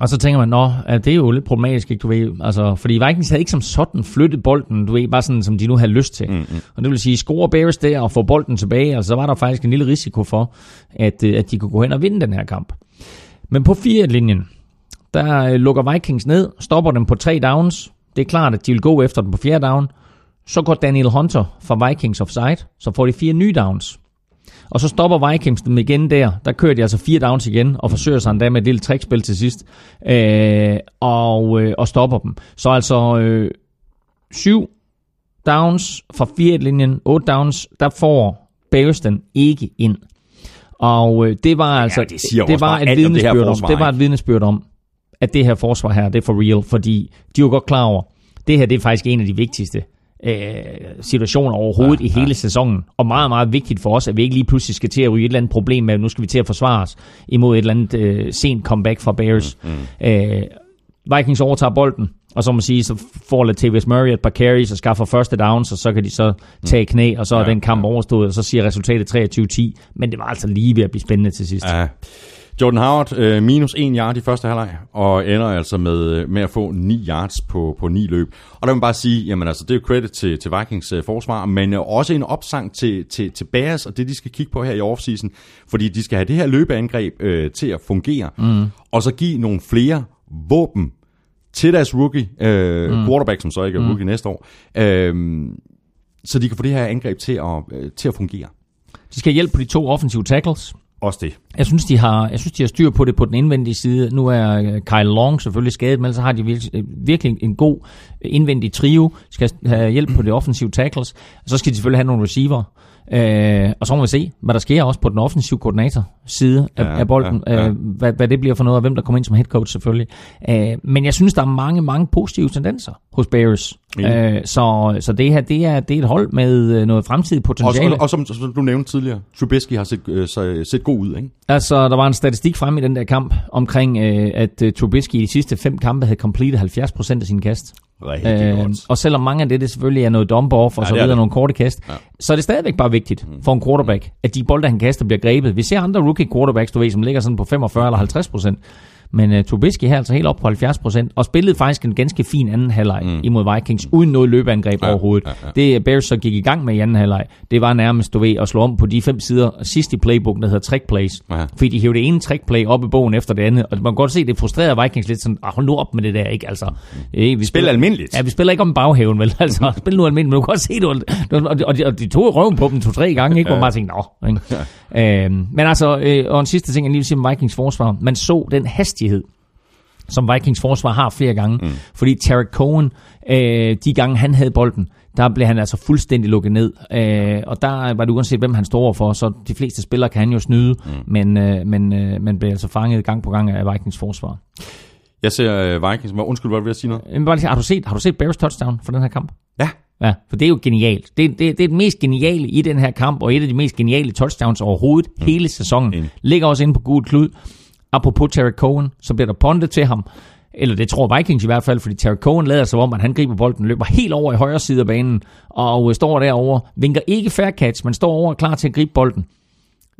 Speaker 2: og så tænker man, nå, det er jo lidt problematisk, ikke, du ved. Altså, fordi Vikings havde ikke som sådan flyttet bolden, du ved, bare sådan, som de nu havde lyst til. Mm-hmm. Og det vil sige, score Bears der og få bolden tilbage, altså, så var der faktisk en lille risiko for, at, øh, at de kunne gå hen og vinde den her kamp. Men på fire linjen der øh, lukker Vikings ned, stopper dem på tre downs. Det er klart, at de vil gå efter den på fjerde down. Så går Daniel Hunter fra Vikings offside, så får de fire nye downs. Og så stopper Vikings dem igen der. Der kører de altså fire downs igen, og forsøger sig endda med et lille trickspil til sidst. Øh, og, øh, og stopper dem. Så altså øh, syv downs fra fire linjen, otte downs, der får Bears den ikke ind. Og øh, det var altså
Speaker 1: det siger
Speaker 2: det
Speaker 1: også
Speaker 2: var et
Speaker 1: om det
Speaker 2: vidnesbyrd om, det var et vidnesbyrd om, at det her forsvar her, det er for real, fordi de var godt klar over, det her det er faktisk en af de vigtigste øh, situationer overhovedet ja, i hele ja. sæsonen. Og meget, meget vigtigt for os, at vi ikke lige pludselig skal til at ryge et eller andet problem med, at nu skal vi til at forsvare os imod et eller andet øh, sent comeback fra Bears. Mm, mm. Øh, Vikings overtager bolden, og så må sige, så får Latavius Murray et par carries og skaffer første downs, og så kan de så tage knæ, og så er
Speaker 1: Ja,
Speaker 2: den kamp overstået, og så siger resultatet 23-10. Men det var altså lige ved at blive spændende til sidst.
Speaker 1: Ja. Jordan Howard øh, minus 1 yard i første halvleg, og ender altså med, med at få 9 yards på, på 9 løb. Og der vil man bare sige, jamen altså, det er jo credit til, til Vikings øh, forsvar, men øh, også en opsang til, til, til Bears, og det de skal kigge på her i offseason, fordi de skal have det her løbeangreb øh, til at fungere, mm. og så give nogle flere våben til deres rookie, øh, mm. quarterback, som så ikke er rookie mm. næste år, øh, så de kan få det her angreb til at, øh, til at fungere.
Speaker 2: De skal hjælpe på de to offensive tackles.
Speaker 1: Også det.
Speaker 2: Jeg synes, de har, jeg synes, de har styr på det på den indvendige side. Nu er øh, Kyle Long selvfølgelig skadet, men så har de virkelig, øh, virkelig en god øh, indvendig trio. Skal have hjælp på de offensive tackles. Så skal de selvfølgelig have nogle receiver. Øh, og så må vi se, hvad der sker også på den offensive koordinator side af,
Speaker 1: Ja,
Speaker 2: af bolden.
Speaker 1: ja, ja.
Speaker 2: Øh, hvad, hvad det bliver for noget, og hvem der kommer ind som head coach selvfølgelig. Øh, men jeg synes, der er mange, mange positive tendenser hos Bears.
Speaker 1: Enig.
Speaker 2: Øh, så, så det her, det er, det er et hold med øh, noget fremtidigt
Speaker 1: Og,
Speaker 2: potentiale.
Speaker 1: og, og som, som du nævnte tidligere, Trubisky har set, øh, så- set god ud, ikke?
Speaker 2: Altså, der var en statistik frem i den der kamp omkring, øh, at øh, Trubisky i de sidste fem kampe havde completed 70% af sine kast.
Speaker 1: Rigtig
Speaker 2: Øh, og selvom mange af det, det selvfølgelig er noget dump off og
Speaker 1: Ja,
Speaker 2: så
Speaker 1: er
Speaker 2: videre, nogle korte kast,
Speaker 1: Ja.
Speaker 2: ja. så er det stadigvæk bare vigtigt for en quarterback, at de bolde, han kaster, bliver grebet. Vi ser andre rookie quarterbacks, du ved, som ligger sådan på 45 eller 50 procent. Men uh, Trubisky her altså helt op på 70 procent, og spillede faktisk en ganske fin anden halvleg mm. imod Vikings, uden noget løbeangreb
Speaker 1: Ja,
Speaker 2: overhovedet.
Speaker 1: ja,
Speaker 2: Ja. Det Bears så gik i gang med i anden halvleg, det var nærmest, du ved, at slå om på de fem sider sidst i playbooken, der hedder trick plays.
Speaker 1: Ja.
Speaker 2: Fordi de hævde det ene trick play op i bogen efter det andet, og man kan godt se, det frustrerede Vikings lidt sådan, ah, hold nu op med det der, ikke? Altså, øh, vi
Speaker 1: Spil almindeligt.
Speaker 2: Ja, vi spiller ikke om baghaven, vel? (laughs) Altså, spil nu almindeligt, men du kan godt se, du, du, og, de, og, de, og de tog røven på dem to-tre gange, ikke? Hvor man tænkte, nå. Ikke? Øhm, men altså, øh, og en sidste ting, jeg lige vil sige om Vikings forsvar. Man så den hastighed, som Vikings forsvar har flere gange. Mm. Fordi Tarek Cohen, øh, de gange han havde bolden, der blev han altså fuldstændig lukket ned. Øh, og der var det uanset, hvem han står for, så de fleste spillere kan han jo snyde, mm. men, øh, men øh, man blev altså fanget gang på gang af Vikings forsvar.
Speaker 1: Jeg ser uh, Vikings, men undskyld, hvad vil jeg sige noget?
Speaker 2: Bare lige, har, du set, har du set Bears touchdown for den her kamp?
Speaker 1: Ja.
Speaker 2: Ja, for det er jo genialt. Det, det, det er det mest geniale i den her kamp, og et af de mest geniale touchdowns overhovedet mm. hele sæsonen.
Speaker 1: Enig.
Speaker 2: Ligger også inde på gul klud. Apropos Terry Cohen, så bliver der pondet til ham. Eller det tror Vikings i hvert fald, fordi Terry Cohen lader sig om, at han griber bolden, løber helt over i højre side af banen, og står derovre, vinker ikke fair catch, men står over klar til at gribe bolden.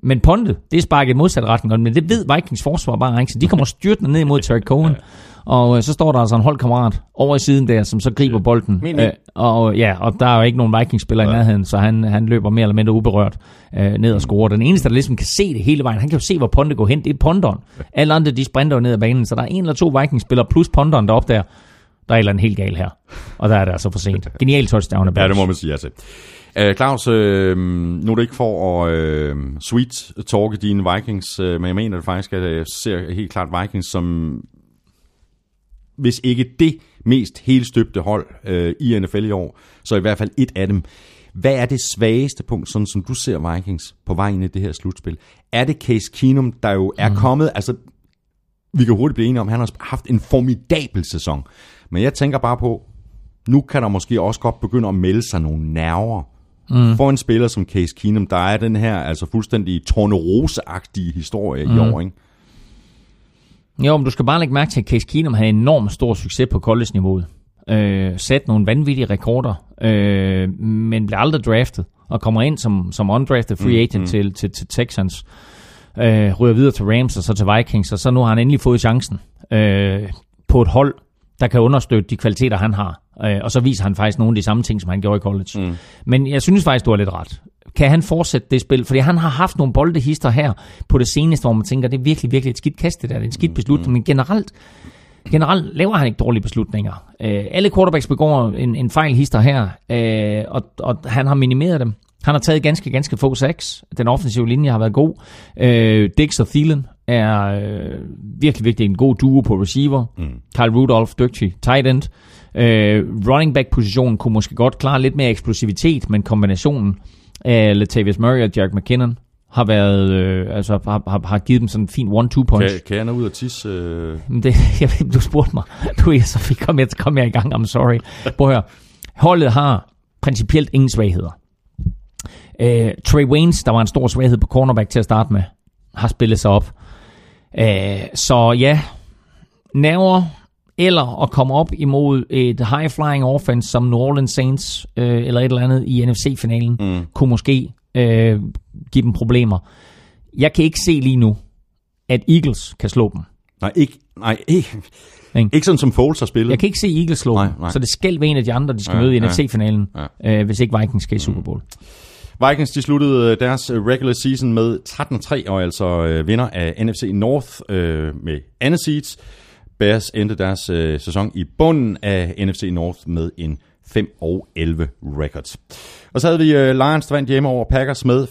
Speaker 2: Men pondet, det er sparket i modsat retning, men det ved Vikings forsvar bare ikke, så de kommer styrtende ned mod Terry Cohen. Og øh, så står der altså en holdkammerat over i siden der, som så griber bolden. Øh, og ja, og der er jo ikke nogen Vikings-spiller i nærheden, så han, han løber mere eller mindre uberørt øh, ned og scorer. Den eneste, der ligesom kan se det hele vejen, han kan jo se, hvor Ponte går hen, det er ponderen. Alle andre, de sprinter jo ned ad banen, så der er en eller to Vikings-spillere plus ponderen deroppe der. Der er et eller andet helt galt her. Og der er det altså for sent. (laughs) Genial touchdown af
Speaker 1: Ja, det må man sige ja til. Uh, Claus, uh, nu er det ikke for at uh, sweet talke dine Vikings, uh, men jeg mener det faktisk, at jeg ser helt klart Vikings som, hvis ikke det mest helstøbte hold uh, i NFL i år, så i hvert fald et af dem. Hvad er det svageste punkt, sådan som du ser Vikings på vej ind i det her slutspil? Er det Case Keenum, der jo er mm. kommet, altså vi kan hurtigt blive enige om, at han har haft en formidabel sæson. Men jeg tænker bare på, nu kan der måske også godt begynde at melde sig nogle nerver mm. for en spiller som Case Keenum. Der er den her altså fuldstændig tornerose-agtige historie mm. i år, ikke?
Speaker 2: Jo, men du skal bare lægge mærke til, at Case Keenum havde enormt stor succes på college-niveauet. Øh, sat nogle vanvittige rekorder, øh, men blev aldrig draftet, og kommer ind som, som undrafted free agent mm, mm. Til, til, til Texans. Øh, ryger videre til Rams og så til Vikings, og så nu har han endelig fået chancen øh, på et hold, der kan understøtte de kvaliteter, han har. Øh, og så viser han faktisk nogle af de samme ting, som han gjorde i college. Mm. Men jeg synes faktisk, du har lidt ret. Kan han fortsætte det spil? Fordi han har haft nogle boldehister her på det seneste, hvor man tænker, det er virkelig, virkelig et skidt kast, det der. Det er en skidt beslutning. Mm. Men generelt, generelt laver han ikke dårlige beslutninger. Øh, alle quarterbacks begår en, en fejl hister her, øh, og, og han har minimeret dem. Han har taget ganske, ganske få sacks. Den offensive linje har været god. Øh, Dix og Thielen er øh, virkelig vigtig. En god duo på receiver. Mm. Kyle Rudolph, dygtig tight end. Øh, running back positionen kunne måske godt klare lidt mere eksplosivitet, men kombinationen af Latavius Murray og Jack McKinnon har været, øh, altså har, har, har givet dem sådan en fin one-two punch.
Speaker 1: Kan, kan jeg nå ud af tisse? Øh...
Speaker 2: Det, (laughs) jeg, ved, du spurgte mig. Du, jeg, så fik, kom, jeg, kom jeg i gang. I'm sorry. Prøv at høre. Holdet har principielt ingen svagheder. Øh, Trey Waynes, der var en stor svaghed på cornerback til at starte med, har spillet sig op. Øh, så ja, nerver eller at komme op imod et high-flying offense som New Orleans Saints øh, eller et eller andet i NFC-finalen, mm. kunne måske øh, give dem problemer. Jeg kan ikke se lige nu, at Eagles kan slå dem.
Speaker 1: Nej, ikke, nej, ikke,
Speaker 2: Ikke?
Speaker 1: ikke sådan som Foles har spillet.
Speaker 2: Jeg kan ikke se Eagles slå
Speaker 1: Nej,
Speaker 2: dem,
Speaker 1: nej.
Speaker 2: så det skal være en af de andre, de skal
Speaker 1: Ja,
Speaker 2: møde i
Speaker 1: ja.
Speaker 2: NFC-finalen, øh, hvis ikke Vikings skal i Super Bowl.
Speaker 1: Vikings de sluttede øh, deres øh, regular season med 13-3 og altså øh, vinder af NFC North øh, med andet seeds. Bears endte deres øh, sæson i bunden af NFC North med en 5 og 11 records. Og så havde vi øh, Lions, der vandt hjemme over Packers med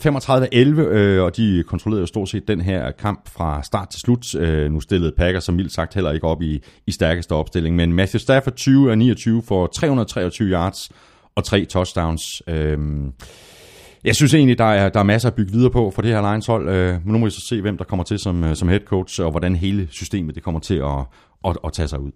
Speaker 1: 35-11, øh, og de kontrollerede jo stort set den her kamp fra start til slut. Øh, nu stillede Packers som mildt sagt heller ikke op i, i stærkeste opstilling, men Matthew Stafford 20 af 29 for 323 yards og tre touchdowns. Øh, jeg synes egentlig, der er, der er masser at bygge videre på for det her Lions hold, øh, men nu må vi så se, hvem der kommer til som, øh, som head coach, og hvordan hele systemet det kommer til at, at, at tage sig ud.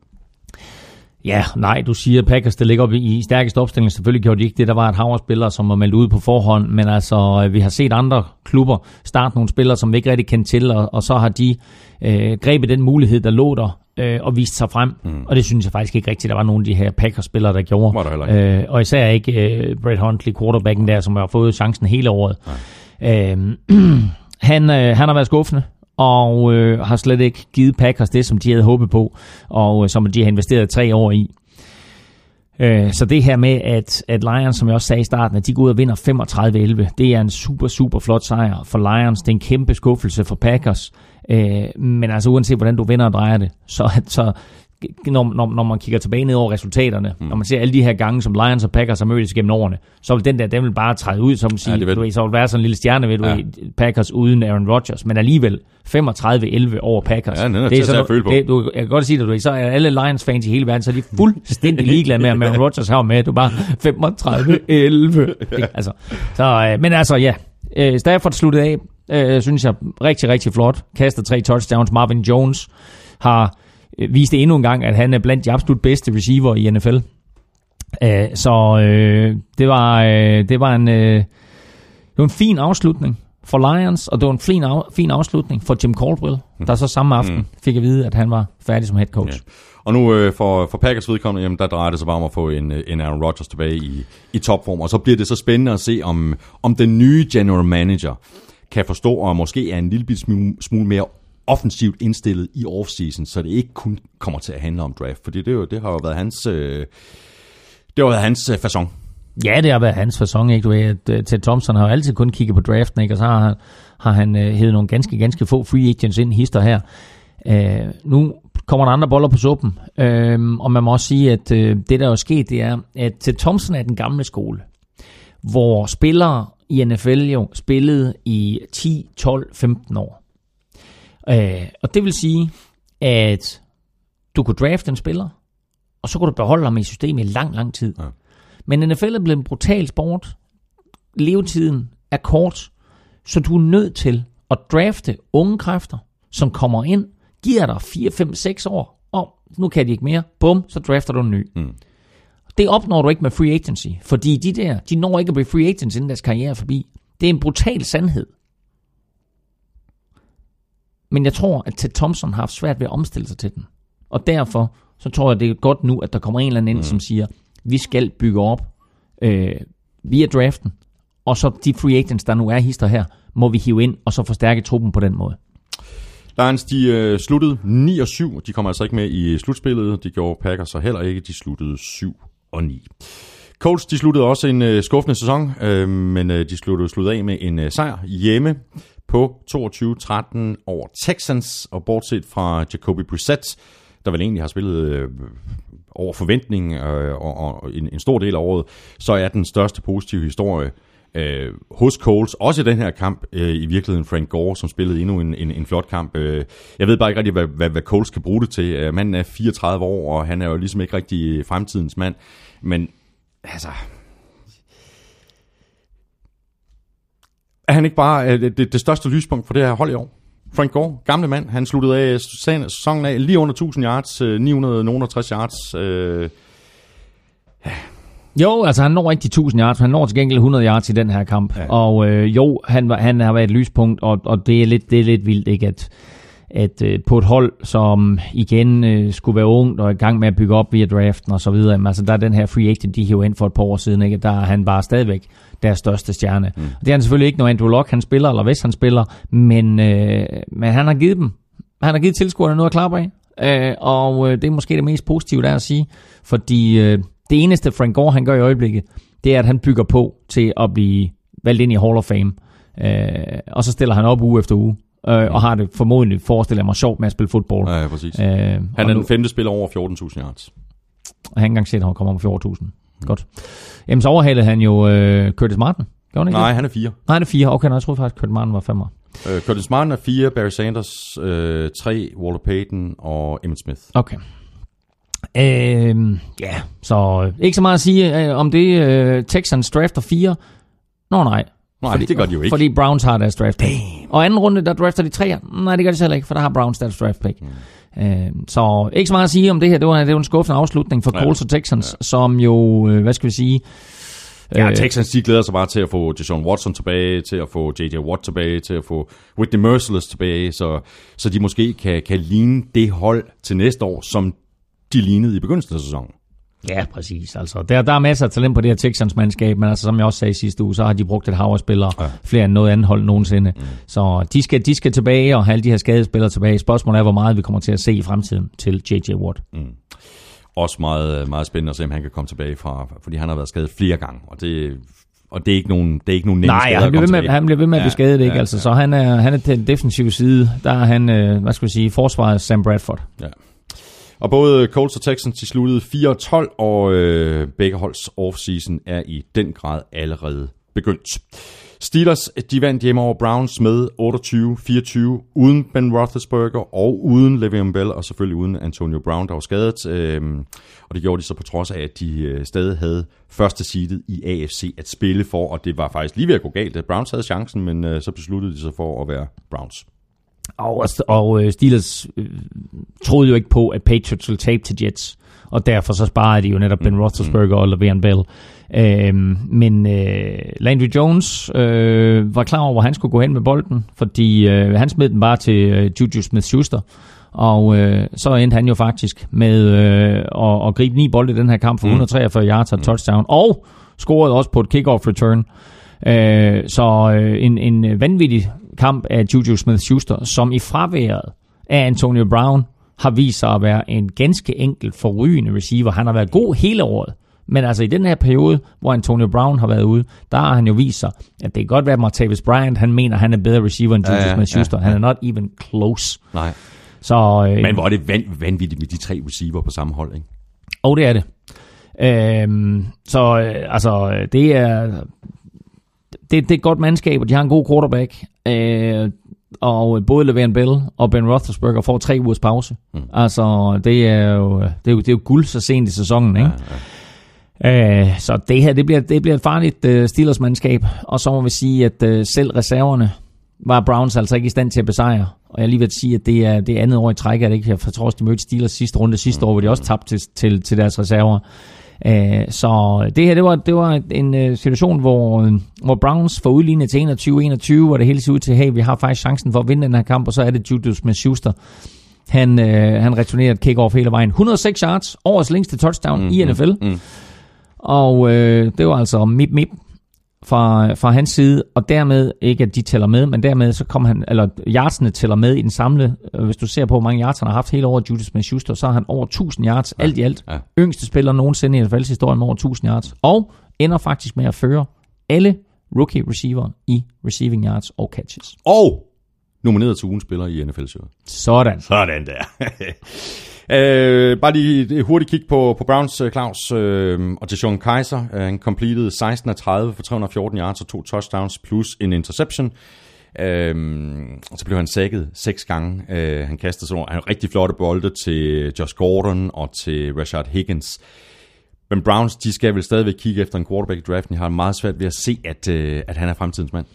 Speaker 2: Ja, nej, du siger, at Packers det ligger op i, stærkeste opstilling. Selvfølgelig gjorde de ikke det. Der var et hav af spillere, som var meldt ud på forhånd, men altså, øh, vi har set andre klubber starte nogle spillere, som vi ikke rigtig kendte til, og, og så har de øh, grebet den mulighed, der lå der, øh, og vist sig frem. Mm. Og det synes jeg faktisk ikke rigtigt, der var nogen af de her Packers-spillere, der gjorde.
Speaker 1: Var der.
Speaker 2: Øh, og især ikke øh, Brett Huntley, quarterbacken der, som har fået chancen hele året. Øh, (clears throat) han, øh, han har været skuffende, og øh, har slet ikke givet Packers det, som de havde håbet på, og øh, som de har investeret tre år i. Øh, så det her med, at, at Lions, som jeg også sagde i starten, at de går ud og vinder 35-11, det er en super, super flot sejr for Lions. Det er en kæmpe skuffelse for Packers. Øh, men altså uanset hvordan du vinder og drejer det, så, så når, når, når man kigger tilbage ned over resultaterne, mm. når man ser alle de her gange, som Lions og Packers har mødtes gennem årene, så vil den der, den vil bare træde ud, som sige,
Speaker 1: Ja, det vil
Speaker 2: du ved, så vil være sådan en lille stjerne ved, du
Speaker 1: Ja.
Speaker 2: ved, Packers uden Aaron Rodgers, men alligevel 35-11 over Packers.
Speaker 1: Ja, den er tage at føle på.
Speaker 2: Det, du, jeg kan godt sige det, du ved, så er alle Lions-fans i hele verden, så er de fuldstændig (laughs) ligeglade med, om Aaron Rodgers har med, du er bare 35-11. (laughs) altså, så, øh, men altså, ja, øh, Stafford sluttede af, øh, synes jeg, rigtig, rigtig flot. Kaster tre touchdowns. Marvin Jones har øh, vist endnu en gang, at han er blandt de absolut bedste receiver i NFL. Øh, så øh, det var, øh, det var en, øh, det var en fin afslutning for Lions, og det var en fin, af, fin afslutning for Jim Caldwell, der så samme aften fik at vide, at han var færdig som head coach.
Speaker 1: Ja. Og nu øh, for, for Packers vedkommende, jamen, der drejer det sig bare om at få en, øh, en Aaron Rodgers tilbage i, i topform. Og så bliver det så spændende at se, om, om den nye general manager kan forstå, og måske er en lille smule, smule mere offensivt indstillet i offseason, så det ikke kun kommer til at handle om draft. Fordi det, jo, det har jo været hans, øh, det har været hans øh, façon.
Speaker 2: Ja, det har været hans fasong, ikke? Du ved, at øh, Ted Thompson har jo altid kun kigget på draften, ikke? Og så har han, har han øh, hævet nogle ganske, ganske få free agents ind, hister her. Øh, nu kommer der andre boller på suppen, øh, og man må også sige, at øh, det der er sket, det er, at Ted Thompson er den gamle skole, hvor spillere i NFL jo spillede i 10, 12, 15 år. Uh, og det vil sige, at du kunne drafte en spiller, og så kunne du beholde ham i systemet i lang, lang tid.
Speaker 1: Ja.
Speaker 2: Men NFL er blevet en brutal sport. Levetiden er kort, så du er nødt til at drafte unge kræfter, som kommer ind, giver dig 4, 5, 6 år, og nu kan de ikke mere, bum, så drafter du en ny.
Speaker 1: Mm.
Speaker 2: Det opnår du ikke med free agency, fordi de der, de når ikke at blive free agents, inden deres karriere er forbi. Det er en brutal sandhed. Men jeg tror, at Ted Thompson har haft svært ved at omstille sig til den. Og derfor, så tror jeg, det er godt nu, at der kommer en eller anden ind, mm. som siger, vi skal bygge op øh, via draften, og så de free agents, der nu er hister her, må vi hive ind, og så forstærke truppen på den måde.
Speaker 1: Lions, de øh, sluttede 9 og 7. De kommer altså ikke med i slutspillet. Det gjorde Packers så heller ikke. De sluttede 7 og 9. Colts, de sluttede også en øh, skuffende sæson, øh, men øh, de sluttede, sluttede af med en øh, sejr hjemme på 22-13 over Texans, og bortset fra Jacoby Brissett, der vel egentlig har spillet øh, over forventning øh, og, og en, en stor del af året, så er den største positive historie øh, hos Coles, også i den her kamp, øh, i virkeligheden Frank Gore, som spillede endnu en, en, en flot kamp. Øh, jeg ved bare ikke rigtig, hvad, hvad, hvad Coles kan bruge det til. Øh, manden er 34 år, og han er jo ligesom ikke rigtig fremtidens mand, men altså... Er han ikke bare øh, det, det, det største lyspunkt for det her hold i år? Frank Gore, gamle mand, han sluttede af sæsonen af lige under 1000 yards, øh, 960 yards. Øh,
Speaker 2: Jo, altså han når ikke de 1000 yards, han når til gengæld 100 yards i den her kamp.
Speaker 1: Ja.
Speaker 2: Ja. Og øh, jo, han, var, han har været et lyspunkt, og, og det, er lidt, det er lidt vildt, ikke? At, at øh, på et hold, som igen øh, skulle være ungt og i gang med at bygge op via draften og så videre, altså der er den her free agent, de hiver ind for et par år siden, ikke? Der er han bare stadigvæk deres største stjerne. Mm. Det er han selvfølgelig ikke, når Andrew Luck han spiller, eller hvis han spiller, men, øh, men han har givet dem, han har givet tilskuerne noget at klappe af. Øh, og øh, det er måske det mest positive, der er at sige, fordi øh, det eneste Frank Gore han gør i øjeblikket, det er, at han bygger på til at blive valgt ind i Hall of Fame. Øh, og så stiller han op uge efter uge, øh, og har det formodentlig, forestiller jeg mig, sjovt med at spille fodbold.
Speaker 1: ja, præcis.
Speaker 2: Øh,
Speaker 1: Han er
Speaker 2: nu-
Speaker 1: den femte spiller over 14.000 yards.
Speaker 2: og han engang set, at han kommer om 14.000. Godt. Jamen, så overhalede han jo øh, Curtis Martin. Gjorde han ikke
Speaker 1: Nej,
Speaker 2: det?
Speaker 1: han er fire.
Speaker 2: Nej, han er fire. Okay, nej, jeg troede faktisk, at Curtis Martin var femmer.
Speaker 1: Øh, Curtis Martin er fire, Barry Sanders øh, tre, Walter Payton og Emmett Smith.
Speaker 2: Okay. Øhm, ja, så øh, ikke så meget at sige øh, om det. Øh, Texans drafter 4. Nå nej.
Speaker 1: Nej, det gør de jo ikke.
Speaker 2: Fordi Browns har deres draft pick. Og anden runde, der drafter de 3. Nej, det gør de heller ikke, for der har Browns deres draft pick. Mm. Øhm, så ikke så meget at sige om det her. Det var, det var en skuffende afslutning for
Speaker 1: Ja.
Speaker 2: Colts og Texans, ja. som jo, øh, hvad skal vi sige...
Speaker 1: Ja,
Speaker 2: øh,
Speaker 1: Texans de glæder sig bare til at få Deshaun Watson tilbage, til at få J.J. Watt tilbage, til at få Whitney Merciless tilbage, så, så de måske kan, kan ligne det hold til næste år, som de lignede i begyndelsen af sæsonen.
Speaker 2: Ja, præcis. Altså, der, der er masser af talent på det her Texans-mandskab, men altså, som jeg også sagde sidste uge, så har de brugt et hav af spillere,
Speaker 1: Ja.
Speaker 2: flere end noget andet hold nogensinde. Mm. Så de skal, de skal tilbage og have alle de her skadespillere tilbage. Spørgsmålet er, hvor meget vi kommer til at se i fremtiden til J.J. Watt.
Speaker 1: Også meget, meget spændende at se, om han kan komme tilbage fra, fordi han har været skadet flere gange, og det, og det er ikke nogen, det er ikke nogen nemme
Speaker 2: Nej, han bliver, med, han bliver ved med at blive
Speaker 1: Ja,
Speaker 2: skadet, ikke?
Speaker 1: ja,
Speaker 2: altså,
Speaker 1: ja.
Speaker 2: Så han er, han er til den defensive side, der er han, øh, hvad skal vi sige, forsvaret Sam Bradford.
Speaker 1: Ja. Og både Colts og Texans de sluttede 4-12, og øh, begge holds offseason er i den grad allerede begyndt. Steelers de vandt hjemme over Browns med 28-24, uden Ben Roethlisberger og uden Le'Veon Bell, og selvfølgelig uden Antonio Brown, der var skadet. Øhm, og det gjorde de så på trods af, at de øh, stadig havde første seedet i AFC at spille for, og det var faktisk lige ved at gå galt. Browns havde chancen, men øh, så besluttede de sig for at være Browns.
Speaker 2: Og, og øh, Steelers øh, troede jo ikke på, at Patriots ville tabe til Jets, og derfor så sparede de jo netop Ben Roethlisberger og Le'Veon Bell. Øhm, men øh, Landry Jones øh, var klar over, hvor han skulle gå hen med bolden, fordi øh, han smed den bare til øh, Juju Smith-Schuster, og øh, så endte han jo faktisk med øh, at, at gribe ni bolde i den her kamp for 143 yards og touchdown, og scorede også på et kickoff return. Øh, så øh, en, en vanvittig kamp af Juju Smith-Schuster, som i fraværet af Antonio Brown har vist sig at være en ganske enkelt forrygende receiver. Han har været god hele året. Men altså i den her periode, hvor Antonio Brown har været ude, der har han jo vist sig, at det kan godt være, at Martavis Bryant, han mener, han er bedre receiver end Juju
Speaker 1: Ja, ja,
Speaker 2: Smith-Schuster.
Speaker 1: ja,
Speaker 2: Han
Speaker 1: ja.
Speaker 2: er not even close.
Speaker 1: Nej.
Speaker 2: Så, øh,
Speaker 1: Men hvor er det van, vanvittigt med de tre receiver på samme hold, ikke?
Speaker 2: Og det er det. Øhm, så øh, altså, det er, det, det er et godt mandskab, og de har en god quarterback. Øh, og både Le'Veon Bell og Ben Roethlisberger får tre ugers pause. Mm. Altså, det er, jo, det, er jo, det er jo guld så sent i sæsonen, ikke? Ja, ja. Øh, så det her, det bliver, det bliver et farligt uh, Steelers-mandskab. Og så må vi sige, at uh, selv reserverne var Browns altså ikke i stand til at besejre. Og jeg lige vil sige, at det er det andet år i træk, at det ikke jeg tror også, de mødte Steelers sidste runde sidste år, hvor de også tabte til, til, til deres reserver. Uh, så det her, det var, det var en uh, situation, hvor, uh, hvor Browns får udlignet til 21-21, hvor det hele ser ud til, hey, vi har faktisk chancen for at vinde den her kamp, og så er det Julius Smith-Schuster. Han, øh, han returnerer et kick-off hele vejen. 106 yards, årets længste touchdown mm, i NFL. Mm, mm. Og øh, det var altså mip mip fra, fra hans side, og dermed ikke, at de tæller med, men dermed så kom han, eller yardsene tæller med i den samlede, øh, hvis du ser på, hvor mange yards han har haft hele året, Judas Smith-Schuster, så har han over 1000 yards, ja, alt i alt.
Speaker 1: ja.
Speaker 2: Yngste spiller nogensinde i NFL's historie med over 1000 yards, og ender faktisk med at føre alle rookie receiver i receiving yards og catches.
Speaker 1: Og nomineret til ugens spiller i NFL-showet.
Speaker 2: Sådan.
Speaker 1: Sådan der. (laughs) øh, bare lige et hurtigt kig på, på Browns, øh, Claus, øh, og til Sean Kaiser. Øh, han completed 16 af 30 for 314 yards og to touchdowns plus en interception. Øhm, og så blev han sækket seks gange. Øh, han kastede sådan nogle rigtig flotte bolde til Josh Gordon og til Rashard Higgins. Men Browns, de skal vel stadigvæk kigge efter en quarterback i draften. Jeg har meget svært ved at se, at, øh, at han er fremtidens mand.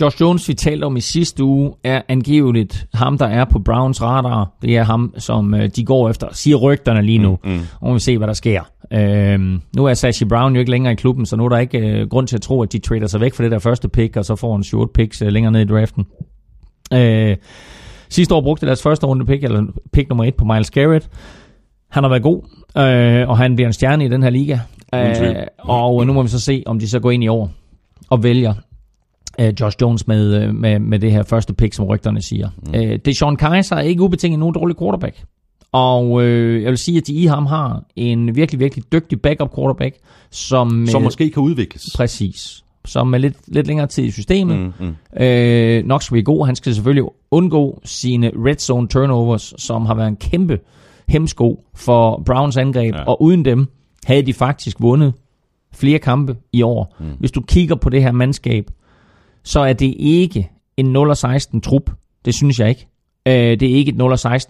Speaker 2: Josh Jones, vi talte om i sidste uge, er angiveligt ham, der er på Browns radar. Det er ham, som øh, de går efter, siger rygterne lige nu. Mm, mm. Og vi se, hvad der sker. Øhm, nu er Sashi Brown jo ikke længere i klubben, så nu er der ikke øh, grund til at tro, at de trader sig væk fra det der første pick, og så får en 7 picks øh, længere ned i draften. Øh, sidste år brugte deres første runde pick, eller pick nummer et på Miles Garrett. Han har været god, øh, og han bliver en stjerne i den her liga. Øh, og nu må vi så se, om de så går ind i år og vælger øh, Josh Jones med, øh, med, med det her første pick, som rygterne siger. Mm. Øh, det er Sean Kaiser er ikke ubetinget nogen dårlig quarterback. Og øh, jeg vil sige, at de i ham har en virkelig, virkelig dygtig backup quarterback, som,
Speaker 1: Som
Speaker 2: øh,
Speaker 1: måske kan udvikles.
Speaker 2: præcis, som er lidt, lidt længere tid i systemet,
Speaker 1: Mm, mm.
Speaker 2: øh, nok skal blive god. Han skal selvfølgelig undgå sine red zone turnovers, som har været en kæmpe hemsko for Browns angreb,
Speaker 1: Ja.
Speaker 2: og uden dem havde de faktisk vundet flere kampe i år. Mm. Hvis du kigger på det her mandskab, så er det ikke en 0-16 trup. Det synes jeg ikke. Øh, det er ikke et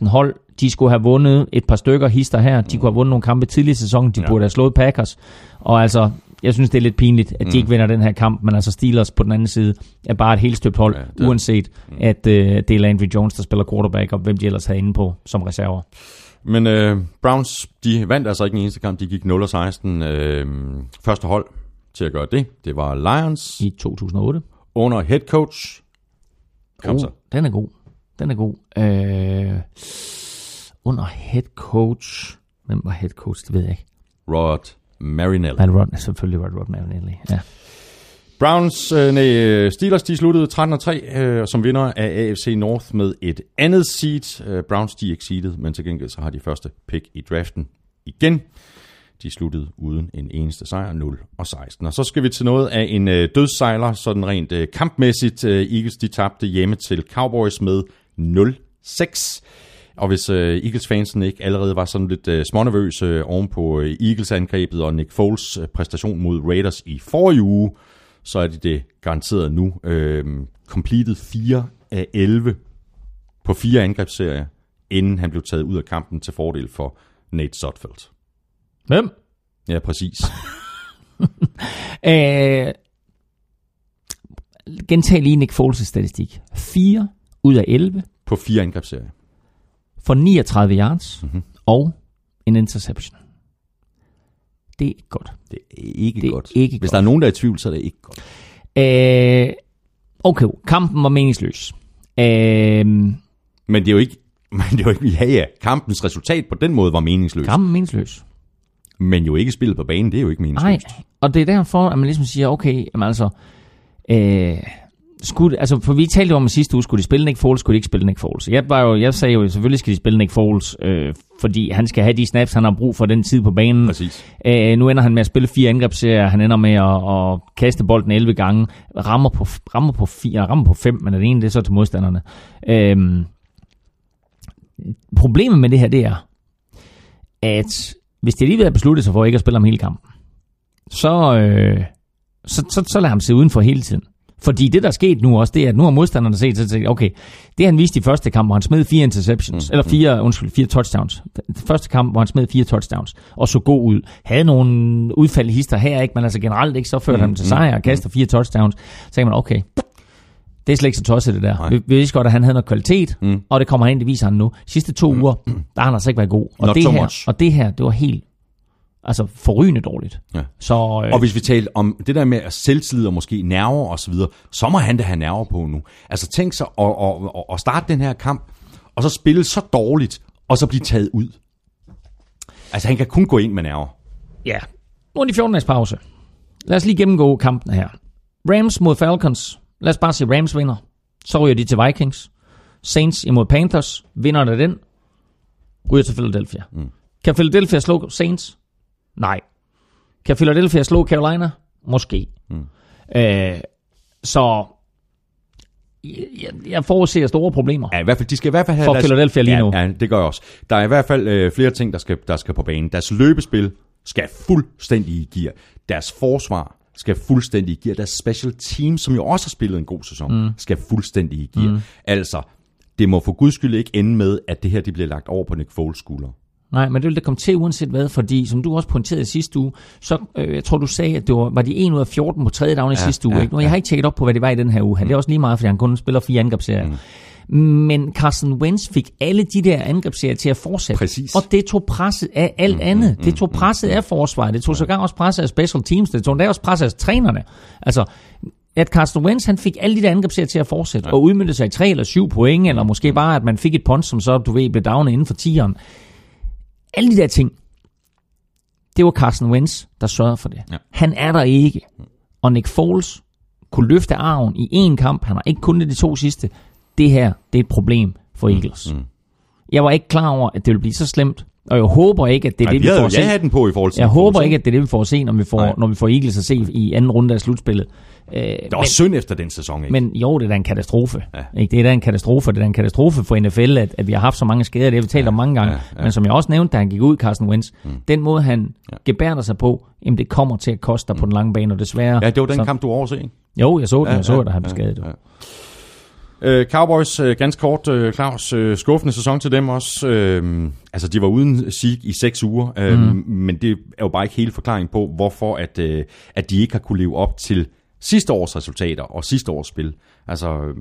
Speaker 2: 0-16 hold. De skulle have vundet et par stykker hister her. De kunne have vundet nogle kampe tidligere i sæsonen. De
Speaker 1: Ja.
Speaker 2: burde have slået Packers. Og altså, jeg synes, det er lidt pinligt, at de ikke vinder den her kamp. Men altså, Steelers på den anden side er bare et helt støbt hold,
Speaker 1: Ja, det-
Speaker 2: uanset at øh, det er Landry Jones, der spiller quarterback, og hvem de ellers havde inde på som reserver.
Speaker 1: Men øh, Browns, de vandt altså ikke en eneste kamp. De gik 0-16. Øh, første hold til at gøre det, det var Lions
Speaker 2: I 2008.
Speaker 1: under head coach. Kom så.
Speaker 2: Oh, den er god. Den er god. Øh, under head coach. Hvem var head coach? Det ved jeg ikke.
Speaker 1: Rod Marinelli.
Speaker 2: Men Rod, selvfølgelig var det Rod Marinelli. Ja.
Speaker 1: Browns, øh, nej, øh, Steelers, de sluttede 13-3 øh, som vinder af AFC North med et andet seed. Øh, Browns, de er ikke seedet, men til gengæld så har de første pick i draften igen. De sluttede uden en eneste sejr, 0 og 16. Og så skal vi til noget af en øh, dødssejler, sådan rent øh, kampmæssigt. Øh, Eagles, de tabte hjemme til Cowboys med 0-6. Og hvis øh, Eagles-fansen ikke allerede var sådan lidt øh, smånervøse øh, oven på øh, Eagles-angrebet og Nick Foles øh, præstation mod Raiders i forrige uge, så er de det garanteret nu. Øh, completed 4 af 11 på fire angrebsserier, inden han blev taget ud af kampen til fordel for Nate Sotfeldt.
Speaker 2: Hvem?
Speaker 1: Ja, præcis. (laughs)
Speaker 2: Øh, gentag lige Nick Foles' statistik. 4 ud af 11
Speaker 1: På fire angrebsserier.
Speaker 2: for 39 yards mm-hmm. og en interception. Det er ikke godt.
Speaker 1: Det er ikke
Speaker 2: Det er
Speaker 1: godt.
Speaker 2: ikke
Speaker 1: Hvis
Speaker 2: godt.
Speaker 1: der er nogen, der er i tvivl, så er det ikke godt.
Speaker 2: Øh, okay, kampen var meningsløs. Øh,
Speaker 1: Men det er jo ikke, (laughs) men det er jo ikke, ja ja, kampens resultat på den måde var meningsløst.
Speaker 2: kampen meningsløs.
Speaker 1: Men jo ikke spillet på banen, det er jo ikke
Speaker 2: Nej,
Speaker 1: meningsløst.
Speaker 2: og det er derfor, at man ligesom siger, okay, jamen altså, øh, skulle, altså, for vi talte jo om sidste uge, skulle de spille Nick Foles, skulle de ikke spille Nick Foles. Jeg, var jo, jeg sagde jo, selvfølgelig skal de spille Nick Foles, øh, fordi han skal have de snaps, han har brug for den tid på banen.
Speaker 1: Præcis.
Speaker 2: Øh, nu ender han med at spille fire angrebsserier, han ender med at, at kaste bolden 11 gange, rammer på, rammer på, fire, rammer på fem, men det ene det er så til modstanderne. Øh, problemet med det her, det er, at hvis de alligevel har besluttet sig for ikke at spille ham hele kampen, så, øh, så, så, så lader ham se udenfor hele tiden. Fordi det, der er sket nu også, det er, at nu har modstanderne set, så tænkt, okay, det han viste i første kamp, hvor han smed fire interceptions, mm. eller fire, undskyld, fire touchdowns. Første kamp, hvor han smed fire touchdowns, og så god ud. Havde nogle udfald hister her, ikke? men altså generelt ikke, så førte mm. han til sejr og kaster fire touchdowns. Så tænker man, okay, det er slet ikke så tosset det der.
Speaker 1: Nej.
Speaker 2: Vi, vi vidste godt, at han havde noget kvalitet,
Speaker 1: Mm.
Speaker 2: mm. og det kommer han ind, det viser han nu. Sidste to mm. uger, der har han altså ikke været god. Og
Speaker 1: Not
Speaker 2: det, her,
Speaker 1: much.
Speaker 2: og det her, det var helt altså forrygende dårligt.
Speaker 1: Ja.
Speaker 2: Så, øh,
Speaker 1: Og hvis vi taler om det der med at selvtillid og måske nerver og så videre, så må han da have nerver på nu. Altså tænk sig at, at, at, at starte den her kamp, og så spille så dårligt, og så blive taget ud. Altså han kan kun gå ind med nerver.
Speaker 2: Ja. Nu er de 14 dages pause. Lad os lige gennemgå kampen her. Rams mod Falcons. Lad os bare sige, Rams vinder. Så ryger de til Vikings. Saints imod Panthers. Vinder der den. Ryger til Philadelphia. Mm. Kan Philadelphia slå Saints? Nej. Kan Philadelphia slå Carolina? Måske. Mm. Øh, så jeg, jeg forudser store problemer.
Speaker 1: Ja, i hvert fald, de skal i hvert fald have
Speaker 2: For
Speaker 1: deres-
Speaker 2: Philadelphia lige
Speaker 1: ja,
Speaker 2: nu.
Speaker 1: Ja, det gør jeg også. Der er i hvert fald øh, flere ting, der skal, der skal på banen. Deres løbespil skal fuldstændig i gear. Deres forsvar skal fuldstændig i gear. Deres special team, som jo også har spillet en god sæson, mm. skal fuldstændig i gear. Mm. Altså, det må for guds skyld ikke ende med, at det her de bliver lagt over på Nick Foles skulder.
Speaker 2: Nej, men det vil det komme til uanset hvad, fordi som du også pointerede sidste uge, så øh, jeg tror du sagde, at det var, var de 1 ud af 14 på tredje down i
Speaker 1: Ja,
Speaker 2: sidste uge.
Speaker 1: ja,
Speaker 2: ikke? Nu, jeg har ikke tjekket op på, hvad det var i den her uge. Mm. Det er også lige meget, fordi han kun spiller fire angrebsserier. Mm. Men Carson Wentz fik alle de der angrebsserier til at fortsætte.
Speaker 1: Præcis.
Speaker 2: Og det tog presset af alt mm, andet. Det tog presset af forsvaret. Det tog sågar også presset af special teams. Det tog endda også presset af trænerne. Altså, at Carson Wentz han fik alle de der angrebsserier til at fortsætte, ja. og udmyndte sig i tre eller syv point, eller måske bare, at man fik et punt, som så, du ved, blev downet inden for tieren. Alle de der ting, det var Carson Wentz, der sørgede for det.
Speaker 1: Ja.
Speaker 2: Han er der ikke. Og Nick Foles kunne løfte arven i én kamp. Han har ikke kun det de to sidste. Det her, det er et problem for Eagles. Mm. Jeg var ikke klar over, at det ville blive så slemt. Og jeg håber ikke, at det er
Speaker 1: Ej,
Speaker 2: det,
Speaker 1: vi havde
Speaker 2: får at se.
Speaker 1: ja-hatten på i forhold til
Speaker 2: Jeg håber ikke, at det er det, vi får at se, når vi får,
Speaker 1: Nej.
Speaker 2: når vi får Eagles at se i anden runde af slutspillet. Øh,
Speaker 1: Det er også synd efter den sæson, ikke?
Speaker 2: men jo, det er da en katastrofe.
Speaker 1: Ja.
Speaker 2: Ikke? Det er da en katastrofe. Det er da en katastrofe for NFL, at, at vi har haft så mange skader. Det har vi talt ja, om mange gange.
Speaker 1: ja,
Speaker 2: Ja. Men som jeg også nævnte, da han gik ud, Carson Wentz, mm. den måde, han
Speaker 1: Ja.
Speaker 2: gebærder sig på, jamen det kommer til at koste dig mm. på den lange bane, og desværre...
Speaker 1: ja, det var den
Speaker 2: så,
Speaker 1: kamp, du overse, ikke?
Speaker 2: Jo, jeg så den,
Speaker 1: Ja,
Speaker 2: jeg så,
Speaker 1: ja,
Speaker 2: at han blev skadet.
Speaker 1: ja.
Speaker 2: Ja.
Speaker 1: Øh, Cowboys, øh, ganske kort, øh, Claus, øh, skuffende sæson til dem også. Øh, altså, de var uden sig i seks uger, øh, mm. men det er jo bare ikke hele forklaringen på, hvorfor at, øh, at de ikke har kunne leve op til sidste års resultater og sidste års spil. Altså, øh,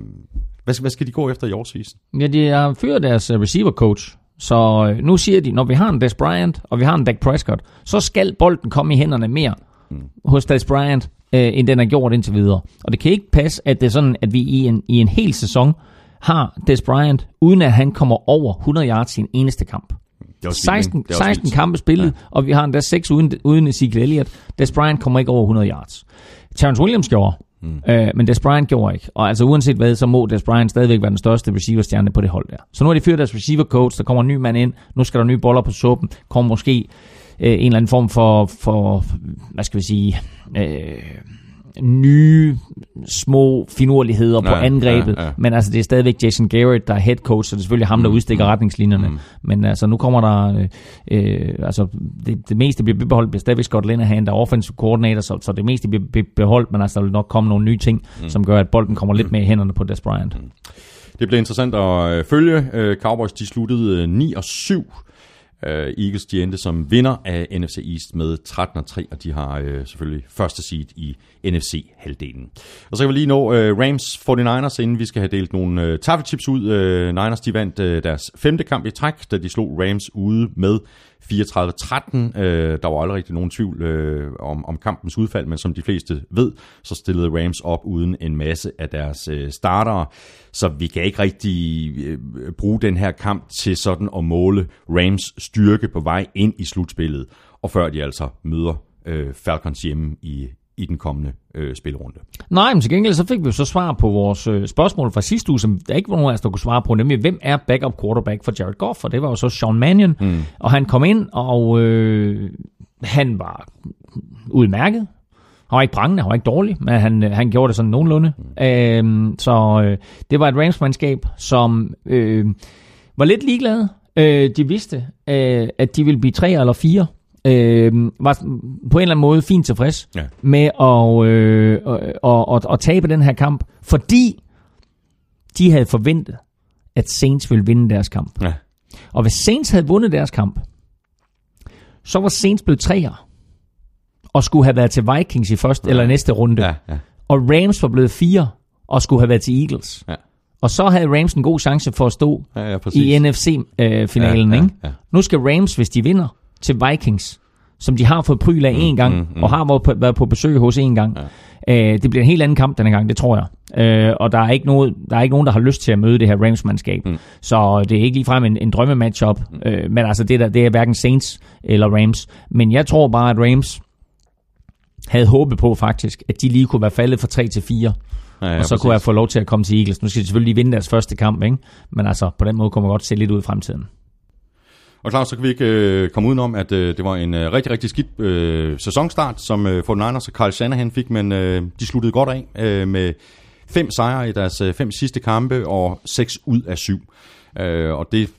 Speaker 1: hvad, skal- hvad skal de gå efter i årsvisen?
Speaker 2: Ja, de har fyret deres øh, receiver coach. Så øh, nu siger de, når vi har en Des Bryant, og vi har en Dak Prescott, så skal bolden komme i hænderne mere mm. hos Des Bryant, øh, end den har gjort indtil videre. Og det kan ikke passe, at det er sådan, at vi i en, i en hel sæson har Des Bryant, uden at han kommer over 100 yards i en eneste kamp.
Speaker 1: Det er også
Speaker 2: 16,
Speaker 1: vildt, ikke? Det er også
Speaker 2: 16
Speaker 1: vildt.
Speaker 2: kampe spillet, ja. og vi har endda 6 uden, uden Ezekiel Elliott. Des Bryant kommer ikke over 100 yards. Terrence Williams gjorde, mm. øh, men Des Bryant gjorde ikke. Og altså uanset hvad, så må Des Bryant stadigvæk være den største receiverstjerne på det hold der. Så nu har de fyret deres receiver coach, der kommer en ny mand ind, nu skal der nye boller på suppen, kommer måske øh, en eller anden form for, for hvad skal vi sige, øh, nye små finurligheder på
Speaker 1: Ja,
Speaker 2: angrebet,
Speaker 1: ja, ja.
Speaker 2: men altså det er stadigvæk Jason Garrett, der er head coach, så det er selvfølgelig ham, der udstikker retningslinjerne. Men altså nu kommer der, øh, øh, altså det, det meste bliver beholdt, bliver stadigvæk Scott Linehan, der er offensive coordinator, så, så det meste bliver be- beholdt, men altså der vil nok komme nogle nye ting, som gør, at bolden kommer lidt mere i hænderne på Des Bryant.
Speaker 1: Det bliver interessant at øh, følge. Øh, Cowboys de sluttede øh, 9 og 7. Øh, Eagles de endte som vinder af NFC East med 13-3, og de har øh, selvfølgelig første seed i NFC-halvdelen. Og så kan vi lige nå øh, Rams 49ers, inden vi skal have delt nogle øh, taffelchips ud. Øh, Niners de vandt øh, deres femte kamp i træk, da de slog Rams ude med 34-13. Øh, der var aldrig rigtig nogen tvivl øh, om, om kampens udfald, men som de fleste ved, så stillede Rams op uden en masse af deres øh, startere. Så vi kan ikke rigtig øh, bruge den her kamp til sådan at måle Rams styrke på vej ind i slutspillet, og før de altså møder øh, Falcons hjemme i, i den kommende øh, spilrunde.
Speaker 2: Nej, men til gengæld så fik vi jo så svar på vores øh, spørgsmål fra sidste uge, som der ikke var nogen af os, der kunne svare på, nemlig hvem er backup quarterback for Jared Goff, og det var jo så Sean Mannion, mm. og han kom ind, og øh, han var udmærket. Han var ikke prangende, han var ikke dårlig, men han, øh, han gjorde det sådan nogenlunde. Mm. Øhm, så øh, det var et Rams-mandskab, som øh, var lidt ligeglade. Øh, de vidste, øh, at de ville blive tre eller fire. Øh, var på en eller anden måde fint tilfreds
Speaker 1: Ja.
Speaker 2: med at, øh, og, og, og tabe den her kamp, fordi de havde forventet, at Saints ville vinde deres kamp.
Speaker 1: Ja.
Speaker 2: Og hvis Saints havde vundet deres kamp, så var Saints blevet treer og skulle have været til Vikings i første ja. eller næste runde.
Speaker 1: Ja, ja.
Speaker 2: Og Rams var blevet fire og skulle have været til Eagles.
Speaker 1: Ja.
Speaker 2: Og så havde Rams en god chance for at stå
Speaker 1: Ja, ja, præcis.
Speaker 2: i NFC-finalen.
Speaker 1: Ja, ja,
Speaker 2: ikke?
Speaker 1: ja.
Speaker 2: Nu skal Rams, hvis de vinder, til Vikings, som de har fået pryl af en gang, mm, mm. og har været på, været på besøg hos en gang. Ja. Øh, det bliver en helt anden kamp denne gang, det tror jeg. Øh, og der er, ikke noget, der er ikke nogen, der har lyst til at møde det her Rams-mandskab. Mm. Så det er ikke ligefrem en, en drømmematchup. Mm. Øh, men altså, det, der, det er hverken Saints eller Rams. Men jeg tror bare, at Rams havde håbet på faktisk, at de lige kunne være faldet fra 3 til 4.
Speaker 1: Ja, ja,
Speaker 2: og så
Speaker 1: præcis.
Speaker 2: kunne jeg få lov til at komme til Eagles. Nu skal de selvfølgelig lige vinde deres første kamp, ikke? Men altså, på den måde kunne man godt se lidt ud i fremtiden.
Speaker 1: Og Claus, så kan vi ikke øh, komme udenom, at øh, det var en øh, rigtig, rigtig skidt øh, sæsonstart, som øh, 49ers og Carl Shanahan fik, men øh, de sluttede godt af øh, med fem sejre i deres øh, fem sidste kampe og seks ud af syv. Øh, og det,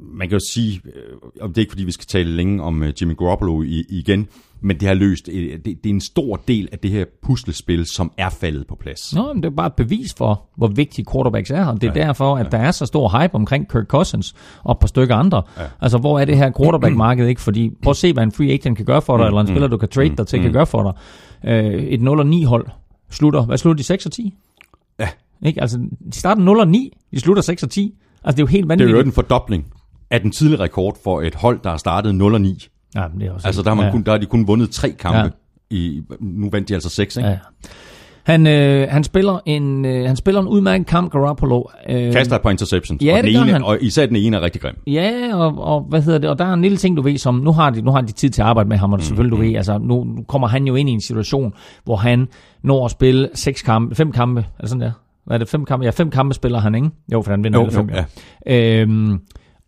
Speaker 1: man kan jo sige, øh, og det er ikke fordi, vi skal tale længe om øh, Jimmy Garoppolo i, igen, men det har løst, øh, det, det er en stor del af det her puslespil, som er faldet på plads.
Speaker 2: Nå, men det er bare et bevis for, hvor vigtige quarterbacks er. Og det er ja, derfor, at ja. der er så stor hype omkring Kirk Cousins og et par stykker andre. Ja. Altså, hvor er det her quarterback-marked ikke? Fordi prøv at se, hvad en free agent kan gøre for dig, eller en spiller, du kan trade dig til, kan gøre for dig. Øh, et 0-9-hold slutter, hvad slutter de, 6 og 10?
Speaker 1: Ja.
Speaker 2: Ikke? Altså, de starter 0 og 9, de slutter 6 og 10. Altså, det er jo helt
Speaker 1: Det er
Speaker 2: vanvittigt.
Speaker 1: jo en fordobling af den tidligere rekord for et hold, der har startet 0 og 9.
Speaker 2: Ja, det er også
Speaker 1: Altså, der har, man
Speaker 2: ja.
Speaker 1: kun, der har de kun vundet tre kampe.
Speaker 2: Ja.
Speaker 1: Ja. I, nu vandt de altså seks, ikke?
Speaker 2: Ja. Han, øh, han, spiller en, øh, han spiller en udmærket kamp, Garoppolo. Øh,
Speaker 1: Kaster par interceptions.
Speaker 2: Ja,
Speaker 1: og, den ene,
Speaker 2: han.
Speaker 1: og især den ene er rigtig grim.
Speaker 2: Ja, og, og hvad hedder det? Og der er en lille ting, du ved, som nu har de, nu har de tid til at arbejde med ham, og selvfølgelig, du ved, altså nu, nu kommer han jo ind i en situation, hvor han når at spille seks kampe, fem kampe, eller sådan der. Hvad er det, fem kampe? Ja, fem kampe spiller han, ikke? Jo, for han vinder
Speaker 1: Jo,
Speaker 2: alle fem.
Speaker 1: jo,
Speaker 2: Øhm,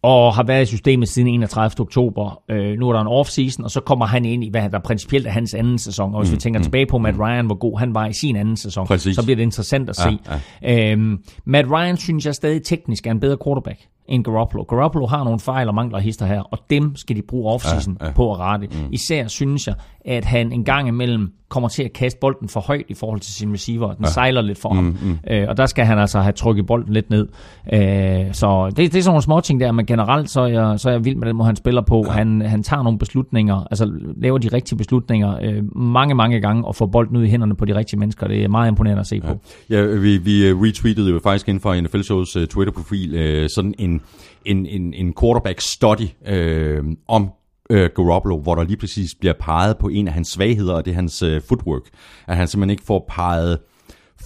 Speaker 2: og har været i systemet siden 31. oktober. Øh, nu er der en off-season, og så kommer han ind i, hvad der principielt er hans anden sæson. Og hvis mm, vi tænker mm, tilbage på Matt Ryan, hvor god han var i sin anden sæson,
Speaker 1: Præcis.
Speaker 2: så bliver det interessant at se. Ja, Øhm, Matt Ryan synes jeg stadig teknisk er en bedre quarterback end Garoppolo. Garoppolo har nogle fejl og mangler hister her, og dem skal de bruge offseason ja, ja. på at rette. Mm. Især synes jeg, at han en gang imellem kommer til at kaste bolden for højt i forhold til sin receiver. Den ja. sejler lidt for ham. Mm, mm. Øh, og der skal han altså have trykket bolden lidt ned. Øh, så det, det er sådan nogle små ting der, men generelt så er jeg, så er jeg vild med den måde, han spiller på. Ja. Han, han tager nogle beslutninger, altså laver de rigtige beslutninger øh, mange, mange gange, og får bolden ud i hænderne på de rigtige mennesker. Det er meget imponerende at se på.
Speaker 1: Ja, vi, vi øh, retweetede jo faktisk inden for NFL Shows uh, Twitter-profil uh, sådan en, en, en, en quarterback study uh, om øh, Garoppolo, hvor der lige præcis bliver peget på en af hans svagheder, og det er hans øh, footwork. At han simpelthen ikke får peget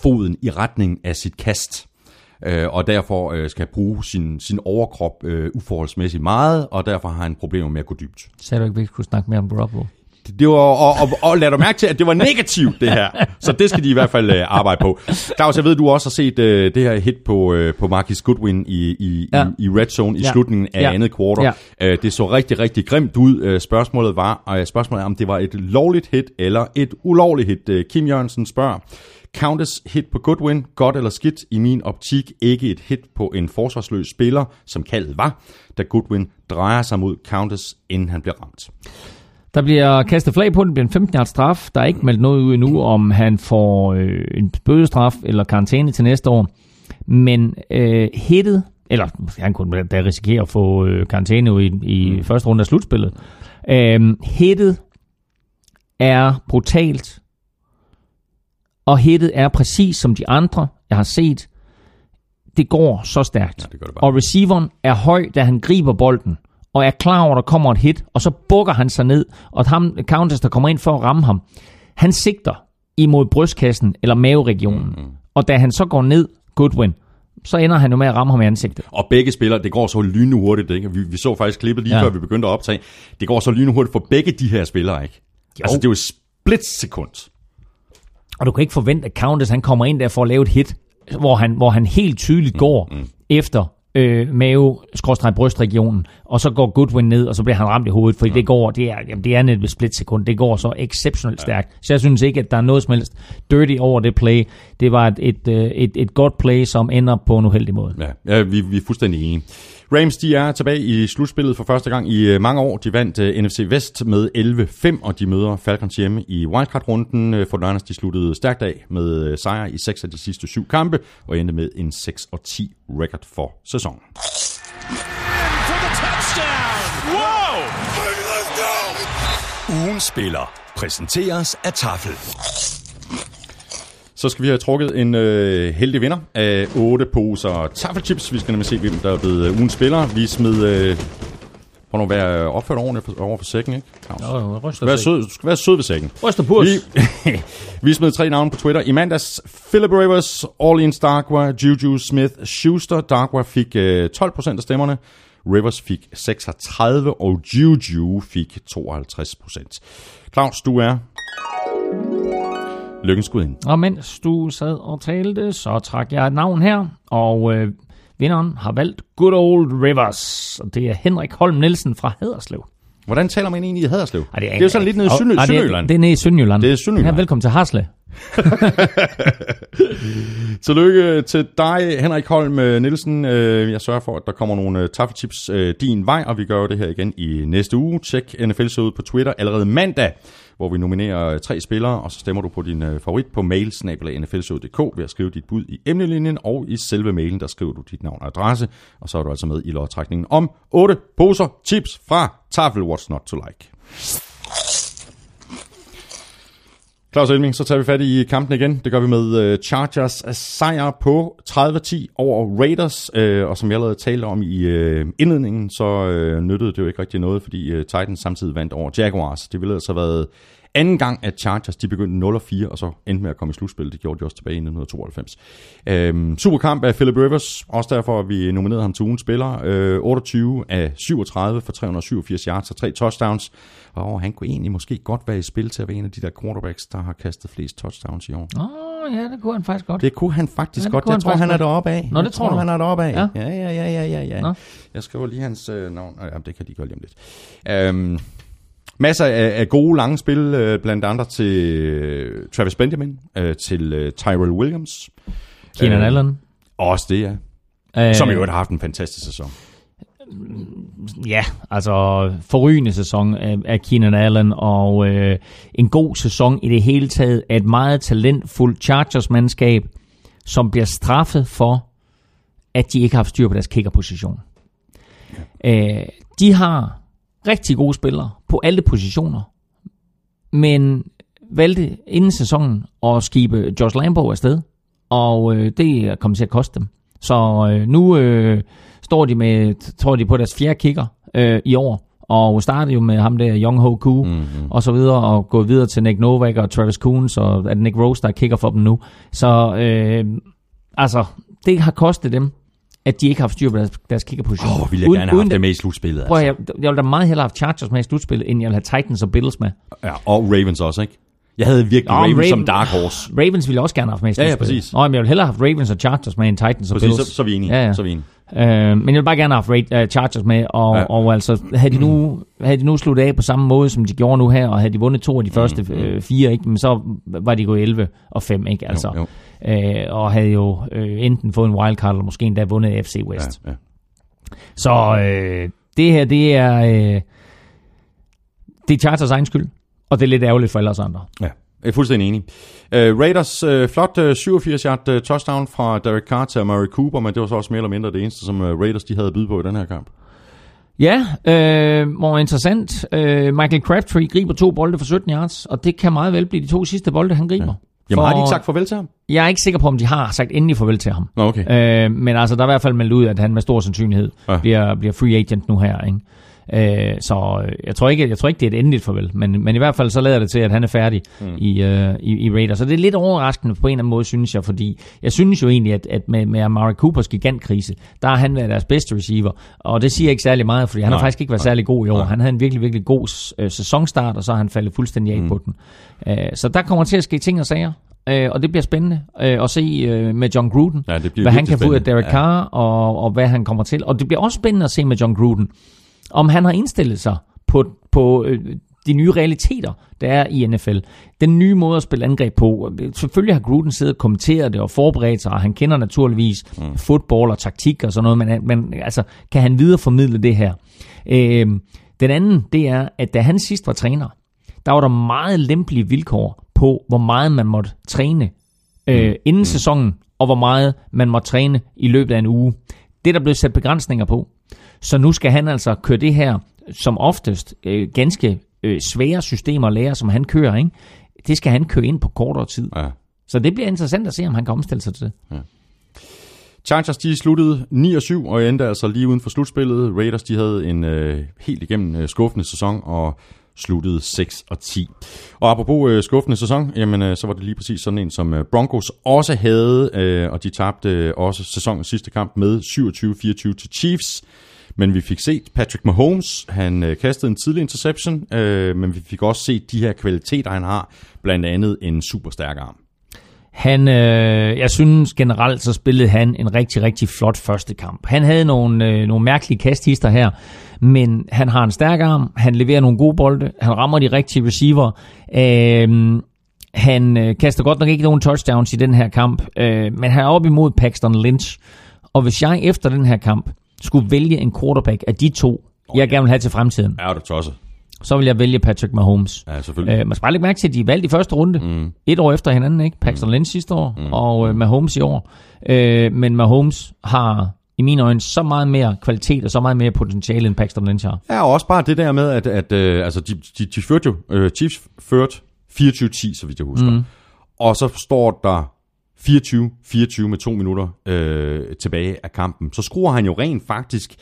Speaker 1: foden i retning af sit kast. øh, og derfor øh, skal bruge sin, sin overkrop øh, uforholdsmæssigt meget, og derfor har han problemer med at gå dybt.
Speaker 2: Sagde du ikke, vi kunne snakke mere om Garoppolo?
Speaker 1: Det var, og, og, og lad du mærke til, at det var negativt, det her. Så det skal de i hvert fald uh, arbejde på. Claus, jeg ved, du også har set uh, det her hit på, uh, på Marcus Goodwin i, i,
Speaker 2: Ja.
Speaker 1: i, i red zone i
Speaker 2: Ja.
Speaker 1: slutningen af
Speaker 2: Ja.
Speaker 1: andet kvartal. Uh, det så rigtig, rigtig grimt ud. Uh, spørgsmålet var, uh, spørgsmålet er, om det var et lovligt hit eller et ulovligt hit. Uh, Kim Jørgensen spørger, Countess hit på Goodwin, godt eller skidt, i min optik ikke et hit på en forsvarsløs spiller, som kaldet var, da Goodwin drejer sig mod Countess, inden han bliver ramt.
Speaker 2: Der bliver kastet flag på, den bliver en 15 yards straf. Der er ikke meldt noget ud endnu, om han får øh, en bødestraf eller karantæne til næste år. Men øh, hittet, eller han kunne da risikere at få øh, karantæne i, i mm. første runde af slutspillet. Øh, hittet er brutalt, og hittet er præcis som de andre, jeg har set. Det går så stærkt.
Speaker 1: Ja, det det bare.
Speaker 2: og receiveren er høj, da han griber bolden, og er klar over, at der kommer et hit, og så bukker han sig ned, og ham, Countess, der kommer ind for at ramme ham, han sigter imod brystkassen eller maveregionen. Mm-hmm. Og da han så går ned, Goodwin, så ender han jo med at ramme ham i ansigtet.
Speaker 1: Og begge spillere, det går så lynhurtigt, ikke? Vi, vi så faktisk klippet lige ja. Før vi begyndte at optage. Det går så lynhurtigt for begge de her spillere, ikke? Jo. Altså, det er jo split-sekund.
Speaker 2: Og du kan ikke forvente, at Countess han kommer ind der for at lave et hit, hvor han, hvor han helt tydeligt går mm, mm. efter øh, mave brystregionen og så går Goodwin ned, og så bliver han ramt i hovedet, fordi ja. det går, det er, jamen, det er net et splitsekund, det går så exceptionelt stærkt. Så jeg synes ikke, at der er noget som helst dirty over det play. Det var et, et, øh, et, et godt play, som ender på en uheldig måde.
Speaker 1: Ja, ja vi, vi er fuldstændig enige. Rams, de er tilbage i slutspillet for første gang i øh, mange år. De vandt øh, uh, NFC Vest med 11-5, og de møder Falcons hjemme i wildcard-runden. Øh, uh, For Niners, de sluttede stærkt af med uh, sejr i seks af de sidste syv kampe, og endte med en 6-10 record for sæsonen.
Speaker 3: For!
Speaker 5: Ugen spiller præsenteres af Tafel.
Speaker 1: Så skal vi have trukket en øh, heldig vinder af otte poser taffelchips. Vi skal nemlig se, hvem der er blevet øh, ugens spiller. Vi smed... Øh, prøv nu være opført ordentligt for- over for sækken, ikke? Claus? Du skal sød, du skal være sød ved sækken.
Speaker 2: Ryster purs.
Speaker 1: Vi, (laughs) vi smed tre navne på Twitter. I mandags, Philip Rivers, Orleans Darkwa, Juju Smith-Schuster. Darkwa fik øh, 12% af stemmerne. Rivers fik 36, og Juju fik 52%. Claus, du er lykkens gudinde.
Speaker 2: Og mens du sad og talte, så trak jeg et navn her, og øh, vinderen har valgt Good Old Rivers. Og det er Henrik Holm Nielsen fra Haderslev.
Speaker 1: Hvordan taler man egentlig i Haderslev?
Speaker 2: Ej,
Speaker 1: det er jo sådan lidt nede i Sønderjylland.
Speaker 2: ej, det er-. Det er nede i Sønderjylland.
Speaker 1: Det er Sønderjylland.
Speaker 2: Ja, velkommen til Harsle. (laughs)
Speaker 1: Tillykke til dig, Henrik Holm øh, Nielsen. Øh, Jeg sørger for, at der kommer nogle øh, taffeltips din vej, og vi gør det her igen i næste uge. Tjek NFL ud på Twitter allerede mandag, hvor vi nominerer øh, tre spillere, og så stemmer du på din øh, favorit på mail ved at skrive dit bud i emnelinjen, og i selve mailen, der skriver du dit navn og adresse, og så er du altså med i lodtrækningen om otte poser chips fra Tafel What's Not To Like. Claus Elming, så tager vi fat i kampen igen. Det gør vi med uh, Chargers sejr på 30-10 over Raiders. Uh, og som jeg allerede talte om i uh, indledningen, så uh, nyttede det jo ikke rigtig noget, fordi uh, Titans samtidig vandt over Jaguars. Det ville altså have været anden gang, at Chargers de begyndte 0-4, og så endte med at komme i slutspil. Det gjorde de også tilbage i 1992. Uh, superkamp af Philip Rivers, også derfor at vi nominerede ham til ugens spiller. Uh, 28 af 37 for 387 yards og tre touchdowns. Og han kunne egentlig måske godt være i spil til at være en af de der quarterbacks, der har kastet flest touchdowns i år.
Speaker 2: Åh, oh, ja, det kunne han faktisk godt.
Speaker 1: Det kunne han faktisk
Speaker 2: Ja, det
Speaker 1: godt. Jeg
Speaker 2: han
Speaker 1: tror, han er deroppe af.
Speaker 2: Nå, det
Speaker 1: jeg
Speaker 2: tror
Speaker 1: tror,
Speaker 2: du?
Speaker 1: han er deroppe af.
Speaker 2: Ja.
Speaker 1: Ja, ja, ja, ja, ja, ja.
Speaker 2: Nå.
Speaker 1: Jeg skriver lige hans øh, navn. Øh, jamen, det kan de gøre lige om lidt. Øhm, masser af, af gode lange spil, øh, blandt andre til øh, Travis Benjamin, øh, til øh, Tyrell Williams.
Speaker 2: Keenan
Speaker 1: Øh,
Speaker 2: Allen.
Speaker 1: Også det, ja.
Speaker 2: Øh,
Speaker 1: Som jo har haft en fantastisk sæson.
Speaker 2: Ja, altså forrygende sæson af, af Keenan Allen, og øh, en god sæson i det hele taget af et meget talentfuldt Chargers-mandskab, som bliver straffet for, at de ikke har haft styr på deres kickerposition. Øh, de har rigtig gode spillere på alle positioner, men valgte inden sæsonen at skibe Josh Lambo afsted, og øh, det er kommet til at koste dem. Så øh, nu øh, står de med, tror de på deres fjerde kicker øh, i år, og startede jo med ham der Young Ho Koo mm-hmm. og så videre, og gået videre til Nick Novak og Travis Coons, og er det Nick Rose, der kigger for dem nu. Så øh, altså, det har kostet dem at de ikke har haft styr på deres, deres kickerposition.
Speaker 1: Åh, oh, ville jeg uden, gerne have haft det med i slutspillet.
Speaker 2: Prøv,
Speaker 1: Altså.
Speaker 2: jeg, jeg ville da meget hellere have haft Chargers med i slutspillet, end jeg ville have Titans og Bills med.
Speaker 1: Ja, og Ravens også, ikke? Jeg havde virkelig
Speaker 2: Nå,
Speaker 1: Ravens
Speaker 2: Raven-
Speaker 1: som dark horse. (sighs)
Speaker 2: Ravens ville jeg også gerne have haft med i
Speaker 1: Ja, ja,
Speaker 2: slutspillet.
Speaker 1: præcis.
Speaker 2: Nå, men jeg ville hellere have haft Ravens og Chargers med end Titans og
Speaker 1: Præcis,
Speaker 2: Bills.
Speaker 1: så, så er vi enige.
Speaker 2: Ja, ja.
Speaker 1: Så er vi enige.
Speaker 2: Øh, men jeg vil bare gerne have haft uh, Chargers med, og,
Speaker 1: Ja.
Speaker 2: ja. og altså, havde de, nu, havde de nu sluttet af på samme måde, som de gjorde nu her, og havde de vundet to af de første
Speaker 1: Mm,
Speaker 2: øh, fire, ikke, men så var de gået 11 og 5, ikke, altså.
Speaker 1: Jo,
Speaker 2: Øh, og havde jo øh, enten fået en wildcard, eller måske endda vundet FC West.
Speaker 1: Ja, ja.
Speaker 2: Så øh, det her, det er, øh, det er Chargers egen skyld, og det er lidt ærgerligt for alle os andre.
Speaker 1: Ja, jeg er fuldstændig enig. Uh, Raiders, uh, flot uh, 87-yard uh, touchdown fra Derek Carr til Murray Cooper, men det var så også mere eller mindre det eneste, som uh, Raiders de havde at byde på i den her kamp.
Speaker 2: Ja, øh, hvor interessant. Øh, Michael Crabtree griber to bolde for 17 yards, og det kan meget vel blive de to sidste bolde, han griber. Ja.
Speaker 1: Jamen har de ikke sagt farvel til ham?
Speaker 2: Jeg er ikke sikker på, om de har sagt endelig farvel til ham.
Speaker 1: Nå, okay.
Speaker 2: Øh, men altså, der er i hvert fald meldt ud, at han med stor sandsynlighed
Speaker 1: ja.
Speaker 2: bliver, bliver free agent nu her. Ikke? Øh, så øh, jeg tror, ikke, jeg tror ikke, det er et endeligt farvel, men, men i hvert fald så lader det til, at han er færdig mm. i, øh, i, i Raiders. Så det er lidt overraskende på en eller anden måde, synes jeg, fordi jeg synes jo egentlig, at, at med, med Amari Coopers gigantkrise, der har han været deres bedste receiver, og det siger ikke særlig meget, fordi han
Speaker 1: Nej,
Speaker 2: har faktisk ikke været
Speaker 1: nej,
Speaker 2: særlig god i år.
Speaker 1: nej.
Speaker 2: Han havde en virkelig, virkelig god øh, sæsonstart, og så har han faldet fuldstændig af mm. på den. Øh, så der kommer til at ske ting og sager. Øh, og det bliver spændende øh, at se øh, med John Gruden,
Speaker 1: Ja, det
Speaker 2: hvad han kan få ud af. Derek Carr, og, og hvad han kommer til. Og det bliver også spændende at se med John Gruden, om han har indstillet sig på, på øh, de nye realiteter, der er i NFL. Den nye måde at spille angreb på. Selvfølgelig har Gruden siddet og kommenteret det og forberedt sig, og han kender naturligvis mm. fodbold og taktik og sådan noget, men, men altså, kan han videreformidle det her? Øh, den anden, det er, at da han sidst var træner, der var der meget lempelige vilkår på, hvor meget man måtte træne øh, inden sæsonen, og hvor meget man måtte træne i løbet af en uge. Det er der blevet sat begrænsninger på. Så nu skal han altså køre det her, som oftest øh, ganske øh, svære systemer at lære, som han kører, ikke? det skal han køre ind på kortere tid.
Speaker 1: Ja.
Speaker 2: Så det bliver interessant at se, om han kan omstille sig til det.
Speaker 1: Chargers de sluttede 9-7 og endte altså lige uden for slutspillet. Raiders de havde en øh, helt igennem øh, skuffende sæson og sluttede 6 og 10. Og apropos øh, skuffende sæson, jamen øh, så var det lige præcis sådan en, som øh, Broncos også havde, øh, og de tabte øh, også sæsonens sidste kamp med 27-24 til Chiefs. Men vi fik set Patrick Mahomes, han øh, kastede en tidlig interception, øh, men vi fik også set de her kvaliteter, han har, blandt andet en super stærk arm.
Speaker 2: Han, øh, jeg synes generelt, så spillede han en rigtig, rigtig flot første kamp. Han havde nogle, øh, nogle mærkelige kasthister her, men han har en stærk arm, han leverer nogle gode bolde, han rammer de rigtige receiver. Øh, han øh, kaster godt nok ikke nogen touchdowns i den her kamp, øh, men han er op imod Paxton Lynch. Og hvis jeg efter den her kamp skulle vælge en quarterback af de to, jeg gerne vil have til fremtiden,
Speaker 1: Er du tosset?
Speaker 2: så vil jeg vælge Patrick Mahomes.
Speaker 1: Ja, selvfølgelig.
Speaker 2: Øh, man skal bare lægge mærke til, at de er valgt i første runde. Mm. Et år efter hinanden, ikke? Paxton Lynch sidste år, mm. og øh, Mahomes i år. Øh, men Mahomes har i mine øjne så meget mere kvalitet og så meget mere potentiale, end Paxton Lynch har.
Speaker 1: Ja, og også bare det der med, at, at øh, altså, de, de, de førte jo, øh, Chiefs førte 24-10, så vidt jeg husker. Mm. Og så står der 24-24 med to minutter øh, tilbage af kampen. Så skruer han jo rent faktisk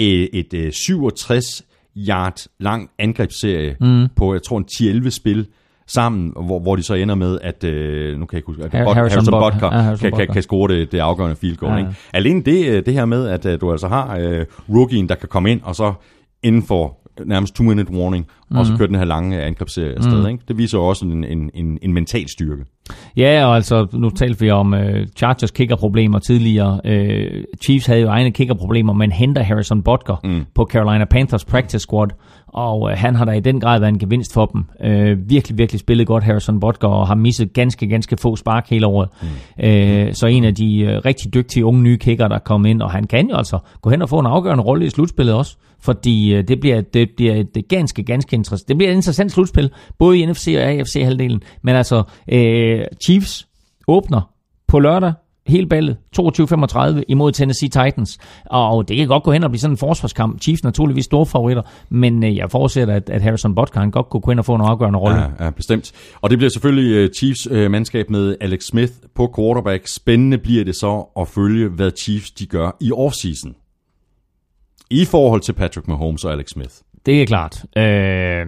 Speaker 1: øh, et øh, 67 yard lang angrebsserie mm. på, jeg tror, en 10-11 spil sammen, hvor, hvor de så ender med, at, øh, nu kan jeg ikke huske, at
Speaker 2: Harrison
Speaker 1: Harrison.
Speaker 2: Butker Ja, Harrison
Speaker 1: kan, kan, kan score det, det afgørende field goal.
Speaker 2: Ja,
Speaker 1: Ja,
Speaker 2: ja.
Speaker 1: ikke? Alene det, øh, det her med, at øh, du altså har øh, rookien, der kan komme ind, og så inden for nærmest two-minute warning, mm. og så køre den her lange angrebsserie afsted. Mm. Ikke? Det viser også en, en, en, en mental styrke.
Speaker 2: Ja, og altså, nu talte vi om øh, Chargers kickerproblemer tidligere. Øh, Chiefs havde jo egne kickerproblemer, men henter Harrison Butker mm. på Carolina Panthers practice squad, og øh, han har da i den grad været en gevinst for dem. Øh, virkelig, virkelig spillet godt Harrison Butker, og har misset ganske, ganske få spark hele året. Mm. Øh, så en af de øh, rigtig dygtige unge nye kicker, der er kommet ind, og han kan jo altså gå hen og få en afgørende rolle i slutspillet også, fordi øh, det bliver, det bliver et ganske, ganske interessant. Det bliver et interessant slutspil, både i NFC og AFC-halvdelen, men altså øh, Chiefs åbner på lørdag hele ballet, 22-35 imod Tennessee Titans. Og det kan godt gå hen og blive sådan en forsvarskamp. Chiefs naturligvis store favoritter, men øh, jeg forudsætter, at, at Harrison Butker han godt kunne gå ind og få en afgørende rolle.
Speaker 1: Ja, ja, bestemt. Og det bliver selvfølgelig øh, Chiefs øh, mandskab med Alex Smith på quarterback. Spændende bliver det så at følge, hvad Chiefs de gør i offseason. I forhold til Patrick Mahomes og Alex Smith.
Speaker 2: Det er klart. Øh,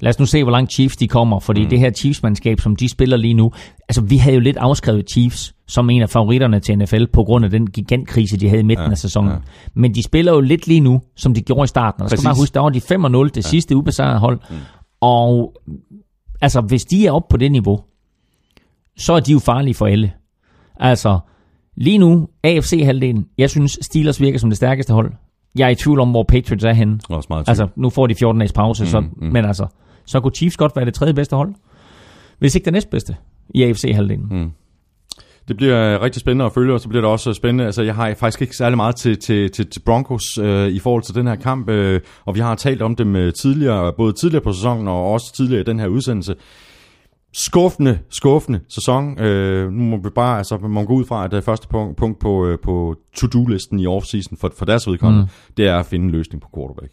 Speaker 2: lad os nu se, hvor langt Chiefs de kommer, fordi mm. det her Chiefs-mandskab, som de spiller lige nu, altså vi havde jo lidt afskrevet Chiefs som en af favoritterne til NFL, på grund af den gigantkrise, de havde i midten ja, af sæsonen. Ja. Men de spiller jo lidt lige nu, som de gjorde i starten. Og så skal man huske, der var de 5-0, det ja. sidste ubesejrede hold. Mm. Og altså, hvis de er oppe på det niveau, så er de jo farlige for alle. Altså, lige nu, AFC-halvdelen, jeg synes, Steelers virker som det stærkeste hold. Jeg er i tvivl om, hvor Patriots er henne.
Speaker 1: Også meget
Speaker 2: altså, nu får de 14 dages pause, mm, så, mm. men altså, så kunne Chiefs godt være det tredje bedste hold. Hvis ikke det næstbedste i AFC-halvdelen. Mm.
Speaker 1: Det bliver rigtig spændende at følge, og så bliver det også spændende. Altså, jeg har faktisk ikke særlig meget til, til, til, til Broncos øh, i forhold til den her kamp, øh, og vi har talt om dem øh, tidligere, både tidligere på sæsonen og også tidligere i den her udsendelse skuffende, skuffende sæson. Øh, nu må vi bare, altså, man må gå ud fra, at det første punkt, punkt på, øh, på to-do-listen i offseason for, for deres vedkommende, mm. det er at finde en løsning på quarterback.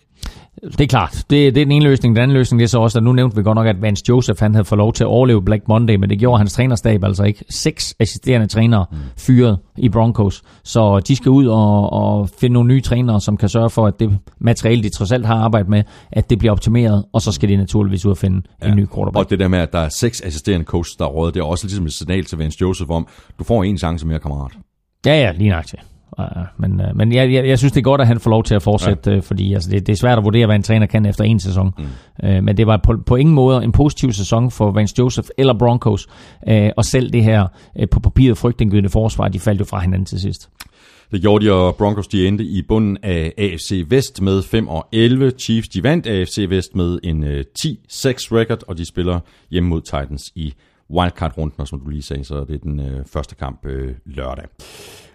Speaker 2: Det er klart. Det, det er den ene løsning. Den anden løsning det er så også, at nu nævnte vi godt nok, at Vance Joseph han havde fået lov til at overleve Black Monday, men det gjorde hans trænerstab altså ikke. Seks assisterende trænere mm. fyret i Broncos. Så de skal ud og, og finde nogle nye trænere, som kan sørge for, at det materiale, de trods alt har arbejdet med, at det bliver optimeret, og så skal de naturligvis ud og finde ja. en ny quarterback.
Speaker 1: Og det der med, at der er seks assisterende coaches, der er rådet, det er også ligesom et signal til Vance Joseph om, du får en chance mere, kammerat.
Speaker 2: Ja, ja, lige nøjagtigt. Men, øh, men jeg, jeg, jeg synes, det er godt, at han får lov til at fortsætte, ja. Øh, fordi altså, det, det er svært at vurdere, hvad en træner kan efter en sæson. Mm. Øh, men det var på, på ingen måde en positiv sæson for Vance Joseph eller Broncos, og selv det her på papiret frygtindgydende forsvar, de faldt jo fra hinanden til sidst.
Speaker 1: Det gjorde de, og Broncos de endte i bunden af AFC Vest med 5 og 11. Chiefs de vandt AFC Vest med en øh, 10-6 record, og de spiller hjemme mod Titans i wildcard-runden, og som du lige sagde, så det er den øh, første kamp øh, lørdag.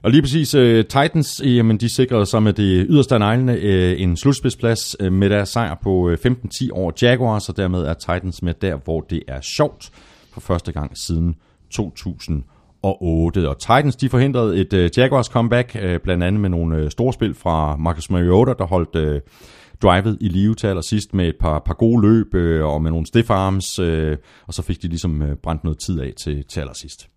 Speaker 1: Og lige præcis, øh, Titans, øh, jamen, de sikrede sig med det yderste af neglene øh, en slutspidsplads øh, med deres sejr på øh, 15-10 over Jaguars, og dermed er Titans med der, hvor det er sjovt for første gang siden 2000. Og Titans, de forhindrede et uh, Jaguars comeback, uh, blandt andet med nogle uh, store spil fra Marcus Mariota, der holdt uh, drivet i live til allersidst med et par, par gode løb uh, og med nogle stiff arms, uh, og så fik de ligesom uh, brændt noget tid af til, til allersidst.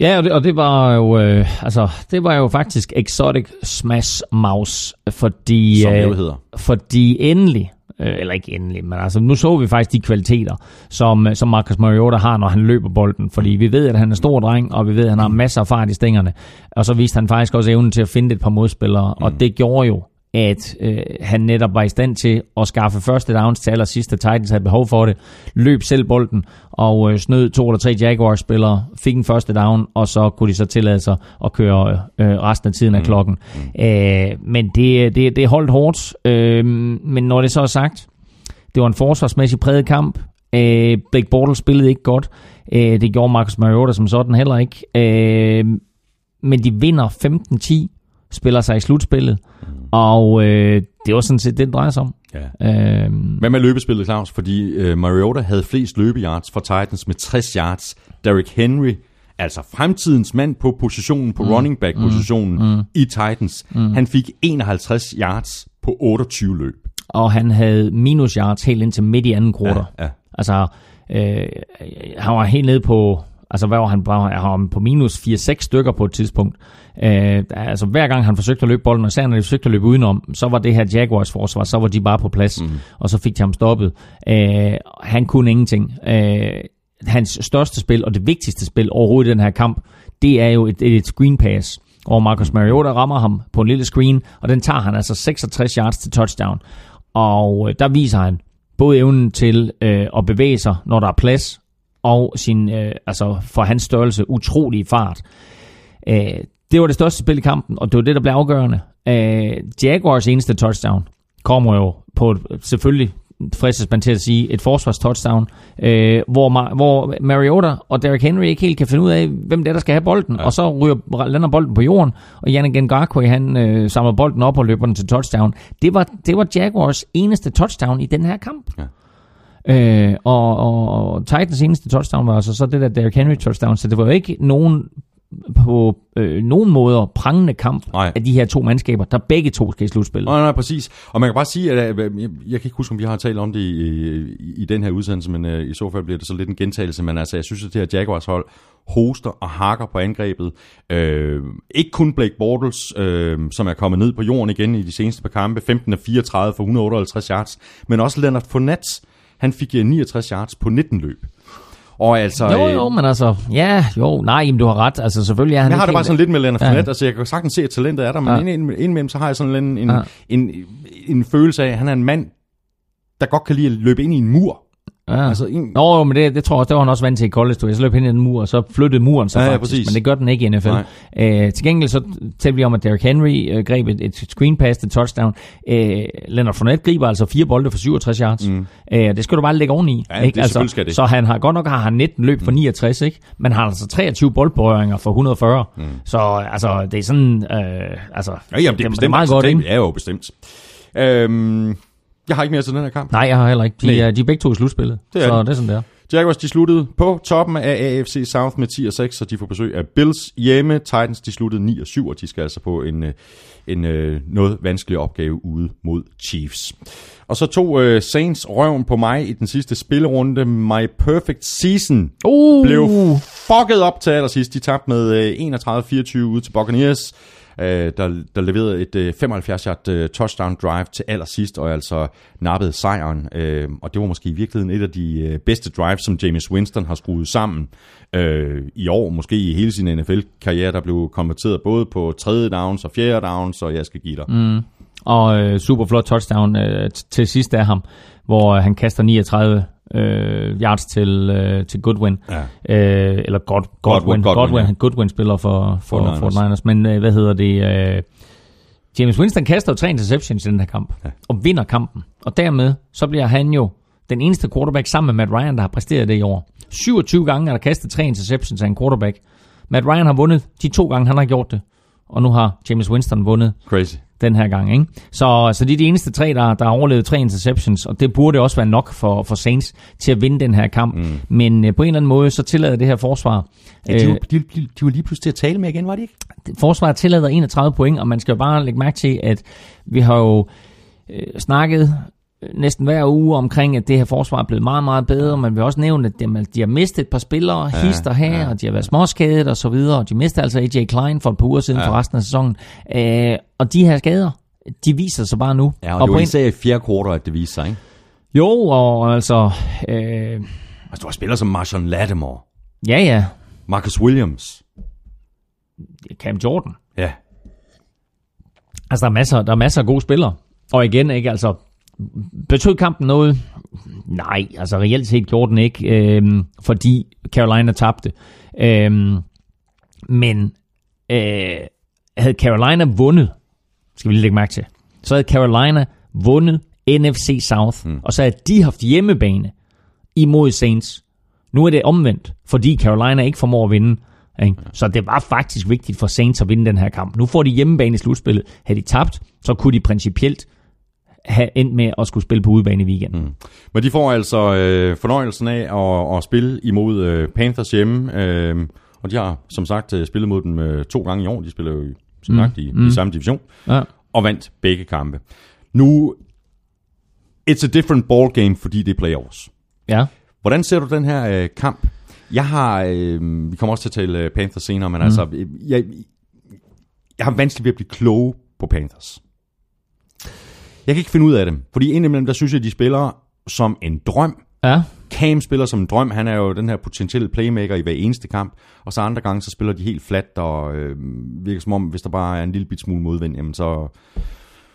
Speaker 2: Ja, og det, og det var jo øh, altså det var jo faktisk Exotic Smash Mouse, fordi
Speaker 1: Som øh, hedder.
Speaker 2: fordi endelig øh, eller ikke endelig, men altså nu så vi faktisk de kvaliteter, som, som Marcus Mariota har, når han løber bolden, fordi vi ved, at han er stor dreng, og vi ved, at han har masser af fart i stængerne, og så viste han faktisk også evnen til at finde et par modspillere, mm. og det gjorde jo, at øh, han netop var i stand til at skaffe første downs til allersidst, da Titans havde behov for det. Løb selv bolden og øh, snød to eller tre Jaguars-spillere, fik en første down, og så kunne de så tillade sig at køre øh, resten af tiden af mm. klokken. Mm. Øh, men det, det, det holdt hårdt. Øh, men når det så er sagt, det var en forsvarsmæssig præget kamp. Øh, Blake Bortles spillede ikke godt. Øh, det gjorde Marcus Mariota som sådan heller ikke. Øh, men de vinder 15-10 spiller sig i slutspillet, mm. Og øh, det var sådan set det, det drejer sig om.
Speaker 1: Ja. Øhm, Hvad med løbespillet, Claus? Fordi øh, Mariota havde flest løbeyards for Titans med 60 yards. Derrick Henry, altså fremtidens mand på positionen, på mm. running back-positionen mm. mm. i Titans, mm. han fik 51 yards på 28 løb.
Speaker 2: Og han havde minus yards helt indtil midt i anden kvartal. Ja, ja. Altså, øh, han var helt nede på Altså, hvad var han? Var han på minus 4-6 stykker på et tidspunkt. Øh, altså, hver gang han forsøgte at løbe bolden, og især når de forsøgte at løbe udenom, så var det her Jaguars forsvar, så var de bare på plads, mm. og så fik de ham stoppet. Øh, han kunne ingenting. Øh, hans største spil, og det vigtigste spil overhovedet i den her kamp, det er jo et, et screen pass, hvor Marcus Mariota rammer ham på en lille screen, og den tager han altså 66 yards til touchdown. Og øh, der viser han både evnen til øh, at bevæge sig, når der er plads, og sin, øh, altså for hans størrelse, utrolig fart. Øh, det var det største spil i kampen, og det var det, der blev afgørende. Øh, Jaguars eneste touchdown kommer jo på, selvfølgelig fristes man til at sige, et forsvars touchdown, øh, hvor, hvor Mariota og Derrick Henry ikke helt kan finde ud af, hvem det er, der skal have bolden, ja. og så ryger, lander bolden på jorden, og Yannick Ngakwe, han øh, samler bolden op og løber den til touchdown. Det var, det var Jaguars eneste touchdown i den her kamp. Ja. Øh, og, og, og Titans eneste touchdown var altså så det der Derrick Henry touchdown, så det var jo ikke nogen på øh, nogen måder prangende kamp nej. af de her to mandskaber, der begge to skal i slutspillet.
Speaker 1: Nej, nej, præcis. Og man kan bare sige, at jeg, jeg, jeg kan ikke huske, om vi har talt om det i, i, i den her udsendelse, men øh, i så fald bliver det så lidt en gentagelse, men altså, jeg synes, at det her Jaguars hold hoster og hakker på angrebet. Øh, ikke kun Blake Bortles, øh, som er kommet ned på jorden igen i de seneste par kampe, 15 af 34 for 158 yards, men også Leonard Fournette, Han fik øh, 69 yards på 19 løb. Og altså,
Speaker 2: Jo,
Speaker 1: øh,
Speaker 2: jo, men altså, ja, jo, nej, men du har ret. Altså, selvfølgelig er han
Speaker 1: jeg har det bare sådan lidt med Leonard
Speaker 2: Ja.
Speaker 1: Fournette. Altså, jeg kan sagtens se, at talentet er der, men
Speaker 2: Ja.
Speaker 1: ja. ind, ind, indimellem, så har jeg sådan en, en,
Speaker 2: Ja.
Speaker 1: ja. en, en, en følelse af, at han er en mand, der godt kan lide at løbe ind i en mur.
Speaker 2: Ja.
Speaker 1: Altså, en,
Speaker 2: Nå, men det, det tror jeg også, det var han også vant til i college. Du. Jeg så løb hen i den mur, og så flyttede muren sig
Speaker 1: Ja, ja,
Speaker 2: faktisk.
Speaker 1: præcis.
Speaker 2: Men det gør den ikke i NFL. Øh, til gengæld så talte vi om, at Derrick Henry øh, greb et, et screen pass til touchdown. Øh, Leonard Fournette griber altså fire bolde for 67 yards. Mm. Øh, det skal du bare lægge oveni.
Speaker 1: Ja, det selvfølgelig skal det.
Speaker 2: Så han har godt nok har han 19 løb for 69, ikke? men har altså 23 boldberøringer for 140. Mm. Så altså, det er sådan... Øh, altså,
Speaker 1: ja, jamen, det er,
Speaker 2: det,
Speaker 1: bestemt,
Speaker 2: det er meget godt, ikke?
Speaker 1: er jo bestemt. Øhm, jeg har ikke mere til den her kamp.
Speaker 2: Nej, jeg har heller ikke. De, er, de er begge to i slutspillet.
Speaker 1: Det er
Speaker 2: så
Speaker 1: de.
Speaker 2: det er sådan, der.
Speaker 1: Jaguars de sluttede på toppen af AFC South med 10 og 6, så de får besøg af Bills hjemme. Titans de sluttede 9 og 7, og de skal altså på en, øh, en øh, noget vanskelig opgave ude mod Chiefs. Og så tog øh, Saints røven på mig i den sidste spillerunde. My Perfect Season
Speaker 2: Uh.
Speaker 1: blev fucket op til allersidst. De tabte med øh, 31-24 ud til Buccaneers øh, der, der leverede et øh, 75-yard øh, touchdown drive til allersidst, og altså nappede sejren. Øh, og det var måske i virkeligheden et af de øh, bedste drives, som James Winston har skruet sammen øh, i år. Måske i hele sin NFL-karriere, der blev konverteret både på tredje downs og fjerde downs, og jeg skal give dig. Mm.
Speaker 2: Og øh, super flot touchdown øh, til sidst af ham, hvor øh, han kaster 39 øh, yards til, øh, til Goodwin.
Speaker 1: Ja.
Speaker 2: Øh, eller God, Godwin.
Speaker 1: Godwin,
Speaker 2: Godwin,
Speaker 1: ja.
Speaker 2: Goodwin spiller for, for,
Speaker 1: 49ers.
Speaker 2: for Niners. Men øh, hvad hedder det? Øh, James Winston kaster jo tre interceptions i den her kamp, ja. og vinder kampen. Og dermed, så bliver han jo den eneste quarterback sammen med Matt Ryan, der har præsteret det i år. 27 gange er der kastet tre interceptions af en quarterback. Matt Ryan har vundet de to gange, han har gjort det. Og nu har James Winston vundet
Speaker 1: Crazy.
Speaker 2: Den her gang. Ikke? Så, så det er de eneste tre, der, der har overlevet tre interceptions, og det burde også være nok for, for Saints til at vinde den her kamp. Mm. Men øh, på en eller anden måde, så tillader det her forsvar.
Speaker 1: Ja, de,
Speaker 2: øh,
Speaker 1: var, de, de, de var lige pludselig til at tale med igen, var de ikke?
Speaker 2: forsvaret tillader 31 point, og man skal jo bare lægge mærke til, at vi har jo øh, snakket øh, næsten hver uge omkring, at det her forsvar er blevet meget, meget bedre. Man vil også nævne, at de, de har mistet et par spillere, ja, hister her, ja. og de har været småskadet og så videre. Og de mistede altså AJ Klein for et par uger siden ja. for resten af sæsonen. Øh, og de her skader, de viser sig bare nu.
Speaker 1: Ja, og,
Speaker 2: og
Speaker 1: det var især i fjerde kvartal, at det viste sig, ikke?
Speaker 2: jo, og altså... Øh,
Speaker 1: Altså, du har spillere som Marshawn Lattimore,
Speaker 2: ja, ja.
Speaker 1: Marcus Williams.
Speaker 2: Cam Jordan.
Speaker 1: Ja,
Speaker 2: Altså, der er masser, der er masser af gode spillere. Og igen, ikke, altså, betød kampen noget? Nej, altså reelt set gjorde den ikke, øhm, fordi Carolina tabte. Øhm, men øh, havde Carolina vundet, skal vi lige lægge mærke til, så havde Carolina vundet NFC South, mm. og så havde de haft hjemmebane imod Saints. Nu er det omvendt, fordi Carolina ikke formår at vinde. Ikke? Så det var faktisk vigtigt for Saints at vinde den her kamp. Nu får de hjemmebane i slutspillet. Havde de tabt, så kunne de principielt have endt med at skulle spille på udebane i weekenden. Mm.
Speaker 1: men de får altså øh, fornøjelsen af at, at spille imod øh, Panthers hjemme. Øh, og de har som sagt øh, spillet mod dem øh, to gange i år. De spiller jo som mm. sagt i, mm. i samme division.
Speaker 2: Ja.
Speaker 1: Og vandt begge kampe. Nu, it's a different ball game, fordi det er playoffs.
Speaker 2: ja.
Speaker 1: Hvordan ser du den her øh, kamp? Jeg har, øh, vi kommer også til at tale øh, Panthers senere, men mm. altså, jeg, jeg har vanskeligt ved at blive kloge på Panthers. Jeg kan ikke finde ud af dem, fordi indimellem, der synes jeg, de spiller som en drøm.
Speaker 2: Ja.
Speaker 1: Cam spiller som en drøm. Han er jo den her potentielle playmaker i hver eneste kamp. Og så andre gange, så spiller de helt fladt, og øh, virker som om, hvis der bare er en lille bit smule modvind, jamen så,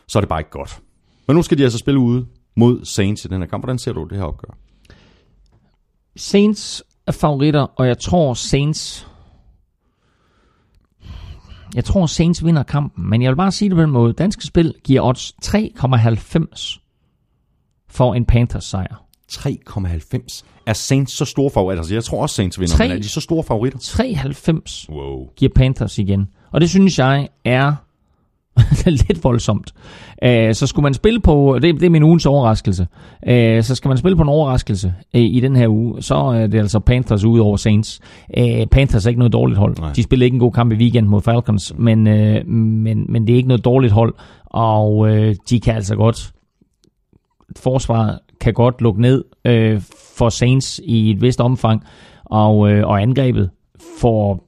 Speaker 1: så er det bare ikke godt. Men nu skal de altså spille ude mod Saints i den her kamp. Hvordan ser du det her opgør?
Speaker 2: Saints er favoritter, og jeg tror Saints... Jeg tror Saints vinder kampen, men jeg vil bare sige det på den måde. Danske Spil giver odds 3,90 for en Panthers sejr.
Speaker 1: 3,90. Er Saints så store favoritter? Altså, jeg tror også, Saints vinder,
Speaker 2: Tre-
Speaker 1: men er de så store favoritter?
Speaker 2: 3,90
Speaker 1: Wow.
Speaker 2: giver Panthers igen. Og det synes jeg er (laughs) lidt voldsomt. Uh, så skulle man spille på, det, det er min ugens overraskelse, uh, så skal man spille på en overraskelse uh, i den her uge, så er det altså Panthers ud over Saints. Uh, Panthers er ikke noget dårligt hold.
Speaker 1: Nej.
Speaker 2: De spillede ikke en god kamp i weekend mod Falcons, men, uh, men, men det er ikke noget dårligt hold, og uh, de kan altså godt, forsvaret kan godt lukke ned uh, for Saints i et vist omfang, og, uh, og angrebet får øh,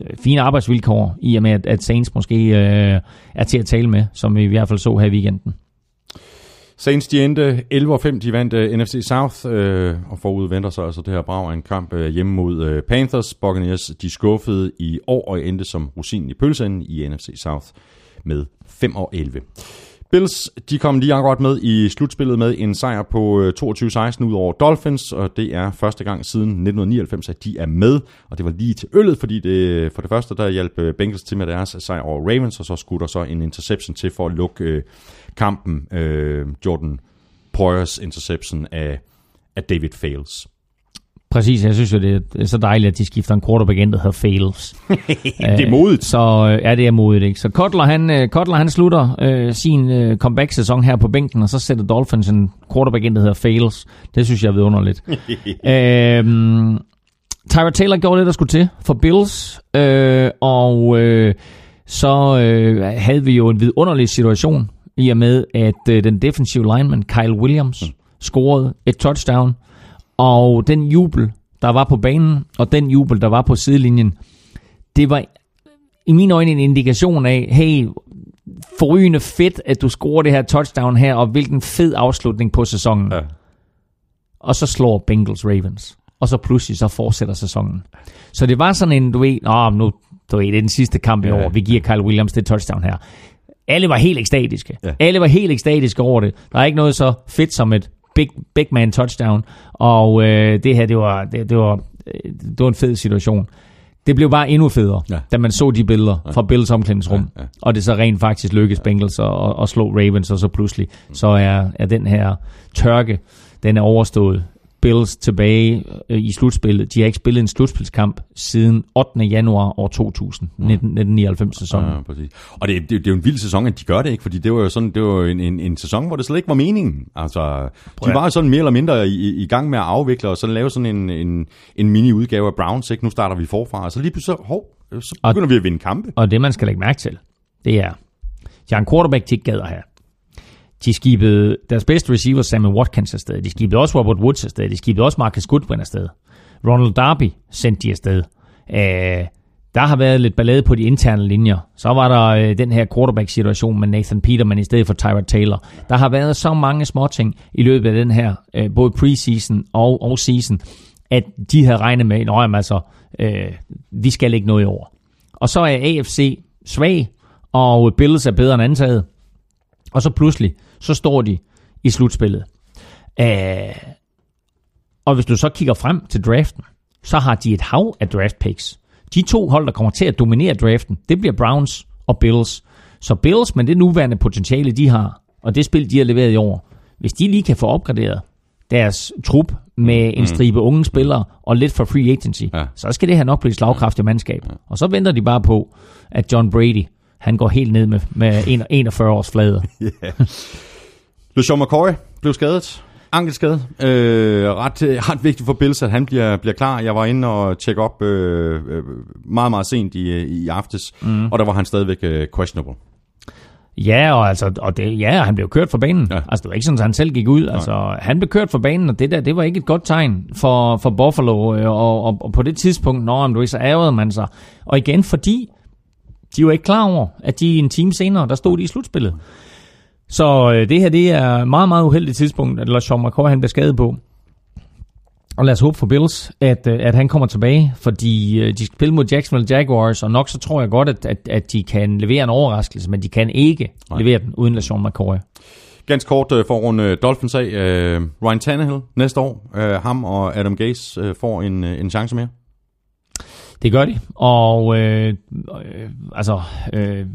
Speaker 2: Øh, fine arbejdsvilkår, i og med, at, at Saints måske øh, er til at tale med, som vi i hvert fald så her i weekenden.
Speaker 1: Saints de endte 11-5, de vandt øh, uh, NFC South, øh, og forud venter sig altså det her brag af en kamp øh, hjemme mod øh, Panthers. Buccaneers de skuffede i år og endte som rosinen i pølsen i NFC South med 5 og 11. Bills, de kom lige akkurat med i slutspillet med en sejr på øh, 22-16 ud over Dolphins, og det er første gang siden 1999, at de er med, og det var lige til øllet, fordi det, for det første, der hjalp øh, Bengals til med deres sejr over Ravens, og så skulle der så en interception til for at lukke øh, kampen, øh, Jordan Poyers interception af, af David Fales.
Speaker 2: Præcis, jeg synes jo, det er så dejligt, at de skifter en quarterback ind, der hedder Fails. (laughs)
Speaker 1: det er modigt.
Speaker 2: Så ja, det er modigt, ikke? Så Kotler, han, Kotler, han slutter øh, sin øh, comeback-sæson her på bænken, og så sætter Dolphins en quarterback ind, der hedder Fails. Det synes jeg er vidunderligt. (laughs) øhm, Tyra Taylor gjorde det, der skulle til for Bills, øh, og øh, så øh, havde vi jo en vidunderlig situation, i og med, at øh, den defensive lineman Kyle Williams mm. scorede et touchdown, og den jubel, der var på banen, og den jubel, der var på sidelinjen, det var i mine øjne en indikation af, hey, forrygende fedt, at du scorer det her touchdown her, og hvilken fed afslutning på sæsonen. Ja. Og så slår Bengals Ravens. Og så pludselig så fortsætter sæsonen. Så det var sådan en, du ved, Åh, nu, du ved, det er den sidste kamp i ja. år, vi giver Kyle Williams det touchdown her. Alle var helt ekstatiske. Ja. Alle var helt ekstatiske over det. Der er ikke noget så fedt som et big, big man touchdown. Og øh, det her, det var, det, det, var, det var en fed situation. Det blev bare endnu federe, ja. da man så de billeder ja. fra Bills omklædningsrum. Ja, ja. Og det så rent faktisk lykkedes ja. Bengals at, at slå Ravens, og så pludselig, mm. så er, er den her tørke, den er overstået. Bills tilbage øh, i slutspillet. De har ikke spillet en slutspilskamp siden 8. januar år 2000, mm. 1999 sæsonen. Ja,
Speaker 1: præcis. Og det, det, det, er jo en vild sæson, at de gør det, ikke? Fordi det var jo sådan, det var en, en, en sæson, hvor det slet ikke var meningen. Altså, de var jo sådan mere eller mindre i, i gang med at afvikle, og så lave sådan en, en, en mini-udgave af Browns, ikke? Nu starter vi forfra, og så lige pludselig, hov, så begynder og, vi at vinde kampe.
Speaker 2: Og det, man skal lægge mærke til, det er, de har en quarterback, de ikke gader her. De skibede deres bedste receiver, Sammy Watkins, afsted. De skibede også Robert Woods afsted. De skibede også Marcus Goodwin afsted. Ronald Darby sendte de afsted. Æh, der har været lidt ballade på de interne linjer. Så var der øh, den her quarterback-situation med Nathan Peterman i stedet for Tyrod Taylor. Der har været så mange små ting i løbet af den her, øh, både preseason og, og season, at de havde regnet med, at altså, øh, vi skal ikke noget i år. Og så er AFC svag, og Bills er bedre end antaget. Og så pludselig, så står de i slutspillet. Uh, og hvis du så kigger frem til draften, så har de et hav af draft picks. De to hold, der kommer til at dominere draften, det bliver Browns og Bills. Så Bills med det nuværende potentiale, de har, og det spil, de har leveret i år, hvis de lige kan få opgraderet deres trup med en mm. stribe unge spillere og lidt for free agency, ja. så skal det her nok blive et slagkraftigt mandskab. Og så venter de bare på, at John Brady, han går helt ned med, med 41 års flade. yeah.
Speaker 1: LeSean McCoy blev skadet. Ankelskade. Øh, ret, ret vigtigt for Bills, at han bliver, bliver klar. Jeg var inde og tjekke op øh, øh meget, meget sent i, i aftes, mm. og der var han stadigvæk øh, questionable.
Speaker 2: Ja, og, altså, og det, ja, han blev kørt fra banen. Ja. Altså, det var ikke sådan, at han selv gik ud. Nej. Altså, han blev kørt fra banen, og det der, det var ikke et godt tegn for, for Buffalo. Øh, og, og, og på det tidspunkt, når han så ærede man sig. Og igen, fordi de var ikke klar over, at de en time senere, der stod de i slutspillet. Så øh, det her, det er meget, meget uheldigt tidspunkt, at LaShawn McCoy han bliver skadet på. Og lad os håbe for Bills, at, øh, at han kommer tilbage, fordi øh, de skal spille mod Jacksonville Jaguars, og nok så tror jeg godt, at, at, at de kan levere en overraskelse, men de kan ikke Nej. levere den uden LaShawn McCoy.
Speaker 1: Ganske kort for runde Dolphins af. Ryan Tannehill næste år. Ham og Adam Gase får en, en chance mere.
Speaker 2: Det gør de, og øh, øh, altså øh,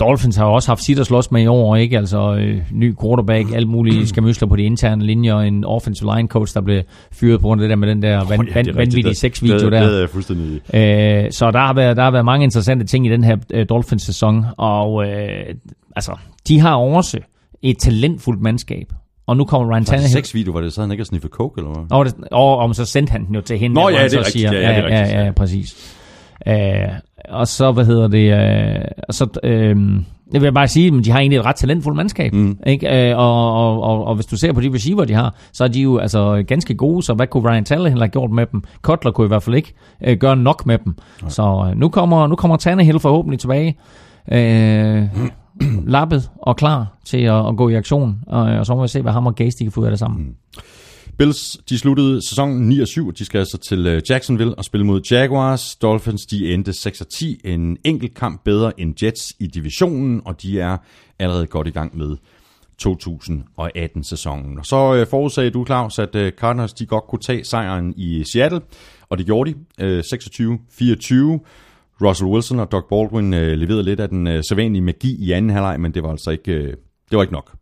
Speaker 2: Dolphins har også haft sit at slås med i år, ikke? Altså øh, ny quarterback, alt muligt skamysler på de interne linjer, en offensive line coach, der blev fyret på grund af det der med den der van, oh, ja, van, vanvittige seks-video der.
Speaker 1: Det er fuldstændig.
Speaker 2: Øh, så der har, været, der har været mange interessante ting i den her øh, Dolphins-sæson, og øh, altså, de har også et talentfuldt mandskab, og nu kommer Ryan Tannehill.
Speaker 1: seks video, var det så han ikke at sniffe coke, eller hvad?
Speaker 2: Og, det, og, og så sendte han den jo til hende.
Speaker 1: Nå ja, det er rigtigt. Siger, ja, ja.
Speaker 2: Ja, ja, ja, præcis. Uh, og så, hvad hedder det, uh, og så, uh, det vil jeg bare sige, at de har egentlig et ret talentfuldt mandskab. Mm. Ikke? Uh, og, og, og, og, hvis du ser på de receiver, de har, så er de jo altså ganske gode, så hvad kunne Ryan Tannehill have gjort med dem? Kotler kunne i hvert fald ikke uh, gøre nok med dem. Okay. Så uh, nu kommer, nu kommer Tannehill forhåbentlig tilbage. Uh, lappet og klar til at, at gå i aktion, og, og så må vi se, hvad ham og Gase de kan få ud af det sammen. Mm.
Speaker 1: Bills, de sluttede sæsonen 9 og 7, de skal altså til øh, Jacksonville og spille mod Jaguars. Dolphins, de endte 6 og 10, en enkelt kamp bedre end Jets i divisionen, og de er allerede godt i gang med 2018-sæsonen. Og så øh, forudsagde du, Claus, at øh, Cardinals de godt kunne tage sejren i Seattle, og det gjorde de, øh, 26-24. Russell Wilson og Doug Baldwin øh, leverede lidt af den øh, sædvanlige magi i anden halvleg, men det var altså ikke, øh, det var ikke nok.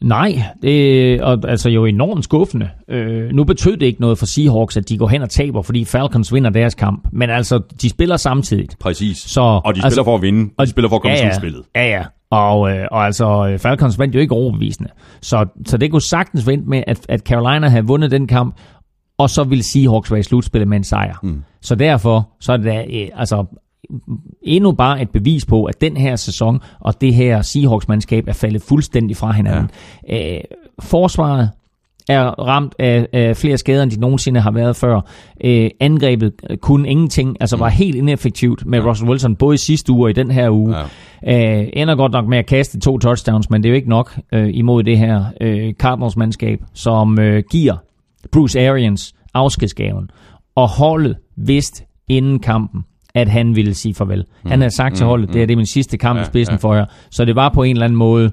Speaker 2: Nej, det er altså jo enormt skuffende. Øh, nu betød det ikke noget for Seahawks, at de går hen og taber, fordi Falcons vinder deres kamp. Men altså, de spiller samtidig.
Speaker 1: Præcis.
Speaker 2: Så,
Speaker 1: og de spiller
Speaker 2: altså,
Speaker 1: for at vinde, og de spiller for at komme
Speaker 2: ja,
Speaker 1: ja, til spillet.
Speaker 2: Ja, ja. Og, øh, og altså, Falcons vandt jo ikke overbevisende. Så, så det kunne sagtens vente med, at, at Carolina havde vundet den kamp, og så ville Seahawks være i slutspillet med en sejr. Mm. Så derfor så er det da, øh, altså, endnu bare et bevis på, at den her sæson og det her Seahawks-mandskab er faldet fuldstændig fra hinanden. Ja. Øh, forsvaret er ramt af, af flere skader, end de nogensinde har været før. Øh, angrebet kunne ingenting, altså var helt ineffektivt med ja. Russell Wilson, både i sidste uge og i den her uge. Ja. Øh, ender godt nok med at kaste to touchdowns, men det er jo ikke nok øh, imod det her øh, Cardinals-mandskab, som øh, giver Bruce Arians afskedsgaven. Og holdet vidste inden kampen, at han ville sige farvel. Mm. Han havde sagt mm. til holdet, det er det er min sidste kamp ja, i spidsen ja. for jer. Så det var på en eller anden måde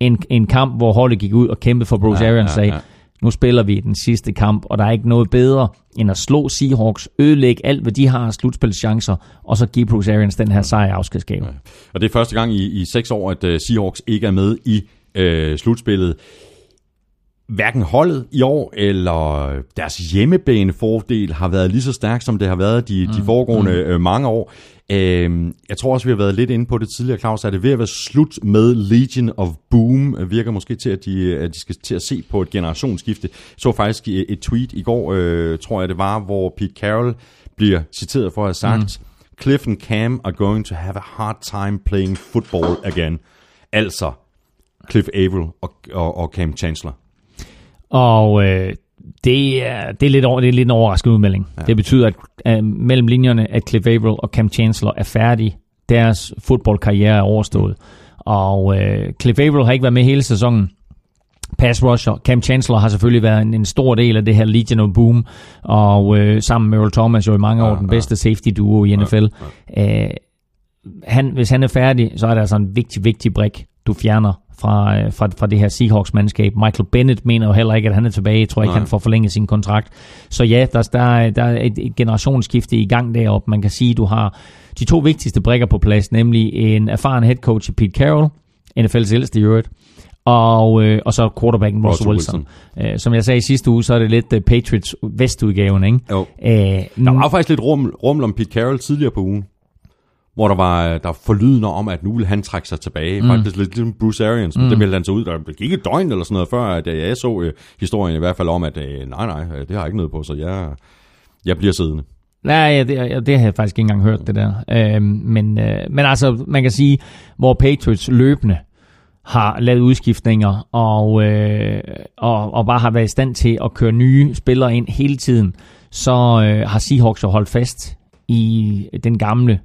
Speaker 2: en, en kamp, hvor holdet gik ud og kæmpede for Bruce ja, Arians ja, ja. nu spiller vi den sidste kamp, og der er ikke noget bedre end at slå Seahawks, ødelægge alt, hvad de har af slutspilschancer, og så give Bruce Arians den her sejr afskedsgave. Ja.
Speaker 1: Og det er første gang i, i seks år, at uh, Seahawks ikke er med i uh, slutspillet hverken holdet i år eller deres hjemmebanefordel har været lige så stærk, som det har været de, mm. de foregående mm. øh, mange år. Øh, jeg tror også, vi har været lidt inde på det tidligere, Claus. Er det ved at være slut med Legion of Boom? Virker måske til, at de, at de skal til at se på et generationsskifte. Så faktisk et tweet i går, øh, tror jeg det var, hvor Pete Carroll bliver citeret for at have sagt, mm. Cliff and Cam are going to have a hard time playing football again. Altså Cliff Averill og, og, og Cam Chancellor.
Speaker 2: Og øh, det, er, det, er lidt over, det er lidt en overraskende udmelding. Ja. Det betyder, at øh, mellem linjerne, at Cliff Averill og Cam Chancellor er færdige. Deres fodboldkarriere er overstået. Og øh, Cliff Averill har ikke været med hele sæsonen. Pass rusher. Cam Chancellor har selvfølgelig været en, en stor del af det her Legion of Boom, og øh, sammen med Earl Thomas jo i mange år ja, den bedste ja. safety duo i NFL. Ja, ja. Øh, han, hvis han er færdig, så er der altså en vigtig, vigtig brik, du fjerner fra, øh, fra, fra det her Seahawks-mandskab. Michael Bennett mener jo heller ikke, at han er tilbage. Jeg tror ikke, Nej. han får forlænget sin kontrakt. Så ja, der, der, der er et, et generationsskifte i gang deroppe. Man kan sige, at du har de to vigtigste brikker på plads, nemlig en erfaren head coach Pete Carroll, NFL's ældste i øvrigt, og, øh, og så quarterbacken Russell, Russell Wilson. Wilson. Øh, som jeg sagde i sidste uge, så er det lidt uh, Patriots vestudgaven, ikke?
Speaker 1: Jo. Æh, der var faktisk lidt rum, ruml om Pete Carroll tidligere på ugen hvor der var der forlydende om, at nu ville han trække sig tilbage. Mm. Faktisk lidt ligesom Bruce Arians, men mm. det meldte han sig ud. Der gik et døgn eller sådan noget, før at jeg så uh, historien i hvert fald om, at uh, nej, nej, det har jeg ikke noget på, så jeg, jeg bliver siddende.
Speaker 2: Nej, ja, det, det har jeg faktisk ikke engang hørt, det der. Øh, men, øh, men altså, man kan sige, hvor Patriots løbende har lavet udskiftninger og, øh, og, og bare har været i stand til at køre nye spillere ind hele tiden, så øh, har Seahawks jo holdt fast i den gamle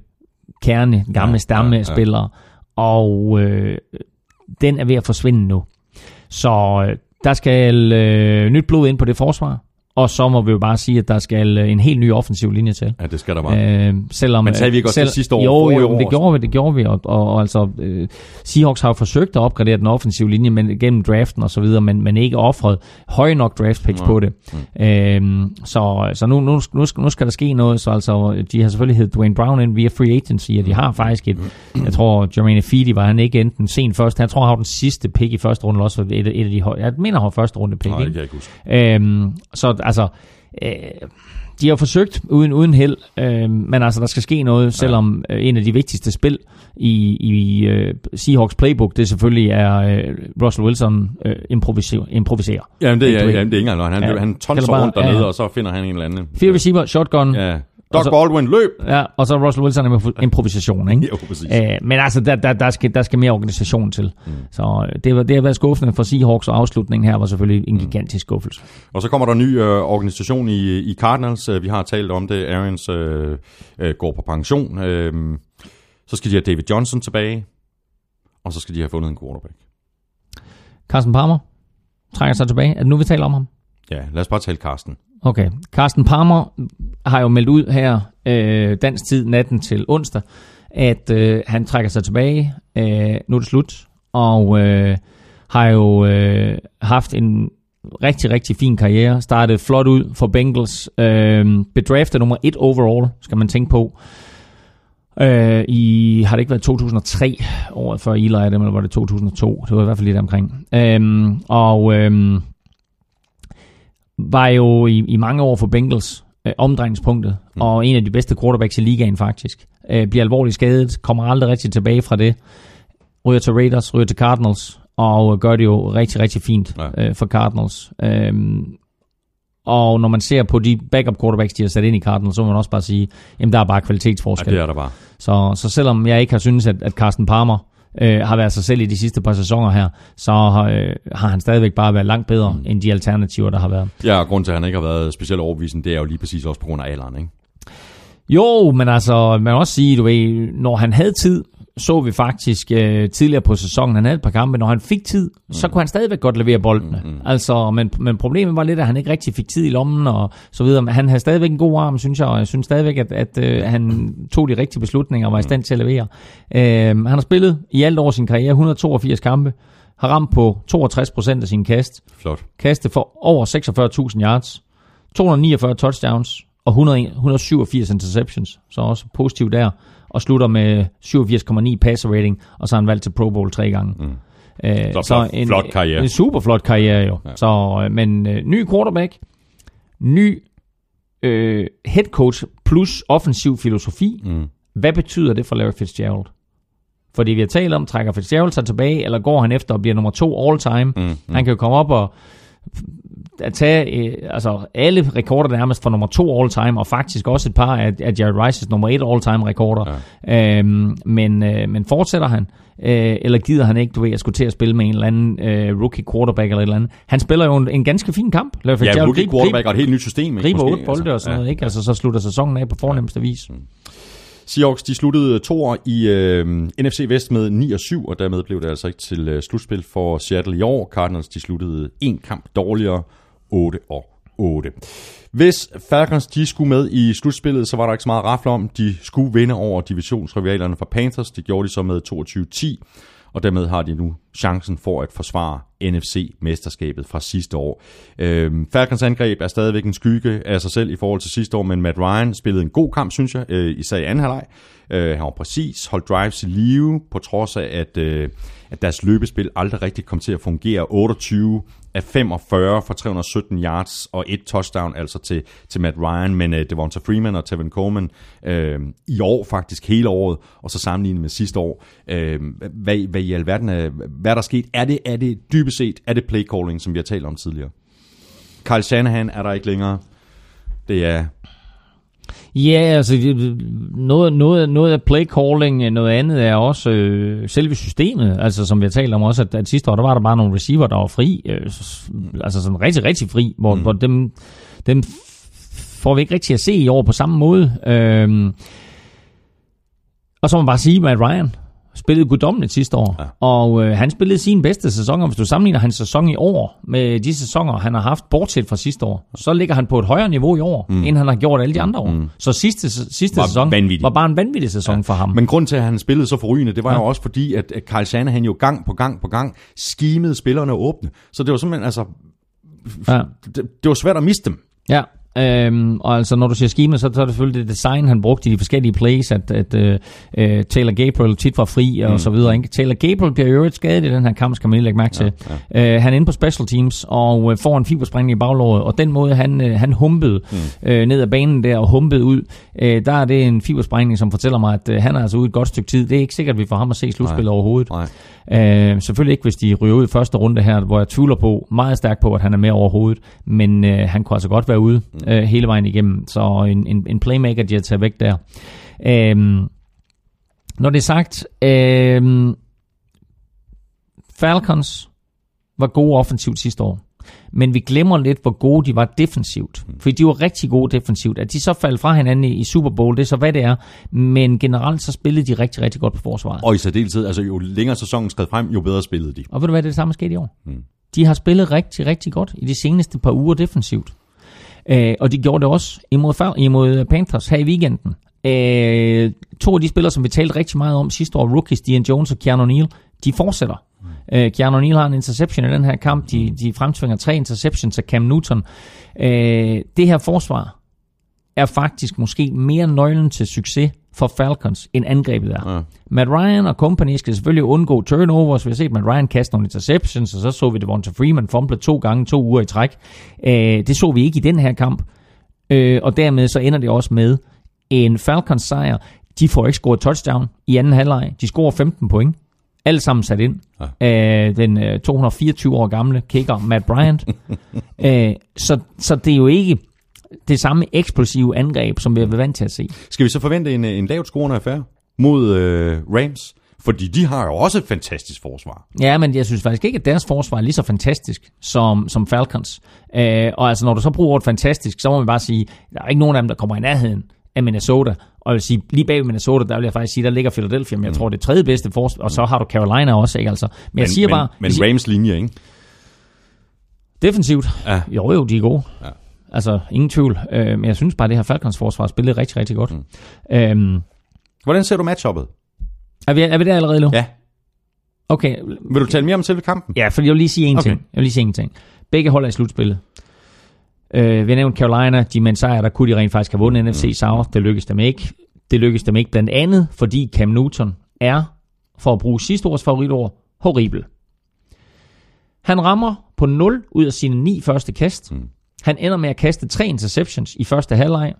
Speaker 2: kerne, gamle ja, stamme ja, ja. spillere, og øh, den er ved at forsvinde nu. Så øh, der skal øh, nyt blod ind på det forsvar. Og så må vi jo bare sige, at der skal øh, en helt ny offensiv linje til.
Speaker 1: Ja, det skal der bare.
Speaker 2: Øh, selvom,
Speaker 1: Men sagde vi ikke også selv, det sidste år?
Speaker 2: Jo, jo, det gjorde vi, det gjorde vi. Og, og, og altså, øh, Seahawks har jo forsøgt at opgradere den offensive linje men, gennem draften og så videre, men, men ikke offret høje nok draft picks ja. på det. Mm. Øh, så så nu, nu, nu, skal, nu skal der ske noget. Så altså, de har selvfølgelig heddet Dwayne Brown ind via free agency, og de har faktisk et, jeg tror, Jermaine Fidi var han ikke enten sen først. Jeg tror, han har den sidste pick i første runde også. Et, et af de. Jeg mener, han har første runde pick.
Speaker 1: Nej, det kan jeg ikke
Speaker 2: huske. Øh, så altså, øh, de har forsøgt uden, uden held, øh, men altså, der skal ske noget, selvom øh, en af de vigtigste spil i, i øh, Seahawks playbook, det selvfølgelig er øh, Russell Wilson øh, improviserer. improviserer.
Speaker 1: Jamen, det, er, jamen, det er ikke engang Han, ja, han tonser rundt dernede, ja. og så finder han en eller anden.
Speaker 2: Fire receiver, shotgun.
Speaker 1: Ja. Doug så, Baldwin, løb!
Speaker 2: Ja, og så Russell Wilson med improvisation, ikke? (laughs)
Speaker 1: jo, præcis.
Speaker 2: Æ, men altså, der, der, der, skal, der skal mere organisation til. Mm. Så øh, det, var, det har været skuffende for Seahawks, og afslutningen her var selvfølgelig en mm. gigantisk skuffelse.
Speaker 1: Og så kommer der en ny øh, organisation i, i Cardinals. Øh, vi har talt om det. Arians øh, øh, går på pension. Øh, så skal de have David Johnson tilbage. og så skal de have fundet en quarterback.
Speaker 2: Carsten Palmer trækker sig tilbage. Er det nu, vi taler om ham?
Speaker 1: Ja, lad os bare tale Carsten.
Speaker 2: Okay. Carsten Palmer har jo meldt ud her øh, dansk tid natten til onsdag, at øh, han trækker sig tilbage. Øh, nu er det slut. Og øh, har jo øh, haft en rigtig, rigtig fin karriere. Startede flot ud for Bengals. Øh, bedraftet nummer et overall, skal man tænke på. Øh, i, har det ikke været 2003, året før Eli Adam, eller var det 2002? Det var i hvert fald lidt omkring. Øh, og øh, var jo i, i mange år for Bengals øh, omdrejningspunktet, mm. og en af de bedste quarterbacks i ligaen faktisk. Øh, bliver alvorligt skadet, kommer aldrig rigtig tilbage fra det. Ryger til Raiders, ryger til Cardinals, og gør det jo rigtig, rigtig fint
Speaker 1: Ja.
Speaker 2: øh, for Cardinals. Øhm, og når man ser på de backup quarterbacks, de har sat ind i Cardinals, så må man også bare sige, jamen der er bare
Speaker 1: Ja,
Speaker 2: kvalitetsforskel.
Speaker 1: det er der bare.
Speaker 2: Så, så selvom jeg ikke har syntes, at, at Carsten Palmer øh, har været sig selv i de sidste par sæsoner her, så har, øh, har han stadigvæk bare været langt bedre mm. end de alternativer, der har været.
Speaker 1: Ja, og grunden til, at han ikke har været specielt overbevisende, det er jo lige præcis også på grund af alderen, ikke?
Speaker 2: Jo, men altså, man kan også sige, du ved, når han havde tid, så vi faktisk øh, tidligere på sæsonen, han havde et par kampe, når han fik tid, mm. så kunne han stadigvæk godt levere boldene. Mm, mm. Altså, men, men problemet var lidt, at han ikke rigtig fik tid i lommen og så videre. Men han havde stadigvæk en god arm, synes jeg, og jeg synes stadigvæk, at, at øh, han tog de rigtige beslutninger og var i stand til at levere. Øh, han har spillet i alt over sin karriere 182 kampe, har ramt på 62% af sin kast,
Speaker 1: Flot.
Speaker 2: kastet for over 46.000 yards, 249 touchdowns og 100, 187 interceptions, så også positivt der, og slutter med 87,9 passer rating, og så har han valgt til Pro Bowl tre gange. Mm. Øh,
Speaker 1: Så flot- flot karriere.
Speaker 2: En super flot karriere jo. Ja. Så, øh, men øh, ny quarterback, ny øh, head coach plus offensiv filosofi.
Speaker 1: Mm.
Speaker 2: Hvad betyder det for Larry Fitzgerald? Fordi vi har talt om, trækker Fitzgerald sig tilbage, eller går han efter og bliver nummer to all time?
Speaker 1: Mm. Mm.
Speaker 2: Han kan jo komme op og at tage øh, altså alle rekorder nærmest for nummer to all time, og faktisk også et par af, af Jared Rice's nummer et all time rekorder. Ja. Øhm, men, øh, men fortsætter han, øh, eller gider han ikke, du ved, at skulle til at spille med en eller anden øh, rookie quarterback eller et eller andet. Han spiller jo en, en ganske fin kamp.
Speaker 1: Ja, rookie
Speaker 2: grib-
Speaker 1: quarterback og et helt nyt system, ikke?
Speaker 2: griber otte bolde og sådan
Speaker 1: ja.
Speaker 2: noget, ikke? Altså, så slutter sæsonen af på fornemmeste vis.
Speaker 1: Seahawks, de sluttede to år i øh, NFC Vest med 9 og 7, og dermed blev det altså ikke til øh, slutspil for Seattle i år. Cardinals, de sluttede en kamp dårligere, 8 og 8. Hvis Falcons, de skulle med i slutspillet, så var der ikke så meget rafle om. De skulle vinde over divisionsrivalerne fra Panthers. Det gjorde de så med 22-10, og dermed har de nu chancen for at forsvare NFC-mesterskabet fra sidste år. Øhm, Falcons angreb er stadigvæk en skygge af sig selv i forhold til sidste år, men Matt Ryan spillede en god kamp, synes jeg, øh, især i anden halvleg. Øh, han var præcis, holdt drives i live, på trods af, at, øh, at deres løbespil aldrig rigtig kom til at fungere. 28 af 45 for 317 yards og et touchdown altså til, til Matt Ryan, men øh, Devonta Freeman og Tevin Coleman øh, i år faktisk hele året, og så sammenlignet med sidste år. Øh, hvad, hvad i alverden er, hvad er der sket? Er det, er det dybest set, er det play calling, som vi har talt om tidligere? Kyle Shanahan er der ikke længere. Det er
Speaker 2: Ja, altså noget, noget, noget af play calling, noget andet er også øh, selve systemet. Altså som vi har talt om også, at, at sidste år, der var der bare nogle receiver, der var fri. Øh, altså sådan rigtig, rigtig fri, hvor, mm. hvor dem, dem får vi ikke rigtig at se i år på samme måde. Øh, og så må man bare sige, at Ryan spillede guddommeligt sidste år, ja. og øh, han spillede sin bedste sæson, og hvis du sammenligner hans sæson i år med de sæsoner, han har haft, bortset fra sidste år, så ligger han på et højere niveau i år, mm. end han har gjort alle de andre år. Mm. Så sidste, sidste
Speaker 1: Var
Speaker 2: sæson
Speaker 1: vanvittig.
Speaker 2: var bare en vanvittig sæson ja. for ham.
Speaker 1: Men grund til, at han spillede så forrygende, det var ja. jo også fordi, at Kyle Shanahan jo gang på gang på gang skimede spillerne åbne. Så det var simpelthen, altså,
Speaker 2: Ja.
Speaker 1: det, det var svært at miste dem.
Speaker 2: Ja, øhm, og altså når du siger schema, så, så er det selvfølgelig det design, han brugte i de forskellige plays, at, at øh, øh, Taylor Gabriel tit var fri og mm. så videre. Ikke? Taylor Gabriel bliver i øvrigt skadet i den her kamp, skal man lige lægge mærke til. Ja, ja. Øh, han er inde på special teams og øh, får en fibersprængning i baglåret, og den måde han, øh, han humpede mm. øh, ned ad banen der og humpede ud, øh, der er det en fibersprængning, som fortæller mig, at øh, han er altså ude et godt stykke tid. Det er ikke sikkert, at vi får ham at se slutspillet overhovedet.
Speaker 1: Nej.
Speaker 2: Øh, selvfølgelig ikke, hvis de ryger ud i første runde her, hvor jeg tvivler på, meget stærkt på, at han er med overhovedet. Men øh, han kunne altså godt være ude øh, hele vejen igennem. Så en, en, en playmaker, de har taget væk der. Øh, når det er sagt, øh, Falcons var gode offensivt sidste år. Men vi glemmer lidt, hvor gode de var defensivt.
Speaker 1: Mm.
Speaker 2: Fordi de var rigtig gode defensivt. At de så faldt fra hinanden i, Super Bowl, det er så hvad det er. Men generelt så spillede de rigtig, rigtig godt på forsvaret.
Speaker 1: Og i særdeleshed, altså jo længere sæsonen skred frem, jo bedre spillede de.
Speaker 2: Og ved du hvad, det er det samme der skete i år. Mm. De har spillet rigtig, rigtig godt i de seneste par uger defensivt. Øh, og de gjorde det også imod, imod Panthers her i weekenden. Øh, to af de spillere, som vi talte rigtig meget om sidste år, rookies, Dion Jones og Keanu Neal, de fortsætter. Mm. Øh, Keanu Neal har en interception i den her kamp. De, de fremtvinger tre interceptions af Cam Newton. Øh, det her forsvar er faktisk måske mere nøglen til succes for Falcons, end angrebet er.
Speaker 1: Ja.
Speaker 2: Matt Ryan og company skal selvfølgelig undgå turnovers. Vi har set Matt Ryan kaste nogle interceptions, og så så vi Devonta Freeman fumble to gange to uger i træk. Øh, det så vi ikke i den her kamp. Øh, og dermed så ender det også med en Falcons sejr. De får ikke scoret touchdown i anden halvleg. De scorer 15 point. Alt sammen sat ind
Speaker 1: Ja.
Speaker 2: af den øh, 224 år gamle kicker Matt Bryant. (laughs) øh, så, så det er jo ikke det samme eksplosive angreb, som vi er vant til at se.
Speaker 1: Skal vi så forvente en, en lavt scorende affære mod øh, Rams? Fordi de har jo også et fantastisk forsvar.
Speaker 2: Ja, men jeg synes faktisk ikke, at deres forsvar er lige så fantastisk som, som Falcons. Øh, og altså, når du så bruger ordet fantastisk, så må man bare sige, der er ikke nogen af dem, der kommer i nærheden af Minnesota. Og jeg vil sige, lige bag Minnesota, der vil jeg faktisk sige, der ligger Philadelphia, men jeg tror, det er tredje bedste forsvar, og så har du Carolina også, ikke altså. Men, jeg siger
Speaker 1: men,
Speaker 2: bare,
Speaker 1: Men
Speaker 2: siger,
Speaker 1: Rams linje, ikke?
Speaker 2: defensivt,
Speaker 1: Ja.
Speaker 2: jo jo, de er gode.
Speaker 1: Ja.
Speaker 2: Altså, ingen tvivl. Øh, men jeg synes bare, at det her Falcons forsvar spillede rigtig, rigtig godt. Mm. Øhm,
Speaker 1: Hvordan ser du matchuppet?
Speaker 2: er, vi, er vi der allerede nu?
Speaker 1: Ja.
Speaker 2: Okay,
Speaker 1: Vil du tale mere om selve kampen?
Speaker 2: Ja, for jeg vil lige sige en
Speaker 1: Okay.
Speaker 2: ting. Jeg vil lige sige en ting. Begge hold er i slutspillet. Øh, vi har nævnt Carolina, de med en sejr, der kunne de rent faktisk have vundet NFC South. Det lykkedes dem ikke. Det lykkedes dem ikke blandt andet, fordi Cam Newton er, for at bruge sidste års favoritord, horribel. Han rammer på 0 ud af sine ni første kast. Mm. Han ender med at kaste tre interceptions i første halvleg.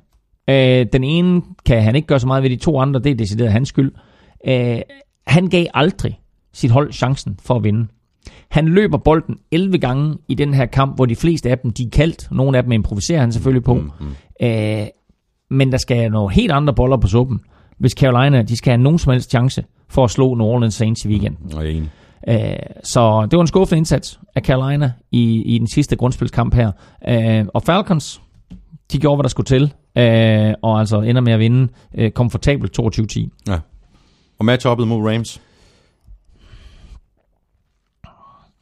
Speaker 2: Øh, den ene kan han ikke gøre så meget ved, de to andre, det er decideret hans skyld. Øh, han gav aldrig sit hold chancen for at vinde. Han løber bolden 11 gange i den her kamp, hvor de fleste af dem de er kaldt. Nogle af dem improviserer han selvfølgelig på. Mm-hmm. Øh, men der skal nogle helt andre boller på suppen, hvis Carolina de skal have nogen som helst chance for at slå New Orleans Saints i weekenden.
Speaker 1: Og jeg er enig.
Speaker 2: Øh, så det var en skuffende indsats af Carolina i, i den sidste grundspilskamp her. Øh, og Falcons, de gjorde, hvad der skulle til, øh, og altså ender med at vinde øh, komfortabelt 22-10.
Speaker 1: Ja. Og matchuppet mod Rams?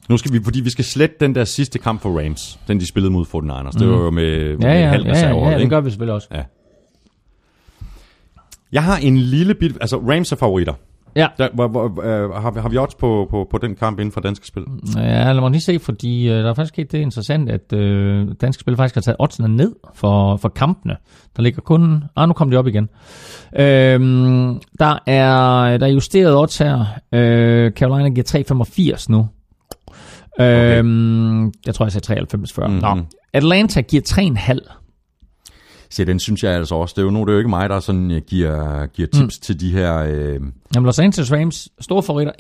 Speaker 1: Nu skal vi, fordi vi skal slette den der sidste kamp for Rams, den de spillede mod 49ers. Det var jo med,
Speaker 2: Mm. Ja,
Speaker 1: med
Speaker 2: ja,
Speaker 1: halv
Speaker 2: ja, ja, ja, det gør vi selvfølgelig også.
Speaker 1: Ja. Jeg har en lille bit... Altså, Rams er favoritter.
Speaker 2: Ja,
Speaker 1: Der, hvor, hvor, øh, har, vi, har vi odds på, på, på den kamp inden for danske spil?
Speaker 2: ja lad mig lige se, fordi øh, der er faktisk sket det interessant, at øh, danske spil faktisk har taget oddsene ned for, for kampene. Der ligger kun... Ah, nu kom det op igen. Øhm, der, er, der er justeret odds her. Øh, Carolina giver 3,85 nu.
Speaker 1: Okay.
Speaker 2: Øhm, jeg tror, jeg sagde 93 før.
Speaker 1: Mhm.
Speaker 2: Mm-hmm. Nå. Atlanta giver 3,5.
Speaker 1: Se, den synes jeg altså også. Det er jo, nu, det er jo ikke mig, der sådan øh, giver, giver tips mm. til de her... Øh,
Speaker 2: Jamen, Los Angeles Rams, store favoritter,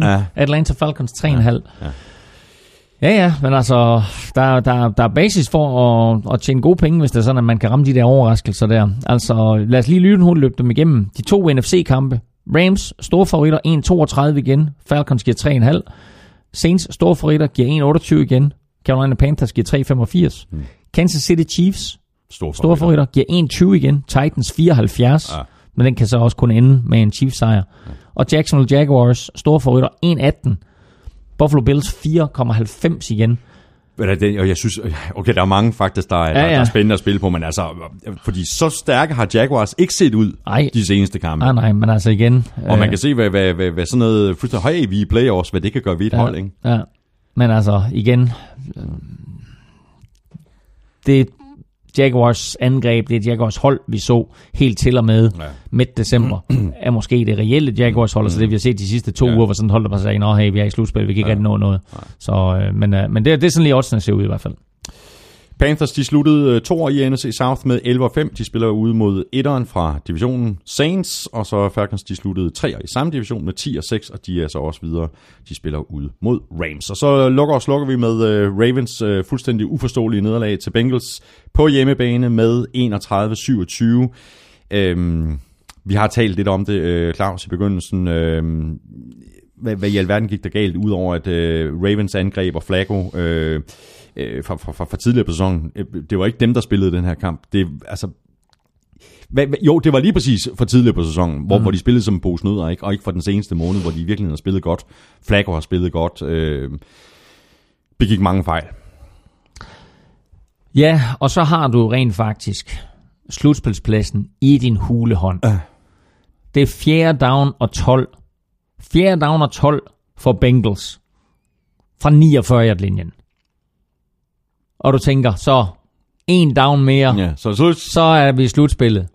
Speaker 2: 1,32.
Speaker 1: Ja.
Speaker 2: Atlanta Falcons, 3,5. Ja.
Speaker 1: Ja.
Speaker 2: Ja, ja, men altså, der, der, der er basis for at, at tjene gode penge, hvis det er sådan, at man kan ramme de der overraskelser der. Altså, lad os lige lynhurtigt løbe dem igennem. De to NFC-kampe. Rams, store favoritter, 1,32 igen. Falcons giver 3,5. Saints, store favoritter, giver 1,28 igen. Carolina Panthers giver 3,85. Mm. Kansas City Chiefs,
Speaker 1: store
Speaker 2: store favoritter, giver 1,20 igen. Titans 74.
Speaker 1: Ja.
Speaker 2: Men den kan så også kun ende med en Chiefs-sejr. Ja. Og Jacksonville Jaguars, store favoritter, 1,18. Buffalo Bills 4,90 igen.
Speaker 1: Og jeg synes, okay, der er mange faktisk, der er, ja,
Speaker 2: Ja,
Speaker 1: der er spændende at spille på, men altså, fordi så stærke har Jaguars ikke set ud
Speaker 2: Ej.
Speaker 1: de seneste kampe.
Speaker 2: Nej, nej, men altså igen.
Speaker 1: Og man
Speaker 2: øh,
Speaker 1: kan se, hvad, hvad, hvad, hvad sådan noget, fuldstændig høj vi i playoffs, hvad det kan gøre ved et ja. hold, ikke?
Speaker 2: Ja, men altså igen, øh, det Jaguars angreb, det er Jaguars hold, vi så helt til og med
Speaker 1: Ja.
Speaker 2: midt december, (clears throat) er måske det reelle Jaguars hold, altså det vi har set de sidste to
Speaker 1: Ja.
Speaker 2: uger, hvor sådan et hold, der bare sagde, nå hey, vi er i slutspil, vi kan ikke
Speaker 1: Ja.
Speaker 2: nå noget. Så, øh, men øh, men det, det er sådan lige oddsene ser ud i hvert fald.
Speaker 1: Panthers, de sluttede øh, to år i NFC South med 11-5. De spiller ude mod etteren fra divisionen Saints, og så Falcons, de sluttede tre i samme division med 10-6, og de er så også videre. De spiller ude mod Rams. Og så lukker og slukker vi med øh, Ravens øh, fuldstændig uforståelige nederlag til Bengals på hjemmebane med 31-27. Øhm, vi har talt lidt om det, Claus, i begyndelsen. Øhm, hvad, hvad i alverden gik der galt, udover at øh, Ravens angreb og Flacco øh, øh, fra, fra, fra, fra tidligere på sæsonen, øh, det var ikke dem, der spillede den her kamp. Det, altså, hvad, hvad, jo, det var lige præcis for tidligere på sæsonen, hvor, mm. hvor de spillede som en pose nødder, ikke? og ikke for den seneste måned, hvor de virkelig har spillet godt. Flacco har spillet godt, øh, begik mange fejl.
Speaker 2: Ja, og så har du rent faktisk slutspilspladsen i din hulehånd.
Speaker 1: Øh.
Speaker 2: Det er fjerde down og 12. Fjerde down og 12 for Bengals. Fra 49 linjen. Og du tænker, så en down mere,
Speaker 1: Ja, så slut.
Speaker 2: så er vi i slutspillet.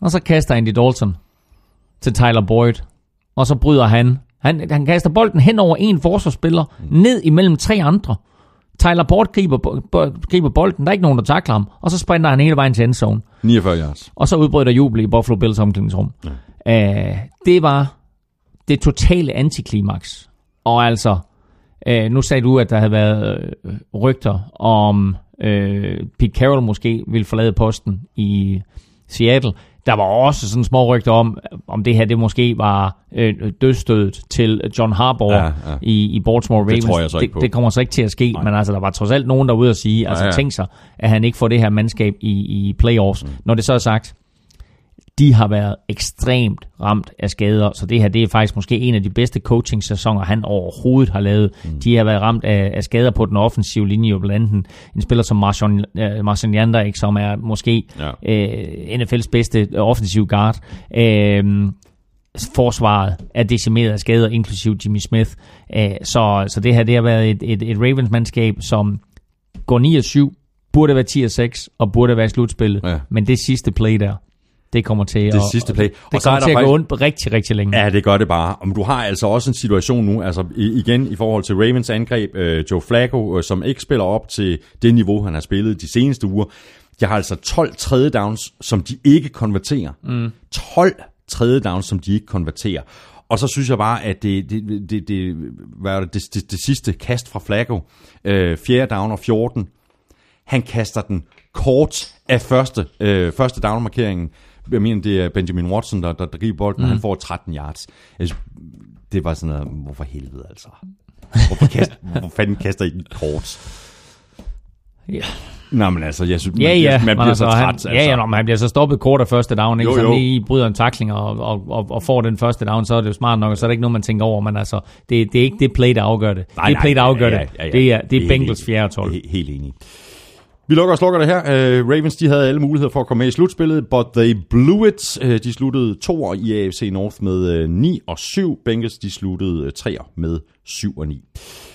Speaker 2: Og så kaster Andy Dalton til Tyler Boyd. Og så bryder han. Han, han kaster bolden hen over en forsvarsspiller, ned imellem tre andre. Tyler Boyd griber, bo- griber bolden, der er ikke nogen, der takler ham. Og så sprinter han hele vejen til endzone.
Speaker 1: 49 yards.
Speaker 2: Og så udbryder jubel i Buffalo Bills omklædningsrum. Ja. Uh, det var det totale antiklimaks. Og altså, uh, nu sagde du, at der havde været øh, rygter om uh, Pete Carroll måske ville forlade posten i Seattle. Der var også sådan små rygter om, om det her det måske var øh, dødstødet til John Harbaugh
Speaker 1: Ja,
Speaker 2: ja. I, i Baltimore Ravens.
Speaker 1: tror jeg så ikke
Speaker 2: det,
Speaker 1: på.
Speaker 2: det kommer så ikke til at ske, Nej. men altså der var trods alt nogen, der var ude at sige, altså
Speaker 1: Ja, ja.
Speaker 2: tænk sig, at han ikke får det her mandskab i, i playoffs. Mm. Når det så er sagt, de har været ekstremt ramt af skader, så det her det er faktisk måske en af de bedste coaching-sæsoner, han overhovedet har lavet. Mm. De har været ramt af, af skader på den offensive linje, blandt andet en spiller som Marshawn, uh, Marshawn Yandarik, som er måske
Speaker 1: Ja.
Speaker 2: øh, NFL's bedste offensive guard. Øh, forsvaret er decimeret af skader, inklusiv Jimmy Smith. Øh, så, så det her det har været et, et, et Ravens-mandskab, som går 9-7, burde være 10-6 og burde være i slutspillet.
Speaker 1: Ja.
Speaker 2: Men det sidste play der, det kommer til at,
Speaker 1: sidste play.
Speaker 2: Det
Speaker 1: Og så
Speaker 2: kommer
Speaker 1: er der
Speaker 2: til at
Speaker 1: faktisk-
Speaker 2: gå ondt rigtig, rigtig længe.
Speaker 1: Ja, det gør det bare. Men du har altså også en situation nu, altså igen i forhold til Ravens angreb, øh, Joe Flacco, øh, som ikke spiller op til det niveau, han har spillet de seneste uger. Jeg har altså 12 tredje downs, som de ikke konverterer. Mm. 12 tredje downs, som de ikke konverterer. Og så synes jeg bare, at det, det, det, det, hvad er det, det, det, det sidste kast fra Flacco, øh, fjerde down og 14, han kaster den kort af første, øh, første down-markeringen. Jeg mener, det er Benjamin Watson, der, der, griber bolden, mm. og han får 13 yards. Synes, det var sådan noget, hvorfor helvede altså? Hvorfor, kast, (laughs) hvorfor fanden kaster I den kort?
Speaker 2: Ja.
Speaker 1: Nå, men altså, jeg synes,
Speaker 2: Ja,
Speaker 1: man,
Speaker 2: ja.
Speaker 1: man
Speaker 2: men
Speaker 1: bliver så
Speaker 2: altså,
Speaker 1: træt.
Speaker 2: han,
Speaker 1: altså.
Speaker 2: Ja, ja, når han bliver så stoppet kort af første down, ikke?
Speaker 1: Jo,
Speaker 2: så
Speaker 1: jo.
Speaker 2: lige bryder en takling og, og, og, og, får den første down, så er det jo smart nok, og så er det ikke noget, man tænker over, men altså, det, det er ikke det play, der afgør det.
Speaker 1: Nej,
Speaker 2: det
Speaker 1: nej,
Speaker 2: play, der afgør
Speaker 1: ja, ja,
Speaker 2: det,
Speaker 1: ja, ja.
Speaker 2: det er, det er
Speaker 1: Helt
Speaker 2: Bengals
Speaker 1: enig.
Speaker 2: 4. og 12.
Speaker 1: He- Helt enig. Vi lukker og slukker det her. Uh, Ravens de havde alle muligheder for at komme med i slutspillet, but they blew it. Uh, de sluttede to i AFC North med øh, uh, 9 og 7. Bengals de sluttede uh, 3 med 7 og 9.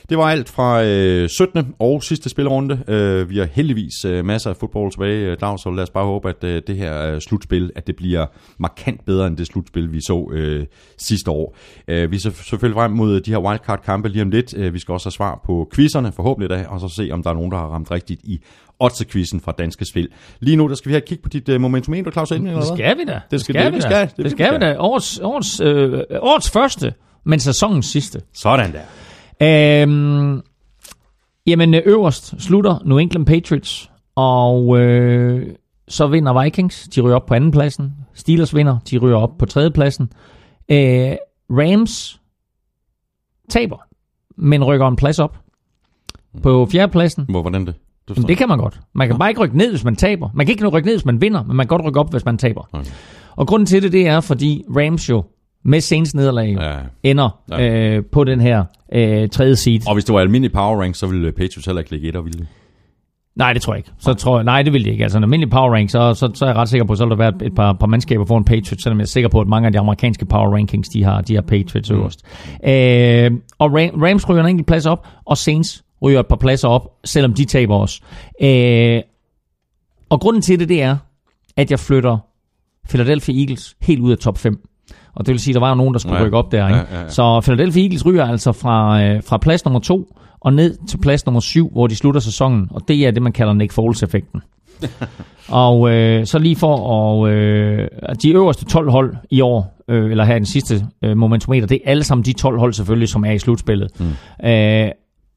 Speaker 1: Det var alt fra uh, 17. og sidste spillerunde. Uh, vi har heldigvis uh, masser af fodbold tilbage, uh, Claus, så lad os bare håbe, at uh, det her uh, slutspil, at det bliver markant bedre end det slutspil, vi så uh, sidste år. Uh, vi ser selvfølgelig frem mod de her wildcard-kampe lige om lidt. Uh, vi skal også have svar på quizzerne, forhåbentlig da, og så se, om der er nogen, der har ramt rigtigt i Otze-quizzen fra Danske Spil. Lige nu, der skal vi have et kig på dit uh, momentometer, Claus Elming, eller
Speaker 2: Det
Speaker 1: hvad?
Speaker 2: skal vi da.
Speaker 1: Det skal det, vi
Speaker 2: vi
Speaker 1: skal.
Speaker 2: da.
Speaker 1: Det
Speaker 2: Det, skal vi
Speaker 1: skal.
Speaker 2: da. Årets, årets, øh, årets første, men sæsonens sidste.
Speaker 1: Sådan der.
Speaker 2: Øhm, jamen øh, øverst slutter New England Patriots, og øh, så vinder Vikings, de ryger op på andenpladsen. Steelers vinder, de ryger op på tredjepladsen. Øh, Rams taber, men rykker en plads op på fjerdepladsen.
Speaker 1: Hvor, hvordan det?
Speaker 2: Jamen, det kan man godt. Man kan bare ikke rykke ned, hvis man taber. Man kan ikke rykke ned, hvis man vinder, men man kan godt rykke op, hvis man taber.
Speaker 1: Okay.
Speaker 2: Og grunden til det, det er, fordi Rams jo med Saints nederlag
Speaker 1: Ja.
Speaker 2: ender
Speaker 1: Ja.
Speaker 2: øh, på den her øh, tredje seed.
Speaker 1: Og hvis det var almindelig power rank, så ville Patriots heller ikke ligge et og ville det.
Speaker 2: Nej, det tror jeg ikke. Så tror jeg, nej, det vil de ikke. Altså en almindelig power rank, så, så, så er jeg ret sikker på, at så vil der være et, et par, par mandskaber foran Patriots, selvom jeg er sikker på, at mange af de amerikanske power rankings, de har, de har Patriots
Speaker 1: Mm.
Speaker 2: øverst. Øh, og Ram, Rams ryger en enkelt plads op, og Saints ryger et par pladser op, selvom de taber også. Øh, og grunden til det, det er, at jeg flytter Philadelphia Eagles helt ud af top 5. Og det vil sige, at der var jo nogen, der skulle
Speaker 1: Ja.
Speaker 2: rykke op der. Ikke?
Speaker 1: Ja, ja, ja.
Speaker 2: Så Philadelphia Eagles ryger altså fra, øh, fra plads nummer 2 og ned til plads nummer 7, hvor de slutter sæsonen. Og det er det, man kalder Nick Foles-effekten. (laughs) og øh, så lige for at... Øh, de øverste 12 hold i år, øh, eller her i den sidste øh, momentometer, det er alle sammen de 12 hold selvfølgelig, som er i slutspillet. Mm. Øh,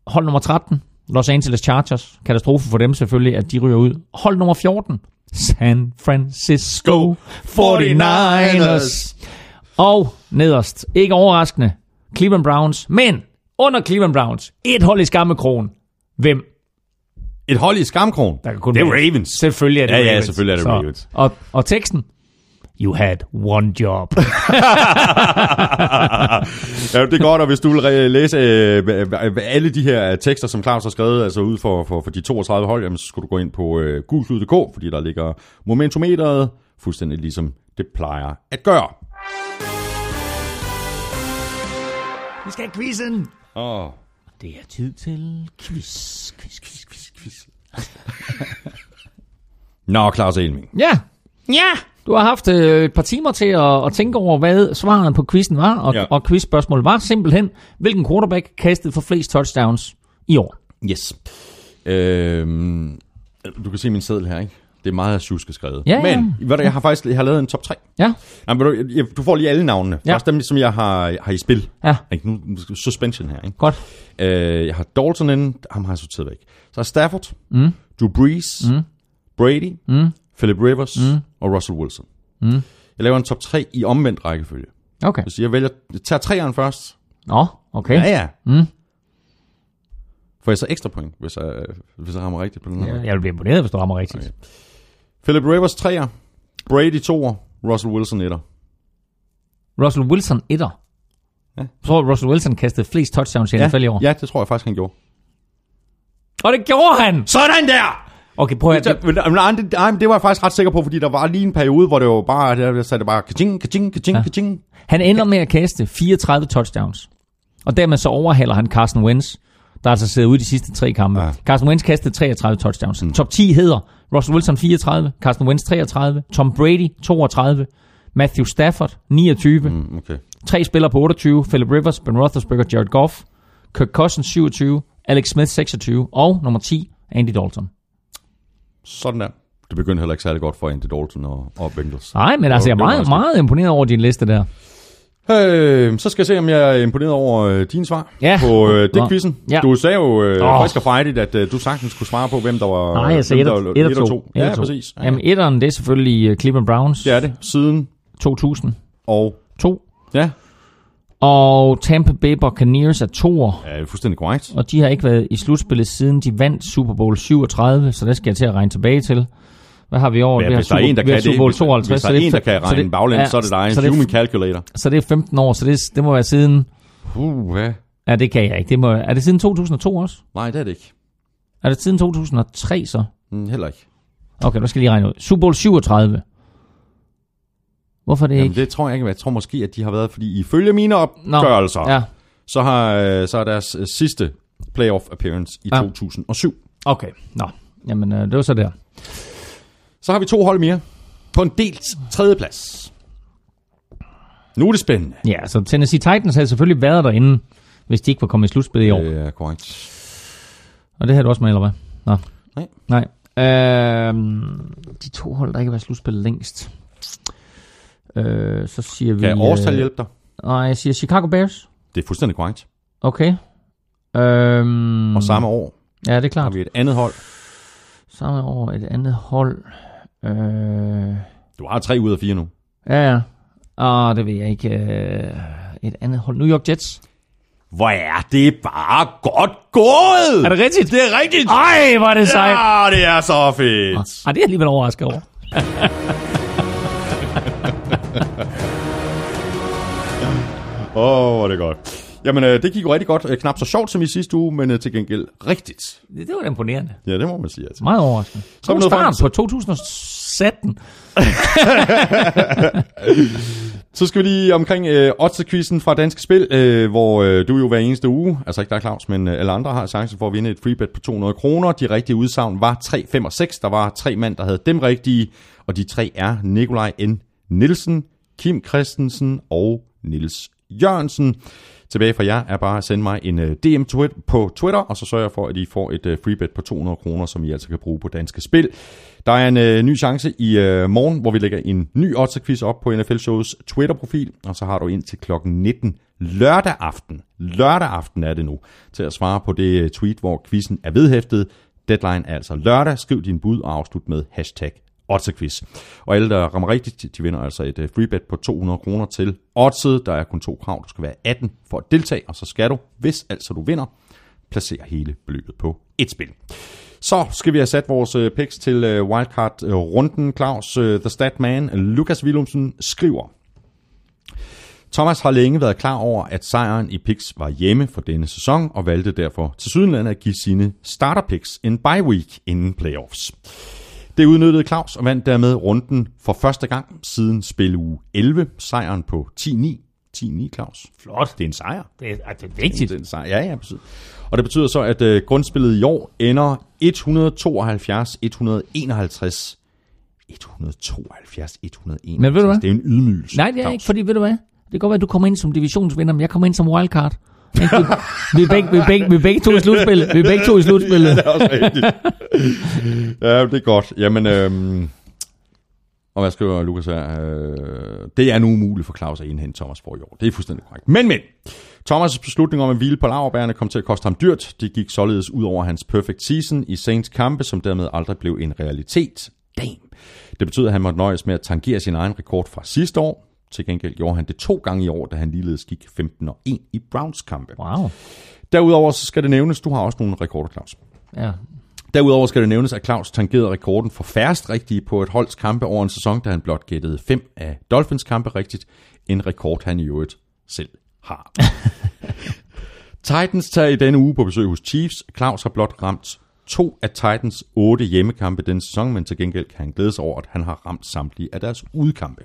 Speaker 2: hold nummer 13, Los Angeles Chargers. Katastrofe for dem selvfølgelig, at de ryger ud. Hold nummer 14, San Francisco 49ers. Og nederst, ikke overraskende, Cleveland Browns, men under Cleveland Browns, et hold i skammekrogen. Hvem?
Speaker 1: Et hold i skamkron.
Speaker 2: Der kan kun
Speaker 1: det er
Speaker 2: være-
Speaker 1: Ravens.
Speaker 2: Selvfølgelig er det
Speaker 1: Ja, ja,
Speaker 2: Ravens.
Speaker 1: selvfølgelig er det
Speaker 2: Så-
Speaker 1: Ravens.
Speaker 2: Og, og teksten? You had one job. (laughs)
Speaker 1: ja, det er godt, og hvis du vil læse øh, alle de her tekster, som Claus har skrevet, altså ud for, for, for de 32 hold, jamen, så skulle du gå ind på øh, gulklud.dk, fordi der ligger momentometeret, fuldstændig ligesom det plejer at gøre.
Speaker 2: Vi skal have quizzen.
Speaker 1: Åh,
Speaker 2: Det er tid til quiz, quiz, quiz, quiz, quiz. (laughs)
Speaker 1: Nå, Claus Elming.
Speaker 2: Ja, ja. Du har haft øh, et par timer til at, at tænke over, hvad svaret på quizzen var, og,
Speaker 1: Ja.
Speaker 2: ja. og quizspørgsmålet var simpelthen, hvilken quarterback kastede for flest touchdowns i år?
Speaker 1: Yes. Øhm, du kan se min seddel her, ikke? Det er meget sjuske skrevet.
Speaker 2: Ja, ja.
Speaker 1: Men ved du, jeg har faktisk jeg har lavet en top 3.
Speaker 2: Ja,
Speaker 1: Jamen, du, jeg- du får lige alle navnene.
Speaker 2: Ja.
Speaker 1: Først dem, som jeg har, har i spil.
Speaker 2: ja,
Speaker 1: Ikke? Nu, suspension her, ikke?
Speaker 2: godt.
Speaker 1: Øh, jeg har Dalton inde, ham har jeg sorteret væk. Så er Stafford, mm. Drew Brees, mm. Brady, mm. Philip Rivers mm. og Russell Wilson. Mm. Jeg laver en top 3 i omvendt rækkefølge.
Speaker 2: Okay.
Speaker 1: Så jeg vælger, jeg tager treeren først.
Speaker 2: Nå, okay.
Speaker 1: Ja, ja. Mm. Får jeg så ekstra point, hvis jeg, hvis jeg rammer rigtigt på den her?
Speaker 2: Jeg vil blive imponeret, hvis du rammer rigtigt.
Speaker 1: Okay. Philip Rivers 3'er, Brady 2'er, Russell Wilson 1'er.
Speaker 2: Russell Wilson etter.
Speaker 1: Ja.
Speaker 2: Jeg tror, Russell Wilson kastede flest touchdowns i NFL i år.
Speaker 1: ja, det tror jeg faktisk, han gjorde.
Speaker 2: Og det gjorde han!
Speaker 1: Sådan der!
Speaker 2: Okay, prøv at
Speaker 1: Det, det, men det var jeg faktisk ret sikker på, fordi der var lige en periode, hvor det var bare, der sagde det bare, kaching, kaching, kaching, ja. kaching.
Speaker 2: Han ender med at kaste 34 touchdowns. Og dermed så overhaler han Carson Wentz, der altså sidder ude de sidste tre kampe.
Speaker 1: Ja.
Speaker 2: Carson Wentz kastede 33 touchdowns. Mm. Top 10 hedder Russell Wilson 34, Carson Wentz 33, Tom Brady 32, Matthew Stafford 29, mm.
Speaker 1: Okay.
Speaker 2: tre spillere på 28, Philip Rivers, Ben Roethlisberger, Jared Goff, Kirk Cousins 27, Alex Smith 26 og nummer 10, Andy Dalton.
Speaker 1: Sådan der. Det begyndte heller ikke særlig godt for Andy Dalton og, og Bengals.
Speaker 2: Nej, men altså, jeg er meget, meget imponeret over din liste der.
Speaker 1: Øh, så skal jeg se, om jeg er imponeret over øh, dine svar
Speaker 2: Ja.
Speaker 1: på øh, det quizzen.
Speaker 2: Ja.
Speaker 1: Du sagde jo øh,
Speaker 2: Åh.
Speaker 1: frisk og frejdigt, at øh, du sagtens kunne svare på, hvem der var
Speaker 2: Nej, jeg sagde
Speaker 1: hvem
Speaker 2: 1
Speaker 1: der var-
Speaker 2: og 2.
Speaker 1: et og to. Ja, præcis. Ja,
Speaker 2: Jamen, etteren, det er selvfølgelig øh, Cleveland Browns.
Speaker 1: det er det. Siden
Speaker 2: 2002.
Speaker 1: og... Ja,
Speaker 2: Og Tampa Bay Buccaneers er toer,
Speaker 1: ja fuldstændig korrekt.
Speaker 2: og de har ikke været i slutspillet siden de vandt Super Bowl 37, så det skal jeg til at regne tilbage til. Hvad har vi over?
Speaker 1: Ja,
Speaker 2: vi har
Speaker 1: hvis der er en, der kan
Speaker 2: Super
Speaker 1: det,
Speaker 2: Bowl
Speaker 1: hvis,
Speaker 2: 52,
Speaker 1: hvis der er en, der kan regne
Speaker 2: det-
Speaker 1: baglæns,
Speaker 2: ja,
Speaker 1: så er det dig. En
Speaker 2: det,
Speaker 1: human calculator.
Speaker 2: så det er 15 år, så det, det må være siden...
Speaker 1: Uh, hvad?
Speaker 2: Ja, det kan jeg ikke. Det må, er det siden 2002 også?
Speaker 1: Nej, det er det ikke.
Speaker 2: Er det siden 2003 så?
Speaker 1: Mm, heller ikke.
Speaker 2: Okay, nu skal jeg lige regne ud. Super Bowl 37. Hvorfor er det
Speaker 1: Jamen,
Speaker 2: ikke?
Speaker 1: det tror jeg ikke. Jeg tror måske, at de har været, fordi ifølge mine opgørelser,
Speaker 2: Ja,
Speaker 1: så, har, øh, så er deres øh, sidste playoff appearance i
Speaker 2: Ja.
Speaker 1: 2007.
Speaker 2: okay. Nå, jamen øh, det var så der.
Speaker 1: Så har vi to hold mere på en delt tredjeplads. Nu er det spændende.
Speaker 2: Ja, så Tennessee Titans havde selvfølgelig været derinde, hvis de ikke var kommet i slutspillet i år.
Speaker 1: Det er korrekt.
Speaker 2: Og det havde du også med, eller hvad? Nå.
Speaker 1: Nej.
Speaker 2: Nej. Øhm, de to hold, der ikke har været slutspillet længst. Øh, så siger vi...
Speaker 1: Kan årstal
Speaker 2: øh,
Speaker 1: hjælpe dig?
Speaker 2: Nej, jeg siger Chicago Bears.
Speaker 1: Det er fuldstændig korrekt.
Speaker 2: Okay. Øhm,
Speaker 1: Og samme år
Speaker 2: Ja, det er
Speaker 1: har
Speaker 2: klart.
Speaker 1: vi et andet hold.
Speaker 2: Samme år et andet hold. Øh,
Speaker 1: Du har tre ud af fire nu.
Speaker 2: ja, ja. Ah, det ved jeg ikke. Øh, et andet hold. New York Jets.
Speaker 1: Hvor er det bare godt gået!
Speaker 2: Er det rigtigt?
Speaker 1: Det er rigtigt!
Speaker 2: Ej, hvor er det sejt.
Speaker 1: Ja, det er så fedt!
Speaker 2: Ej, det er alligevel overrasket over. (laughs)
Speaker 1: Åh, oh, hvor er det godt. Jamen, øh, det gik jo rigtig godt. Øh, knap så sjovt som i sidste uge, men øh, til gengæld rigtigt.
Speaker 2: Det, det var da imponerende.
Speaker 1: Ja, det må man sige. Altså.
Speaker 2: Meget overraskende.
Speaker 1: Så
Speaker 2: God start på 2017. (laughs)
Speaker 1: Så skal vi lige omkring øh, odds-quizzen fra Danske Spil, øh, hvor øh, du jo hver eneste uge, altså ikke dig Claus, men øh, alle andre har chancen for at vinde et freebet på 200 kroner. De rigtige udsagn var 3, 5 og 6. Der var tre mand, der havde dem rigtige, og de tre er Nikolaj N. Nielsen, Kim Christensen og Nils Jørgensen. Tilbage fra jer er bare at sende mig en øh, DM på Twitter, og så sørger jeg for, at I får et øh, freebet på 200 kroner, som I altså kan bruge på Danske Spil. Der er en øh, ny chance i øh, morgen, hvor vi lægger en ny odds op på NFL Shows Twitter-profil, og så har du ind til klokken 19 lørdag aften. Lørdag aften er det nu, til at svare på det øh, tweet, hvor quizzen er vedhæftet. Deadline er altså lørdag. Skriv din bud og afslut med hashtag Oddset-quiz. Og alle, der rammer rigtigt, de vinder altså et øh, freebet på 200 kroner til Otze. Der er kun to krav. Du skal være 18 for at deltage, og så skal du, hvis altså du vinder, placere hele beløbet på et spil. Så skal vi have sat vores øh, picks til øh, wildcard-runden. Claus, The Statman, Lukas Willumsen skriver, Thomas har længe været klar over, at sejren i picks var hjemme for denne sæson, og valgte derfor til Sydenland at give sine starter picks en bye week inden playoffs. Det udnyttede Claus og vandt dermed runden for første gang siden spil uge 11, sejren på 10-9. 10-9, Claus.
Speaker 2: Flot.
Speaker 1: Det er en sejr.
Speaker 2: Det er, det er vigtigt.
Speaker 1: Det er en sejr. Ja, ja, præcis. Og det betyder så, at øh, grundspillet i år ender 172-151. 172-151.
Speaker 2: Men ved du hvad?
Speaker 1: Det er en ydmygelse.
Speaker 2: Nej, det er
Speaker 1: Claus.
Speaker 2: ikke, fordi ved du hvad? Det kan godt være, at du kommer ind som divisionsvinder, men jeg kommer ind som wildcard. Ikke? Vi, vi, er begge, vi, er begge, vi er begge to i slutspillet. Vi er begge to i slutspillet. (laughs)
Speaker 1: det er også rigtigt. ja, det er godt. Jamen, øhm, og hvad skriver Lukas her? Øh, det er nu umuligt for Claus at indhente Thomas for i år. Det er fuldstændig korrekt. Men, men. Thomas' beslutning om at hvile på laverbærene kom til at koste ham dyrt. Det gik således ud over hans perfect season i Saints kampe, som dermed aldrig blev en realitet. Damn. Det betyder, at han måtte nøjes med at tangere sin egen rekord fra sidste år. Til gengæld gjorde han det to gange i år, da han ligeledes gik 15 og 1 i Browns kampe.
Speaker 2: Wow.
Speaker 1: Derudover så skal det nævnes, du har også nogle rekorder, Claus.
Speaker 2: Ja.
Speaker 1: Derudover skal det nævnes, at Claus tangerede rekorden for færrest rigtige på et holds kampe over en sæson, da han blot gættede fem af Dolphins kampe rigtigt. En rekord, han i øvrigt selv har. (laughs) Titans tager i denne uge på besøg hos Chiefs. Claus har blot ramt to af Titans otte hjemmekampe denne sæson, men til gengæld kan han glæde sig over, at han har ramt samtlige af deres udkampe.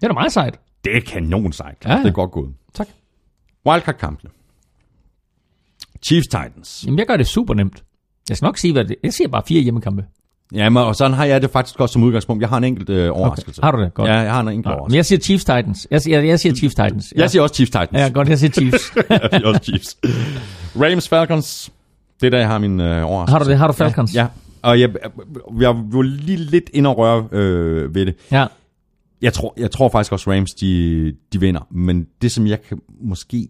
Speaker 2: Det er da meget sejt.
Speaker 1: Det er kanon sejt.
Speaker 2: Ja,
Speaker 1: Ja,
Speaker 2: ja.
Speaker 1: Det er godt gået.
Speaker 2: Tak.
Speaker 1: Wildcard-kampene. Chiefs Titans.
Speaker 2: Jamen, jeg gør det super nemt. Jeg skal nok sige, hvad det Jeg siger bare fire hjemmekampe.
Speaker 1: Jamen, og sådan har jeg det faktisk også som udgangspunkt. Jeg har en enkelt øh, overraskelse.
Speaker 2: Har du det? Godt.
Speaker 1: Ja, jeg har en enkelt
Speaker 2: Nå,
Speaker 1: overraskelse.
Speaker 2: men jeg siger Chiefs Titans. Jeg siger, jeg siger Chiefs Titans. Ja.
Speaker 1: Jeg siger også Chiefs Titans.
Speaker 2: Ja, godt, jeg siger Chiefs. (laughs)
Speaker 1: jeg siger også Chiefs. Rams Falcons. Det er der, jeg har min øh, overraskelse.
Speaker 2: har du det? Har du Falcons?
Speaker 1: Ja. Og jeg, jeg var lige lidt ind og røre øh, ved det.
Speaker 2: ja.
Speaker 1: Jeg tror, jeg tror faktisk også, Rams de, de vinder. Men det, som jeg kan måske...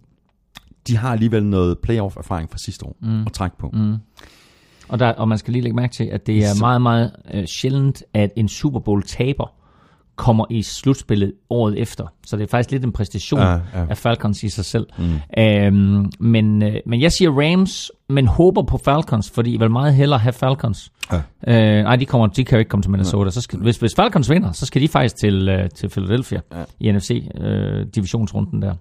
Speaker 1: De har alligevel noget playoff-erfaring fra sidste år mm. at trække på. Mm.
Speaker 2: Og, der, og man skal lige lægge mærke til, at det er
Speaker 1: Så-
Speaker 2: meget, meget uh, sjældent, at en Super Bowl-taber kommer i slutspillet året efter. Så det er faktisk lidt en præstation
Speaker 1: Ja,
Speaker 2: ja, af Falcons i sig selv. Mm. Øhm, men, øh, men jeg siger Rams, men håber på Falcons, fordi jeg vil meget hellere have Falcons.
Speaker 1: Ja.
Speaker 2: Øh, nej, de, kommer, de kan jo ikke komme til Minnesota. Så skal, hvis, hvis Falcons vinder, så skal de faktisk til, øh, til Philadelphia ja. i NFC-divisionsrunden der.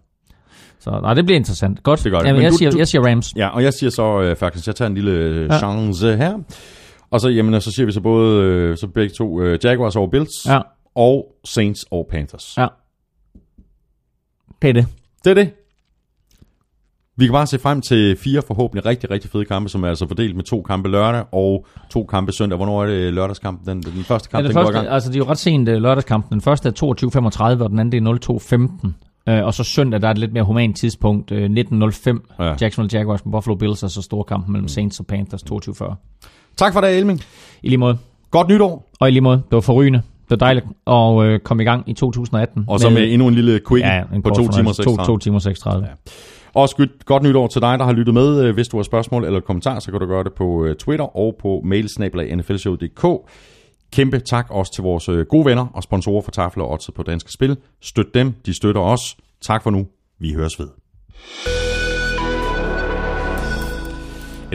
Speaker 2: Så nej, det bliver interessant. Godt.
Speaker 1: Det gør det.
Speaker 2: Jamen,
Speaker 1: Men
Speaker 2: jeg,
Speaker 1: du-
Speaker 2: siger,
Speaker 1: du-
Speaker 2: jeg siger Rams.
Speaker 1: Ja, og jeg siger så øh, Falcons. Jeg tager en lille øh,
Speaker 2: Ja.
Speaker 1: chance her. Og så, jamen, så siger vi så både øh, så begge to øh, Jaguars over Bills.
Speaker 2: Ja,
Speaker 1: Og Saints over Panthers.
Speaker 2: ja. Det er det.
Speaker 1: Det er det. Vi kan bare se frem til fire forhåbentlig rigtig, rigtig fede kampe, som er altså fordelt med to kampe lørdag og to kampe søndag. Hvornår er det lørdagskampen? Den, den første kamp,
Speaker 2: Ja,
Speaker 1: den
Speaker 2: den
Speaker 1: går i
Speaker 2: første,
Speaker 1: gang.
Speaker 2: altså det er jo ret sent uh, lørdagskampen. Den første er 22.35, og den anden det er 02.15. Uh, og så søndag, der er et lidt mere humant tidspunkt, uh, 19.05.
Speaker 1: Ja.
Speaker 2: Ja. Jacksonville Jaguars med Buffalo Bills, og så store kampen mellem Saints og Panthers 22.40.
Speaker 1: Tak for det, Elming.
Speaker 2: I lige måde.
Speaker 1: Godt nytår.
Speaker 2: Og i lige måde, det var forrygende. Det var dejligt at uh, komme i gang i 2018.
Speaker 1: Og så med endnu en lille quick
Speaker 2: ja, en
Speaker 1: på
Speaker 2: kort
Speaker 1: to timer
Speaker 2: fornøjelse.
Speaker 1: 36.
Speaker 2: to, to timer 36. Ja.
Speaker 1: Også godt, godt nytår til dig, der har lyttet med. Øh, Hvis du har spørgsmål eller kommentarer, så kan du gøre det på øh, Twitter og på mailsnabelag.nflshow.dk. Kæmpe tak også til vores øh, gode venner og sponsorer for Tafel og Odds på Danske Spil. Støt dem, de støtter os. Tak for nu. Vi høres ved.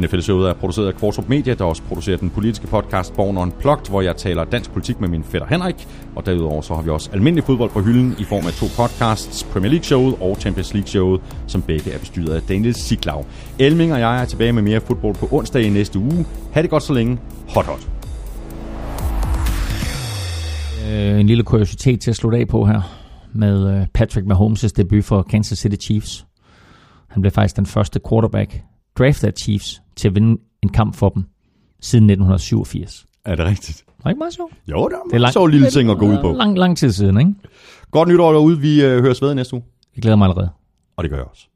Speaker 1: NFL-showet er produceret af Kvartrup Media, der også producerer den politiske podcast Born Unplugged, hvor jeg taler dansk politik med min fætter Henrik. Og derudover så har vi også almindelig fodbold på hylden i form af to podcasts, Premier League-showet og Champions League-showet, som begge er bestyret af Daniel Siglau. Elming og jeg er tilbage med mere fodbold på onsdag i næste uge. Ha' det godt så længe. Hot hot.
Speaker 2: Øh, en lille kuriositet til at slutte af på her, med øh, Patrick Mahomes' debut for Kansas City Chiefs. Han blev faktisk den første quarterback draftet af Chiefs til at vinde en kamp for dem siden 1987.
Speaker 1: Er det rigtigt?
Speaker 2: Var ikke meget sjovt?
Speaker 1: Jo, det er,
Speaker 2: Det er lang,
Speaker 1: så lille ting at gå ud på.
Speaker 2: Lang, lang tid siden, ikke?
Speaker 1: Godt nytår derude. Vi øh, høres ved næste uge.
Speaker 2: Jeg glæder mig allerede.
Speaker 1: Og det gør jeg også.